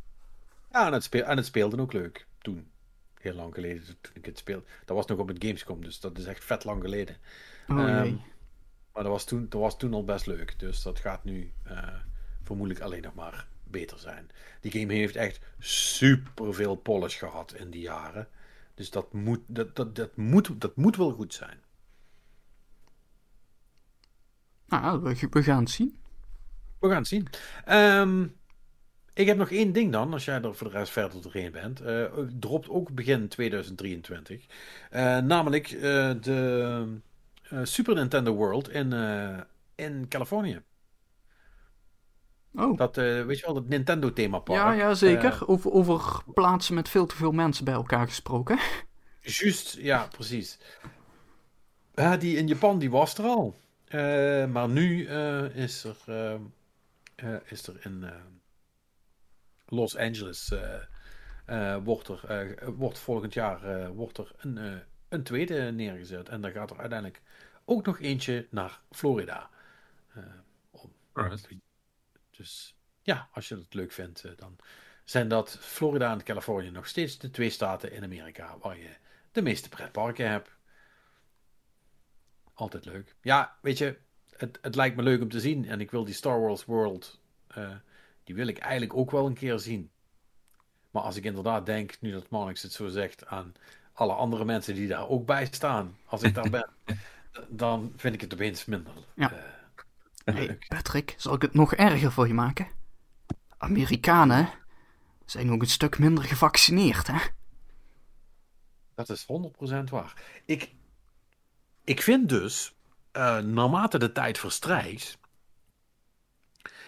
Ja, en het, speel, en het speelde ook leuk toen. Heel lang geleden, toen ik het speelde. Dat was nog op het Gamescom, dus dat is echt vet lang geleden. Oh Ehm. Maar dat was, toen, dat was toen al best leuk. Dus dat gaat nu eh, vermoedelijk alleen nog maar beter zijn. Die game heeft echt super veel polish gehad in die jaren. Dus dat moet, dat, dat, dat moet, dat moet wel goed zijn. Nou, we, we gaan het zien. We gaan het zien. Ehm, ik heb nog één ding dan, als jij er voor de rest verder doorheen bent. Eh dropt ook begin 2023. Eh, namelijk eh, de Super Nintendo World in, in Californië. Oh, Dat, weet je wel, dat Nintendo themapark. ja, ja, zeker. Over, over plaatsen met veel te veel mensen bij elkaar gesproken. Juist, ja, precies. Die in Japan, die was er al. Maar nu is, er, eh, is er in eh, Los Angeles, eh, wordt, er, wordt volgend jaar wordt er een, een tweede neergezet. En dan gaat er uiteindelijk ook nog eentje naar Florida. Dus ja, als je dat leuk vindt, dan zijn dat Florida en Californië nog steeds de twee staten in Amerika waar je de meeste pretparken hebt. Altijd leuk. Ja, weet je, het, het lijkt me leuk om te zien en ik wil die Star Wars World, eh, die wil ik eigenlijk ook wel een keer zien. Maar als ik inderdaad denk, nu dat Marnix het zo zegt, aan alle andere mensen die daar ook bij staan, als ik daar [LAUGHS] ben, dan vind ik het opeens minder Ja. eh, Hey. Patrick, zal ik het nog erger voor je maken? Amerikanen zijn ook een stuk minder gevaccineerd, hè? Dat is 100% waar. Ik, ik vind dus, uh, naarmate de tijd verstrijkt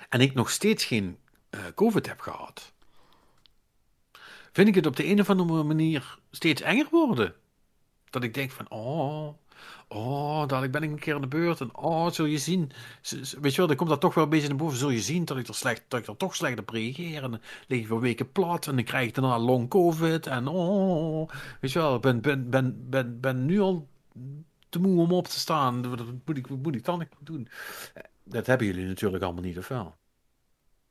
en ik nog steeds geen uh, COVID heb gehad, vind ik het op de een of andere manier steeds enger worden. Dat ik denk van, oh, oh, dadelijk ben ik een keer aan de beurt. En oh, zul je zien. Weet je wel, dan komt dat toch wel een beetje naar boven. Zul je zien dat ik er, slecht, ik er toch slecht op reageer. En dan lig ik voor weken plat. En dan krijg ik daarna long covid. En oh, weet je wel, ben, ben, ben, ben, ben nu al te moe om op te staan. Wat moet ik, wat moet ik dan doen? Dat hebben jullie natuurlijk allemaal niet, of wel?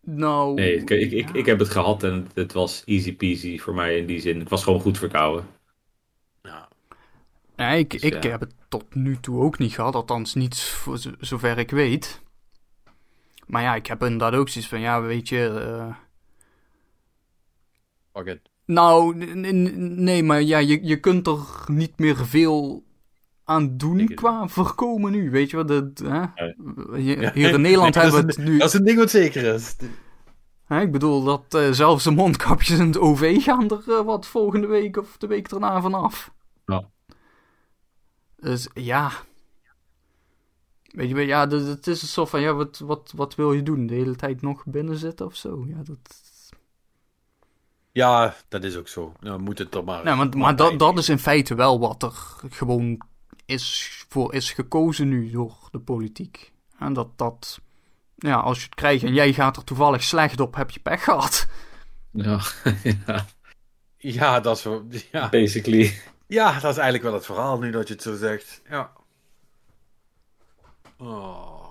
Nou... Nee, ik, ik, ik, ik heb het gehad en het was easy peasy voor mij in die zin. Het was gewoon goed verkouden. Ja. Nee, ik, dus, ik heb het tot nu toe ook niet gehad. Althans, niet voor zover ik weet. Maar ja, ik heb inderdaad ook zoiets van, ja, weet je... Uh... Fuck it. Nou, nee, maar ja, je, je kunt er niet meer veel aan doen qua voorkomen nu. Weet je wat? Dat, hè? Hier in [LAUGHS] Nederland hebben we het nu. Dat is een ding wat zeker is. ik bedoel dat uh, zelfs de mondkapjes in het OV gaan er uh, wat volgende week of de week erna vanaf. Ja. Dus ja. Weet je, ja, het is zo van, ja, wat, wat, wat wil je doen? De hele tijd nog binnen zitten of zo? Ja, dat... Ja, dat is ook zo. Nou, moet het toch maar... Nou, maar, maar dat, dat is in feite wel wat er gewoon is, voor is gekozen nu door de politiek. En dat dat, ja, als je het krijgt en jij gaat er toevallig slecht op, heb je pech gehad. Ja, [LAUGHS] ja. ja dat is ja. Basically. Ja, dat is eigenlijk wel het verhaal nu dat je het zo zegt. Ja. Oh.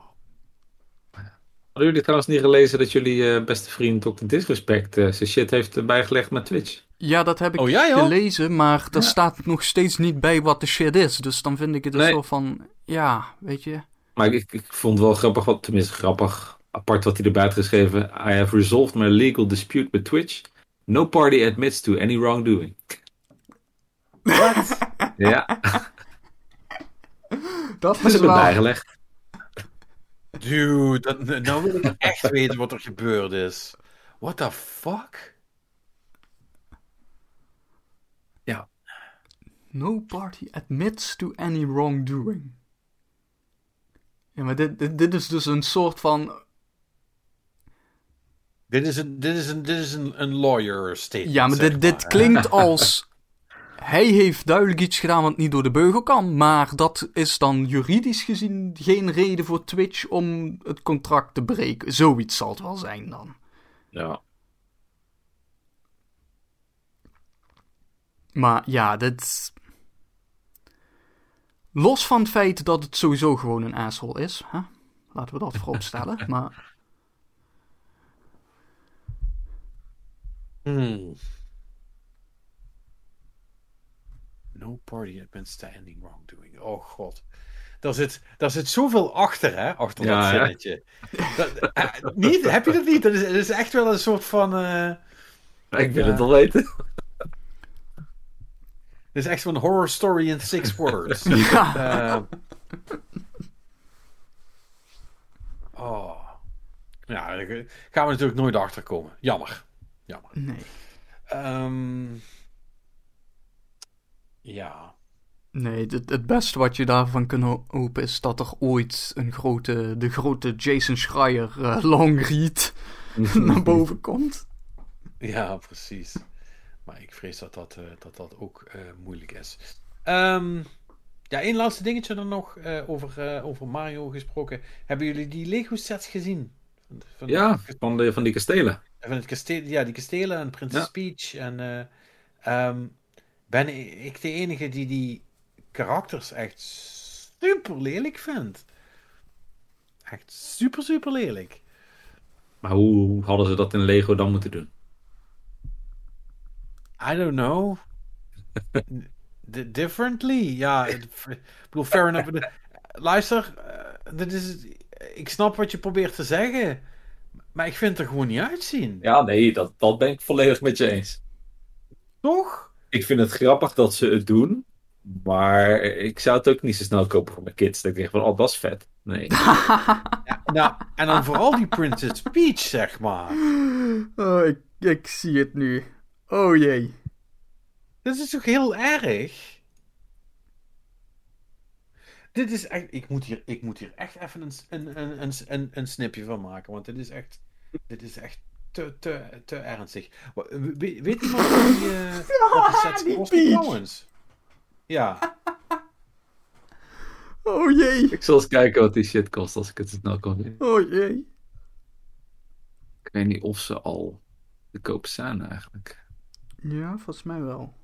Hadden jullie trouwens niet gelezen dat jullie uh, beste vriend Dr. Disrespect uh, zijn shit heeft bijgelegd met Twitch? Ja, dat heb ik oh, gelezen, maar er staat nog steeds niet bij wat de shit is. Dus dan vind ik het nee. zo van, ja, weet je. Maar ik, ik vond het wel grappig, wat, tenminste grappig, apart wat hij erbij had geschreven. I have resolved my legal dispute with Twitch. No party admits to any wrongdoing. Wat? [LAUGHS] ja. Dat is wel... bijgelegd. Dude, dat, nou wil ik echt weten wat er gebeurd is. What the fuck? Ja. No party admits to any wrongdoing. Ja, maar dit, dit, dit is dus een soort van. Dit is een, dit is een, dit is een, een lawyer statement. Ja, maar dit, dit klinkt [LAUGHS] als. Hij heeft duidelijk iets gedaan wat niet door de beugel kan, maar dat is dan juridisch gezien geen reden voor Twitch om het contract te breken. Zoiets zal het wel zijn dan. Ja. Maar ja, dit. Los van het feit dat het sowieso gewoon een asshole is, hè? laten we dat voorop stellen. [LAUGHS] maar. Hmm. No party had been standing wrongdoing. Oh god. Daar zit, daar zit zoveel achter, hè? Achter dat zinnetje. Dat, uh, niet? Heb je dat niet? Dat is, dat is echt wel een soort van. Uh, ik wil het al weten. Dit is echt zo'n horror story in six [LAUGHS] words. ja. Uh, oh. Ja, daar gaan we natuurlijk nooit achter komen. Jammer. Jammer. Nee. Um, ja. Nee, het, het beste wat je daarvan kunt hopen is dat er ooit een grote, de grote Jason Schreier uh, long read [LAUGHS] [LAUGHS] naar boven komt. Ja, precies. Maar ik vrees dat dat, uh, dat, dat ook uh, moeilijk is. Um, ja, één laatste dingetje dan nog over, over Mario gesproken. Hebben jullie die Lego sets gezien? Van, van ja, van, de, van die kastelen. Van het kasteel, ja, die kastelen en Princess ja. Peach. En um, ben ik de enige die die karakters echt super lelijk vindt. Echt super, super lelijk. Maar hoe hadden ze dat in Lego dan moeten doen? I don't know. differently. Ja, ik bedoel, fair enough. Luister, uh, dit is, ik snap wat je probeert te zeggen. Maar ik vind het er gewoon niet uitzien. Ja, nee, dat, dat ben ik volledig met je eens. Toch? Ik vind het grappig dat ze het doen. Maar ik zou het ook niet zo snel kopen voor mijn kids. Dat ik denk van, oh, dat is vet. Nee. [LAUGHS] ja, nou, en dan vooral die Princess Peach, zeg maar. [LAUGHS] Oh, ik, ik zie het nu. Oh jee. Dat is toch heel erg? Dit is echt. Ik moet hier, ik moet hier echt even een, een, een, een, een, een snipje van maken. Want dit is echt. Dit is echt te, te, te ernstig. Weet iemand wat die, eh, [LAUGHS] wat sets kosten Peach. trouwens? Ja. Oh jee. Ik zal eens kijken wat die shit kost als ik het snel kan vinden. Oh jee. Ik weet niet of ze al te koop zijn eigenlijk. Ja, volgens mij wel.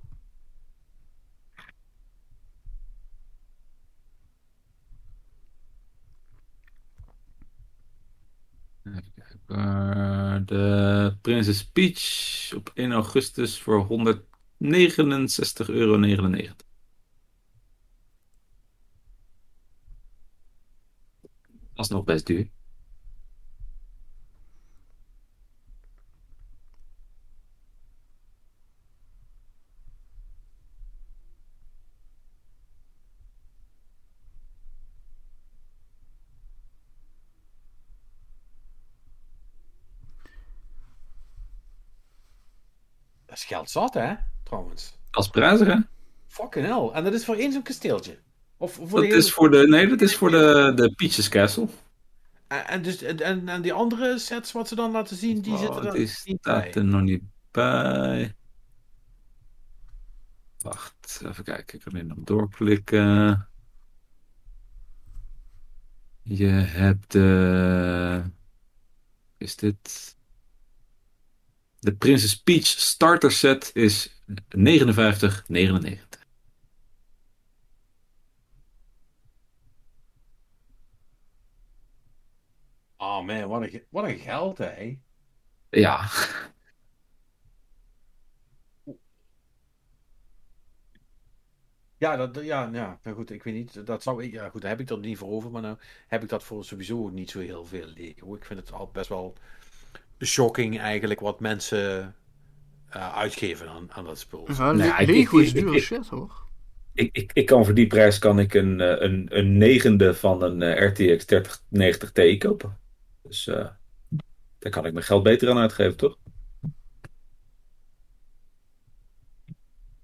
Even kijken. De Princess Peach op 1 augustus voor 169,99 euro. Dat is nog best duur. Geld zat, hè? Trouwens. Dat is prijzig, hè? Fucking hell. En dat is voor één zo'n kasteeltje. Of voor Dat de hele- is voor de, nee, dat is voor de, de Peaches Castle. En, en dus, en, en, die andere sets wat ze dan laten zien, die Oh, zitten er die niet staat bij. er nog niet bij. Wacht, even kijken. Ik kan er nog doorklikken. Je hebt de. Is dit? De Princess Peach starter set is 59,99. Oh man, wat een, wat een geld, hè? Ja, Ja, dat, ja, ja, goed, ik weet niet. Dat zou ik, ja, goed, daar heb ik dat niet voor over, maar nou heb ik dat voor sowieso niet zo heel veel liggen. Ik vind het al best wel shocking eigenlijk wat mensen eh, uitgeven aan, aan dat spul. Ja, Nou, ik- Lego is duur shit hoor. ik, ik, ik kan voor die prijs kan ik een, eh, een, een negende van een eh, RTX 3090 Ti kopen. Dus eh, daar kan ik mijn geld beter aan uitgeven, toch?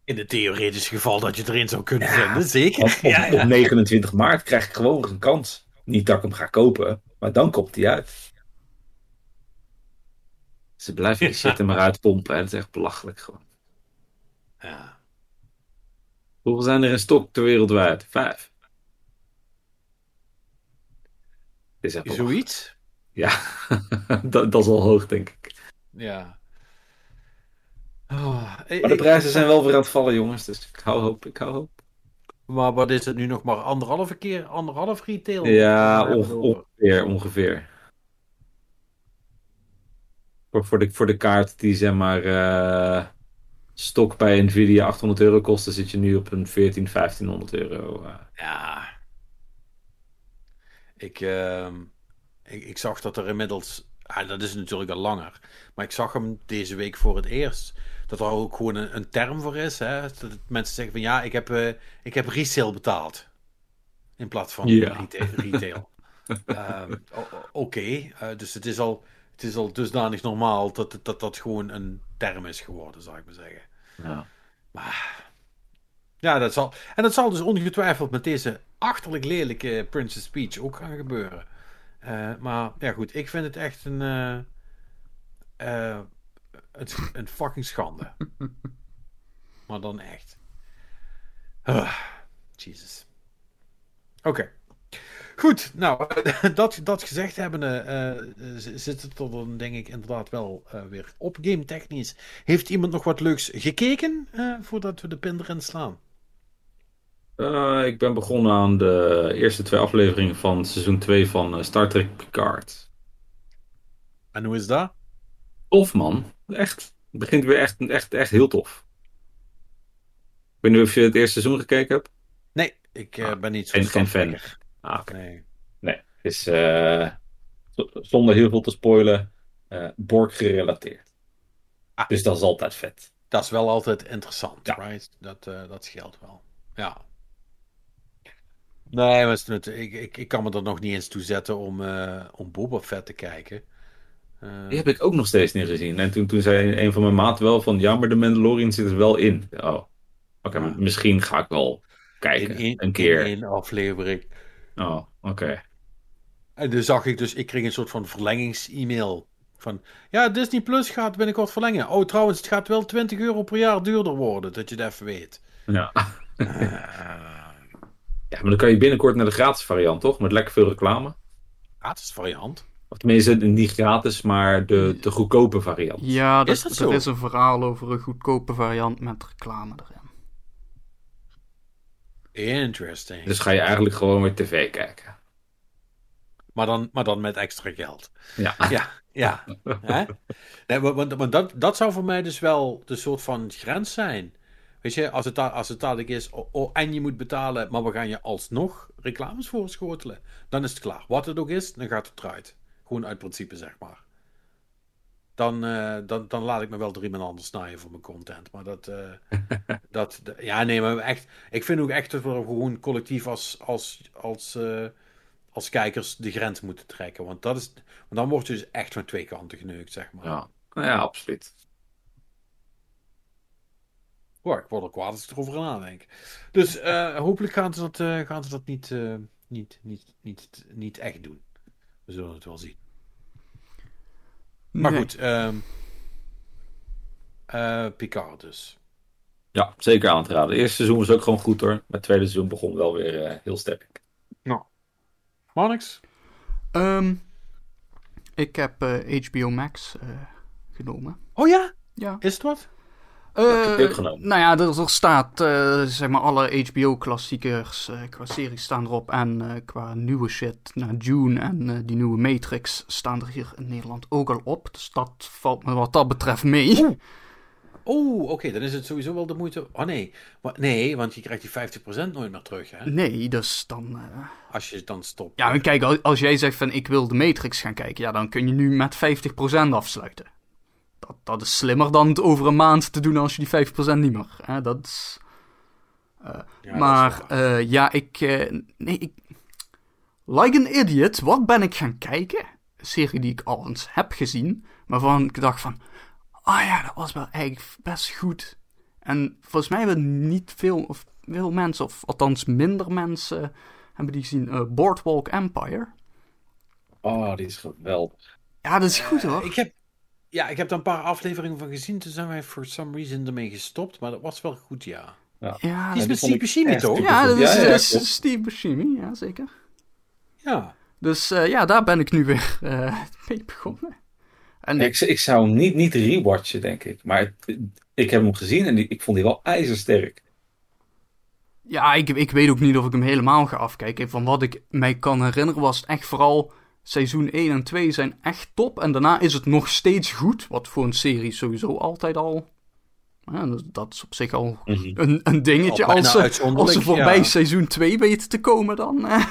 In het theoretische geval dat je erin zou kunnen Ja. vinden, zeker. Op, Ja, ja. op 29 maart krijg ik gewoon een kans. Niet dat ik hem ga kopen, maar dan komt hij uit. Ze blijven die shit er maar uitpompen. Hè. Dat is echt belachelijk gewoon. Ja. Hoeveel zijn er in stok ter wereldwijd? Vijf. Het is echt. Zoiets? Ja, [LAUGHS] dat, dat is al hoog, denk ik. Ja. Oh, Maar de prijzen zijn wel weer aan het vallen, jongens. Dus ik hou hoop, ik hou hoop. Maar wat is het nu nog maar anderhalve keer, anderhalf retail? Ja, het over? ongeveer, ongeveer. Voor, voor, de, voor de kaart die zeg maar eh, stok bij Nvidia 800 euro kost, dan zit je nu op een 14, 1500 euro. eh. Ja. Ik, ehm, ik, ik zag dat er inmiddels. Ah, dat is natuurlijk al langer. Maar ik zag hem deze week voor het eerst. Dat er ook gewoon een, een term voor is. Hè? Dat mensen zeggen van ja, ik heb, eh, ik heb resale betaald. In plaats van Ja. retail. retail. [LAUGHS] Ehm, Oké, dus het is, al, het is al dusdanig normaal dat, het- dat dat gewoon een term is geworden, zou ik maar zeggen. Ja. Ja, dat zal. En dat zal dus ongetwijfeld met deze achterlijk lelijke Princess Peach ook gaan gebeuren. Eh, maar ja, goed, ik vind het echt een. eh, eh, het, een fucking schande. [LAUGHS] maar dan echt. Ah, Jesus. Oké. Goed, nou, [LAUGHS] dat, dat gezegd hebbende, eh, z- zit het er dan denk ik inderdaad wel eh, weer op game technisch. Heeft iemand nog wat leuks gekeken eh, voordat we de pin erin slaan? Eh, ik ben begonnen aan de eerste twee afleveringen van seizoen 2 van eh, Star Trek Picard. En hoe is dat? Tof man, echt. Het begint weer echt, echt, echt heel tof. Ik weet niet of je het eerste seizoen gekeken hebt. Nee, ik eh, Ah, ben niet zo geen- geen fan. Ah, oké. Nee. Nee, het is eh, zonder heel veel te spoilen, eh Borg gerelateerd. Ah. Dus dat is altijd vet. Dat is wel altijd interessant, Ja. right? Dat, eh, dat scheelt wel. Ja. Nee, maar het ik, ik, ik kan me er nog niet eens toe zetten om, om Boba Fett te kijken. Die heb ik ook nog steeds niet gezien. En toen, toen zei een van mijn maten wel van, ja, maar de Mandalorian zit er wel in. Oh, Oké, Ja. misschien ga ik wel kijken. in een keer. in één aflevering. Oh, oké. En toen zag ik dus, ik kreeg een soort van verlengings-e-mail. Van, ja, Disney Plus gaat binnenkort verlengen. Oh, trouwens, het gaat wel 20 euro per jaar duurder worden, dat je het even weet. Ja. [LAUGHS] Ja, maar dan kan je binnenkort naar de gratis variant, toch? Met lekker veel reclame. gratis variant. Of tenminste, niet gratis, maar de, de goedkope variant. Ja, Is dat, dat zo? er is een verhaal over een goedkope variant met reclame erin. Interesting. Dus ga je eigenlijk gewoon weer tv kijken. Maar, dan, maar dan met extra geld. Ja. Ja, ja. [LAUGHS] Hè? Nee, want dat, dat zou voor mij dus wel de soort van grens zijn. Weet je, als het, als het dadelijk is, oh, oh, en je moet betalen, maar we gaan je alsnog reclames voorschotelen, dan is het klaar. Wat het ook is, dan gaat het eruit. Gewoon uit principe, zeg maar. Dan, eh, dan, dan laat ik me wel door iemand anders snijden voor mijn content. Maar dat, eh, [LAUGHS] dat, ja, nee, maar echt, ik vind ook echt dat we gewoon collectief als, als, als, eh, als kijkers de grens moeten trekken. Want, dat is, want dan wordt je dus echt van twee kanten geneukt, zeg maar. Ja, Nou ja absoluut. Hoor, ik word er kwaad als ik erover nadenk. Dus [LAUGHS] hopelijk gaan ze dat, gaan ze dat niet, niet, niet, niet, niet echt doen. We zullen het wel zien. Maar Nee. goed, ehm eh, Picard dus. Ja, zeker aan te raden. Het eerste seizoen was ook gewoon goed hoor. Maar het tweede seizoen begon wel weer eh, heel sterk. Marnix? Ehm, ik heb eh, HBO Max eh, genomen. Oh ja? Ja. Is het wat? Eh, heb genomen. Nou ja, er, er staat, eh, zeg maar, alle HBO-klassiekers eh, qua series staan erop. En qua nieuwe shit, nou, Dune en die nieuwe Matrix staan er hier in Nederland ook al op. Dus dat valt me wat dat betreft mee. Oh, [LAUGHS] oké, dan is het sowieso wel de moeite. Oh nee, maar, nee, want je krijgt die 50% nooit meer terug, hè? Nee, dus dan... Als je dan stopt. Ja, en kijk, als, als jij zegt van ik wil de Matrix gaan kijken, ja, dan kun je nu met 50% afsluiten. Dat, dat is slimmer dan het over een maand te doen als je die 5% niet mag. Hè? Dat is... Ja, is maar eh, ja, ik, eh, nee, ik. Like an idiot, wat ben ik gaan kijken? Een serie die ik al eens heb gezien, maar waarvan ik dacht van. Ah ja, dat was wel eigenlijk best goed. En volgens mij hebben niet veel, of veel mensen, of althans minder mensen, hebben die gezien. eh, Boardwalk Empire. Oh, die is geweldig. Ja, dat is goed hoor. Ik heb, ja, ik heb er een paar afleveringen van gezien. Toen zijn wij for some reason ermee gestopt. Maar dat was wel goed, ja. ja, Die is met Steve Buscemi, toch? ja, dat is Ja, ja, eh. Steve Buscemi, ja zeker. Ja. Dus eh, ja, daar ben ik nu weer eh, mee begonnen. En Ik, ik zou hem niet, niet rewatchen, denk ik. Maar het- ik heb hem gezien en die, ik vond die wel ijzersterk. Ja, ik, ik weet ook niet of ik hem helemaal ga afkijken. Van wat ik mij kan herinneren was het echt vooral seizoen 1 en 2 zijn echt top. En daarna is het nog steeds goed. Wat voor een serie sowieso altijd al... Ja, dat, dat is op zich al een, een dingetje. Al Als ze, uitzonderlijk, als ze voorbij ja. seizoen 2 weten te komen dan... eh.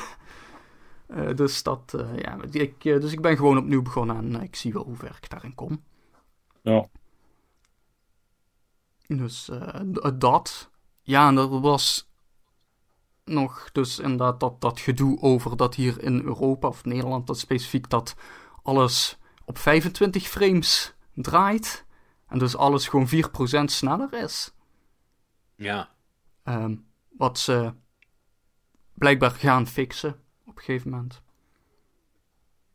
Dus dat, eh, ja, ik, eh, dus ik ben gewoon opnieuw begonnen en ik zie wel hoe ver ik daarin kom. Ja. Dus dat. Ja, en er was nog dus inderdaad dat, dat gedoe over dat hier in Europa of Nederland dat specifiek dat alles op 25 frames draait. En dus alles gewoon 4% sneller is. Ja. Ehm, wat ze blijkbaar gaan fixen op een gegeven moment.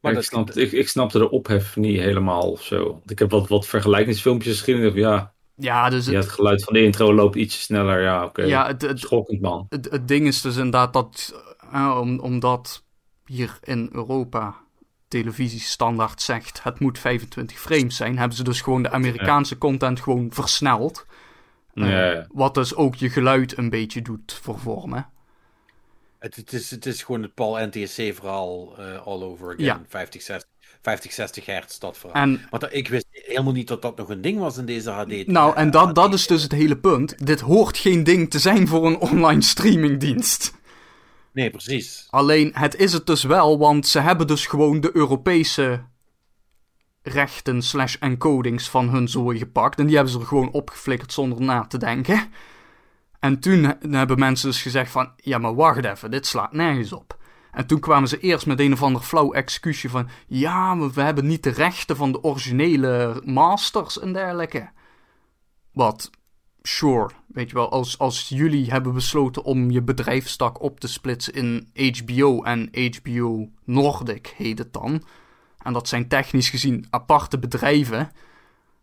Maar ik, ik, ik snapte de ophef niet helemaal of zo. Want ik heb wat, wat vergelijkingsfilmpjes gezien. en ik dacht, Ja, Ja, dus ja, het, geluid van de intro loopt ietsje sneller. Ja, oké. ja, het, het, Schokkend, man. het, het ding is dus inderdaad dat, eh, om, omdat hier in Europa televisie standaard zegt het moet 25 frames zijn, hebben ze dus gewoon de Amerikaanse content gewoon versneld. Eh, Ja, ja. Wat dus ook je geluid een beetje doet vervormen. het, het, is, het is gewoon het Paul NTSC verhaal eh, all over again. Ja. 50, 60, 50, 60 hertz, dat verhaal. En Want ik wist helemaal niet dat dat nog een ding was in deze HD. nou, en dat, dat is dus het hele punt. Dit hoort geen ding te zijn voor een online streamingdienst. Nee, precies. Alleen het is het dus wel, want ze hebben dus gewoon de Europese rechten slash encodings van hun zooi gepakt. En die hebben ze er gewoon opgeflikkerd zonder na te denken. En toen he- hebben mensen dus gezegd van, ja maar wacht even, dit slaat nergens op. En toen kwamen ze eerst met een of ander flauw excuusje van, ja, we hebben niet de rechten van de originele masters en dergelijke. Wat sure, weet je wel, als, als jullie hebben besloten om je bedrijfstak op te splitsen in HBO en HBO Nordic heet het dan. En dat zijn technisch gezien aparte bedrijven.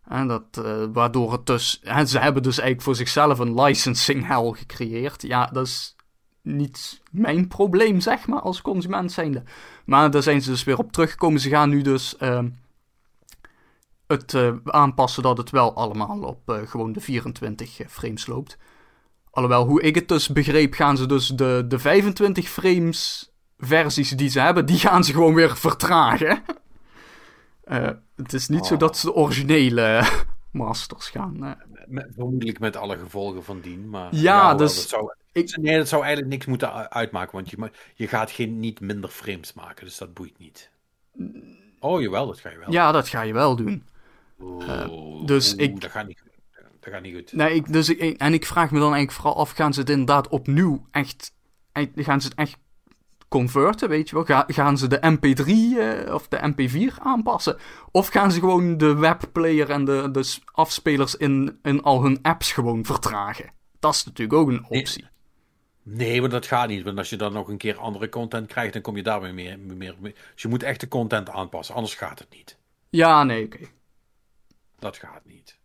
En dat, uh, waardoor het dus. En ze hebben dus eigenlijk voor zichzelf een licensing hell gecreëerd. Ja, dat is niet mijn probleem, zeg maar, als consument zijnde. Maar daar zijn ze dus weer op teruggekomen. Ze gaan nu dus. Uh, het uh, aanpassen dat het wel allemaal op uh, gewoon de 24 frames loopt. Alhoewel, hoe ik het dus begreep, gaan ze dus de, de 25 frames versies die ze hebben, die gaan ze gewoon weer vertragen. Het is niet oh. zo dat ze de originele masters gaan. Met, vermoedelijk met alle gevolgen van dien. Maar ja, ja dus. Dat zou, ik, nee, dat zou eigenlijk niks moeten uitmaken, want je, je gaat geen niet minder frames maken, dus dat boeit niet. Oh, jawel, dat ga je wel. Ja, dat ga je wel doen. Uh, dus ik... Dat gaat niet goed. Dat gaat niet goed. Nee, ik, dus ik, en ik vraag me dan eigenlijk vooral af, gaan ze het inderdaad opnieuw echt... Gaan ze het echt converten, weet je wel? Ga, gaan ze de MP3 uh, of de MP4 aanpassen? Of gaan ze gewoon de webplayer en de, de afspelers in, in al hun apps gewoon vertragen? Dat is natuurlijk ook een optie. Nee. nee, maar dat gaat niet. Want als je dan nog een keer andere content krijgt, dan kom je daarmee meer, meer, meer. Dus je moet echt de content aanpassen, anders gaat het niet. Ja, nee, oké. Okay. Dat gaat niet.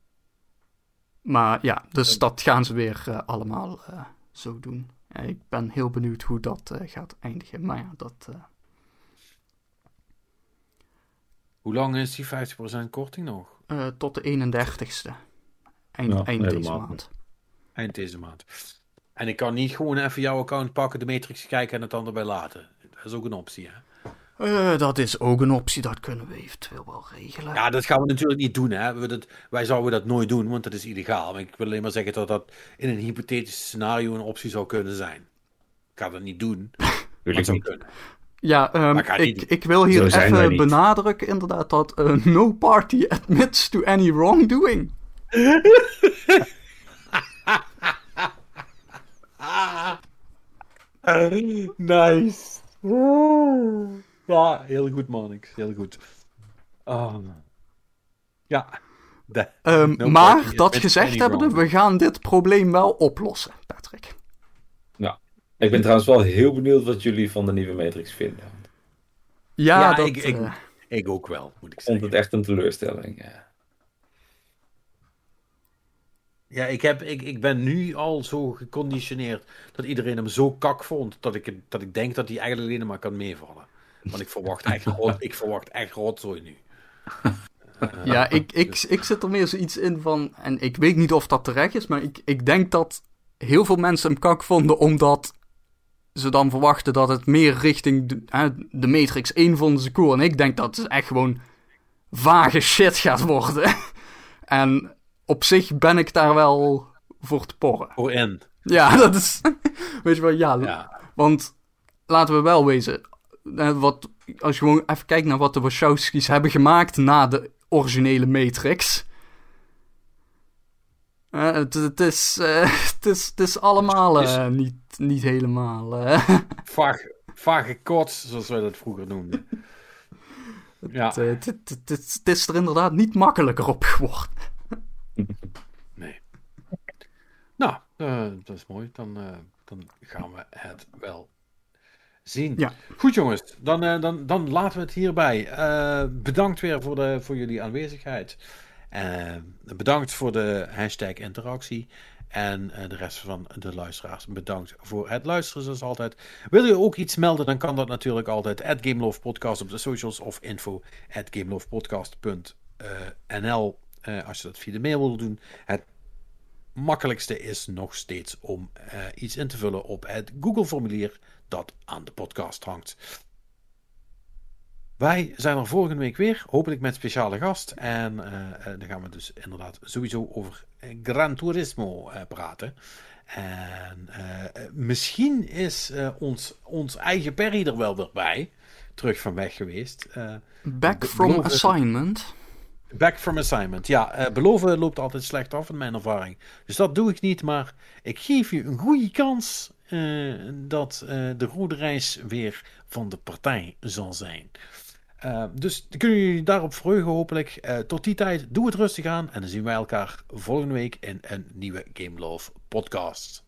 Maar ja, dus dat gaan ze weer uh, allemaal uh, zo doen. Ja, ik ben heel benieuwd hoe dat uh, gaat eindigen. Maar ja, dat. Hoe lang is die 50% korting nog? tot de 31ste. Eind, ja, eind deze maand. maand. Eind deze maand. En ik kan niet gewoon even jouw account pakken, de Matrix kijken en het dan erbij laten. Dat is ook een optie, hè? Uh, dat is ook een optie, dat kunnen we eventueel wel regelen. Ja, dat gaan we natuurlijk niet doen. Hè. We dat, wij zouden dat nooit doen, want dat is illegaal. Maar ik wil alleen maar zeggen dat dat in een hypothetisch scenario een optie zou kunnen zijn. Ik ga dat niet doen, [LAUGHS] wil ik zou kunnen. Ja, um, ik, ik, ik, wil hier even benadrukken inderdaad dat uh, no party admits to any wrongdoing. [LAUGHS] nice. Ja, heel goed, Manix. Heel goed. Oh, ja. Um, maar dat gezegd hebbende, we gaan dit probleem wel oplossen, Patrick. Ja. Ik ben trouwens wel heel benieuwd wat jullie van de nieuwe Matrix vinden. Ja, ja dat, ik, ik, uh... ik, ook wel, moet ik zeggen. vond het echt een teleurstelling, ja. Ja, ik, heb, ik, ik ben nu al zo geconditioneerd dat iedereen hem zo kak vond, dat ik, dat ik denk dat hij eigenlijk alleen maar kan meevallen. Want ik verwacht echt, rot, ik verwacht echt rotzooi nu. [LAUGHS] ja, ik, ik, ik zit er meer zoiets in van, en ik weet niet of dat terecht is, maar ik, ik denk dat heel veel mensen hem kak vonden omdat ze dan verwachten dat het meer richting de, de Matrix 1 vonden ze cool. En ik denk dat het echt gewoon vage shit gaat worden. [LAUGHS] en op zich ben ik daar wel voor te porren. Voor in. Ja, [LAUGHS] dat is. Weet je wel, ja. ja. Want laten we wel wezen. Eh, wat, als je gewoon even kijkt naar wat de Wachowski's hebben gemaakt na de originele Matrix. Uh, het, het, is, uh, [LAUGHS] het, is, het is allemaal uh, niet, niet helemaal. [LAUGHS] Vage, vage kots, zoals wij dat vroeger noemden. ja. het, het, het, is er inderdaad niet makkelijker op geworden. [LAUGHS] nee. Nou, dat is mooi. Dan, dan gaan we het wel zien. Ja. Goed jongens, dan, uh, dan, dan laten we het hierbij. Uh, bedankt weer voor, de, voor jullie aanwezigheid. Uh, bedankt voor de hashtag interactie. En de rest van de luisteraars, bedankt voor het luisteren zoals altijd. Wil je ook iets melden, dan kan dat natuurlijk altijd. At Podcast op de socials of info at als je dat via de mail wil doen. Het makkelijkste is nog steeds om iets in te vullen op het Google formulier dat aan de podcast hangt. Wij zijn er volgende week weer, hopelijk met speciale gast. En uh, dan gaan we dus inderdaad sowieso over Gran Turismo uh, praten. En uh, misschien is ons, ons eigen Perry er wel weer bij. Terug van weg geweest. Back from assignment. Back from assignment. Ja, beloven loopt altijd slecht af in mijn ervaring. Dus dat doe ik niet, maar ik geef je een goede kans dat uh, de rode reis weer van de partij zal zijn. Uh, dus kunnen jullie daarop verheugen hopelijk. Uh, tot die tijd, doe het rustig aan. En dan zien wij elkaar volgende week in een nieuwe Game Love podcast.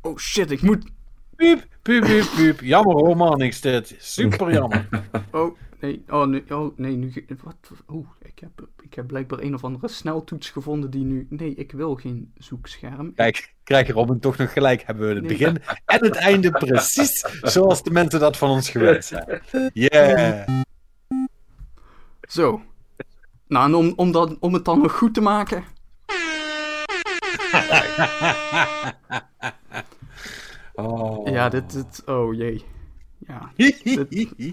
Oh shit, ik moet... Piep, piep, piep, piep. Jammer hoor, man, dit. Super jammer. [LAUGHS] Oh, nee, oh, nee, oh, nee, nu... Wat? Oeh, ik heb, ik heb blijkbaar een of andere sneltoets gevonden die nu... Nee, ik wil geen zoekscherm. Kijk, krijg Robin toch nog gelijk. Hebben we het begin [LAUGHS] en het einde precies zoals de mensen dat van ons gewend zijn. Yeah. Zo. Nou, en om, om, dat, om het dan nog goed te maken... [LAUGHS] oh. Ja, dit, dit... Oh, jee. Ja. [LAUGHS] Dit,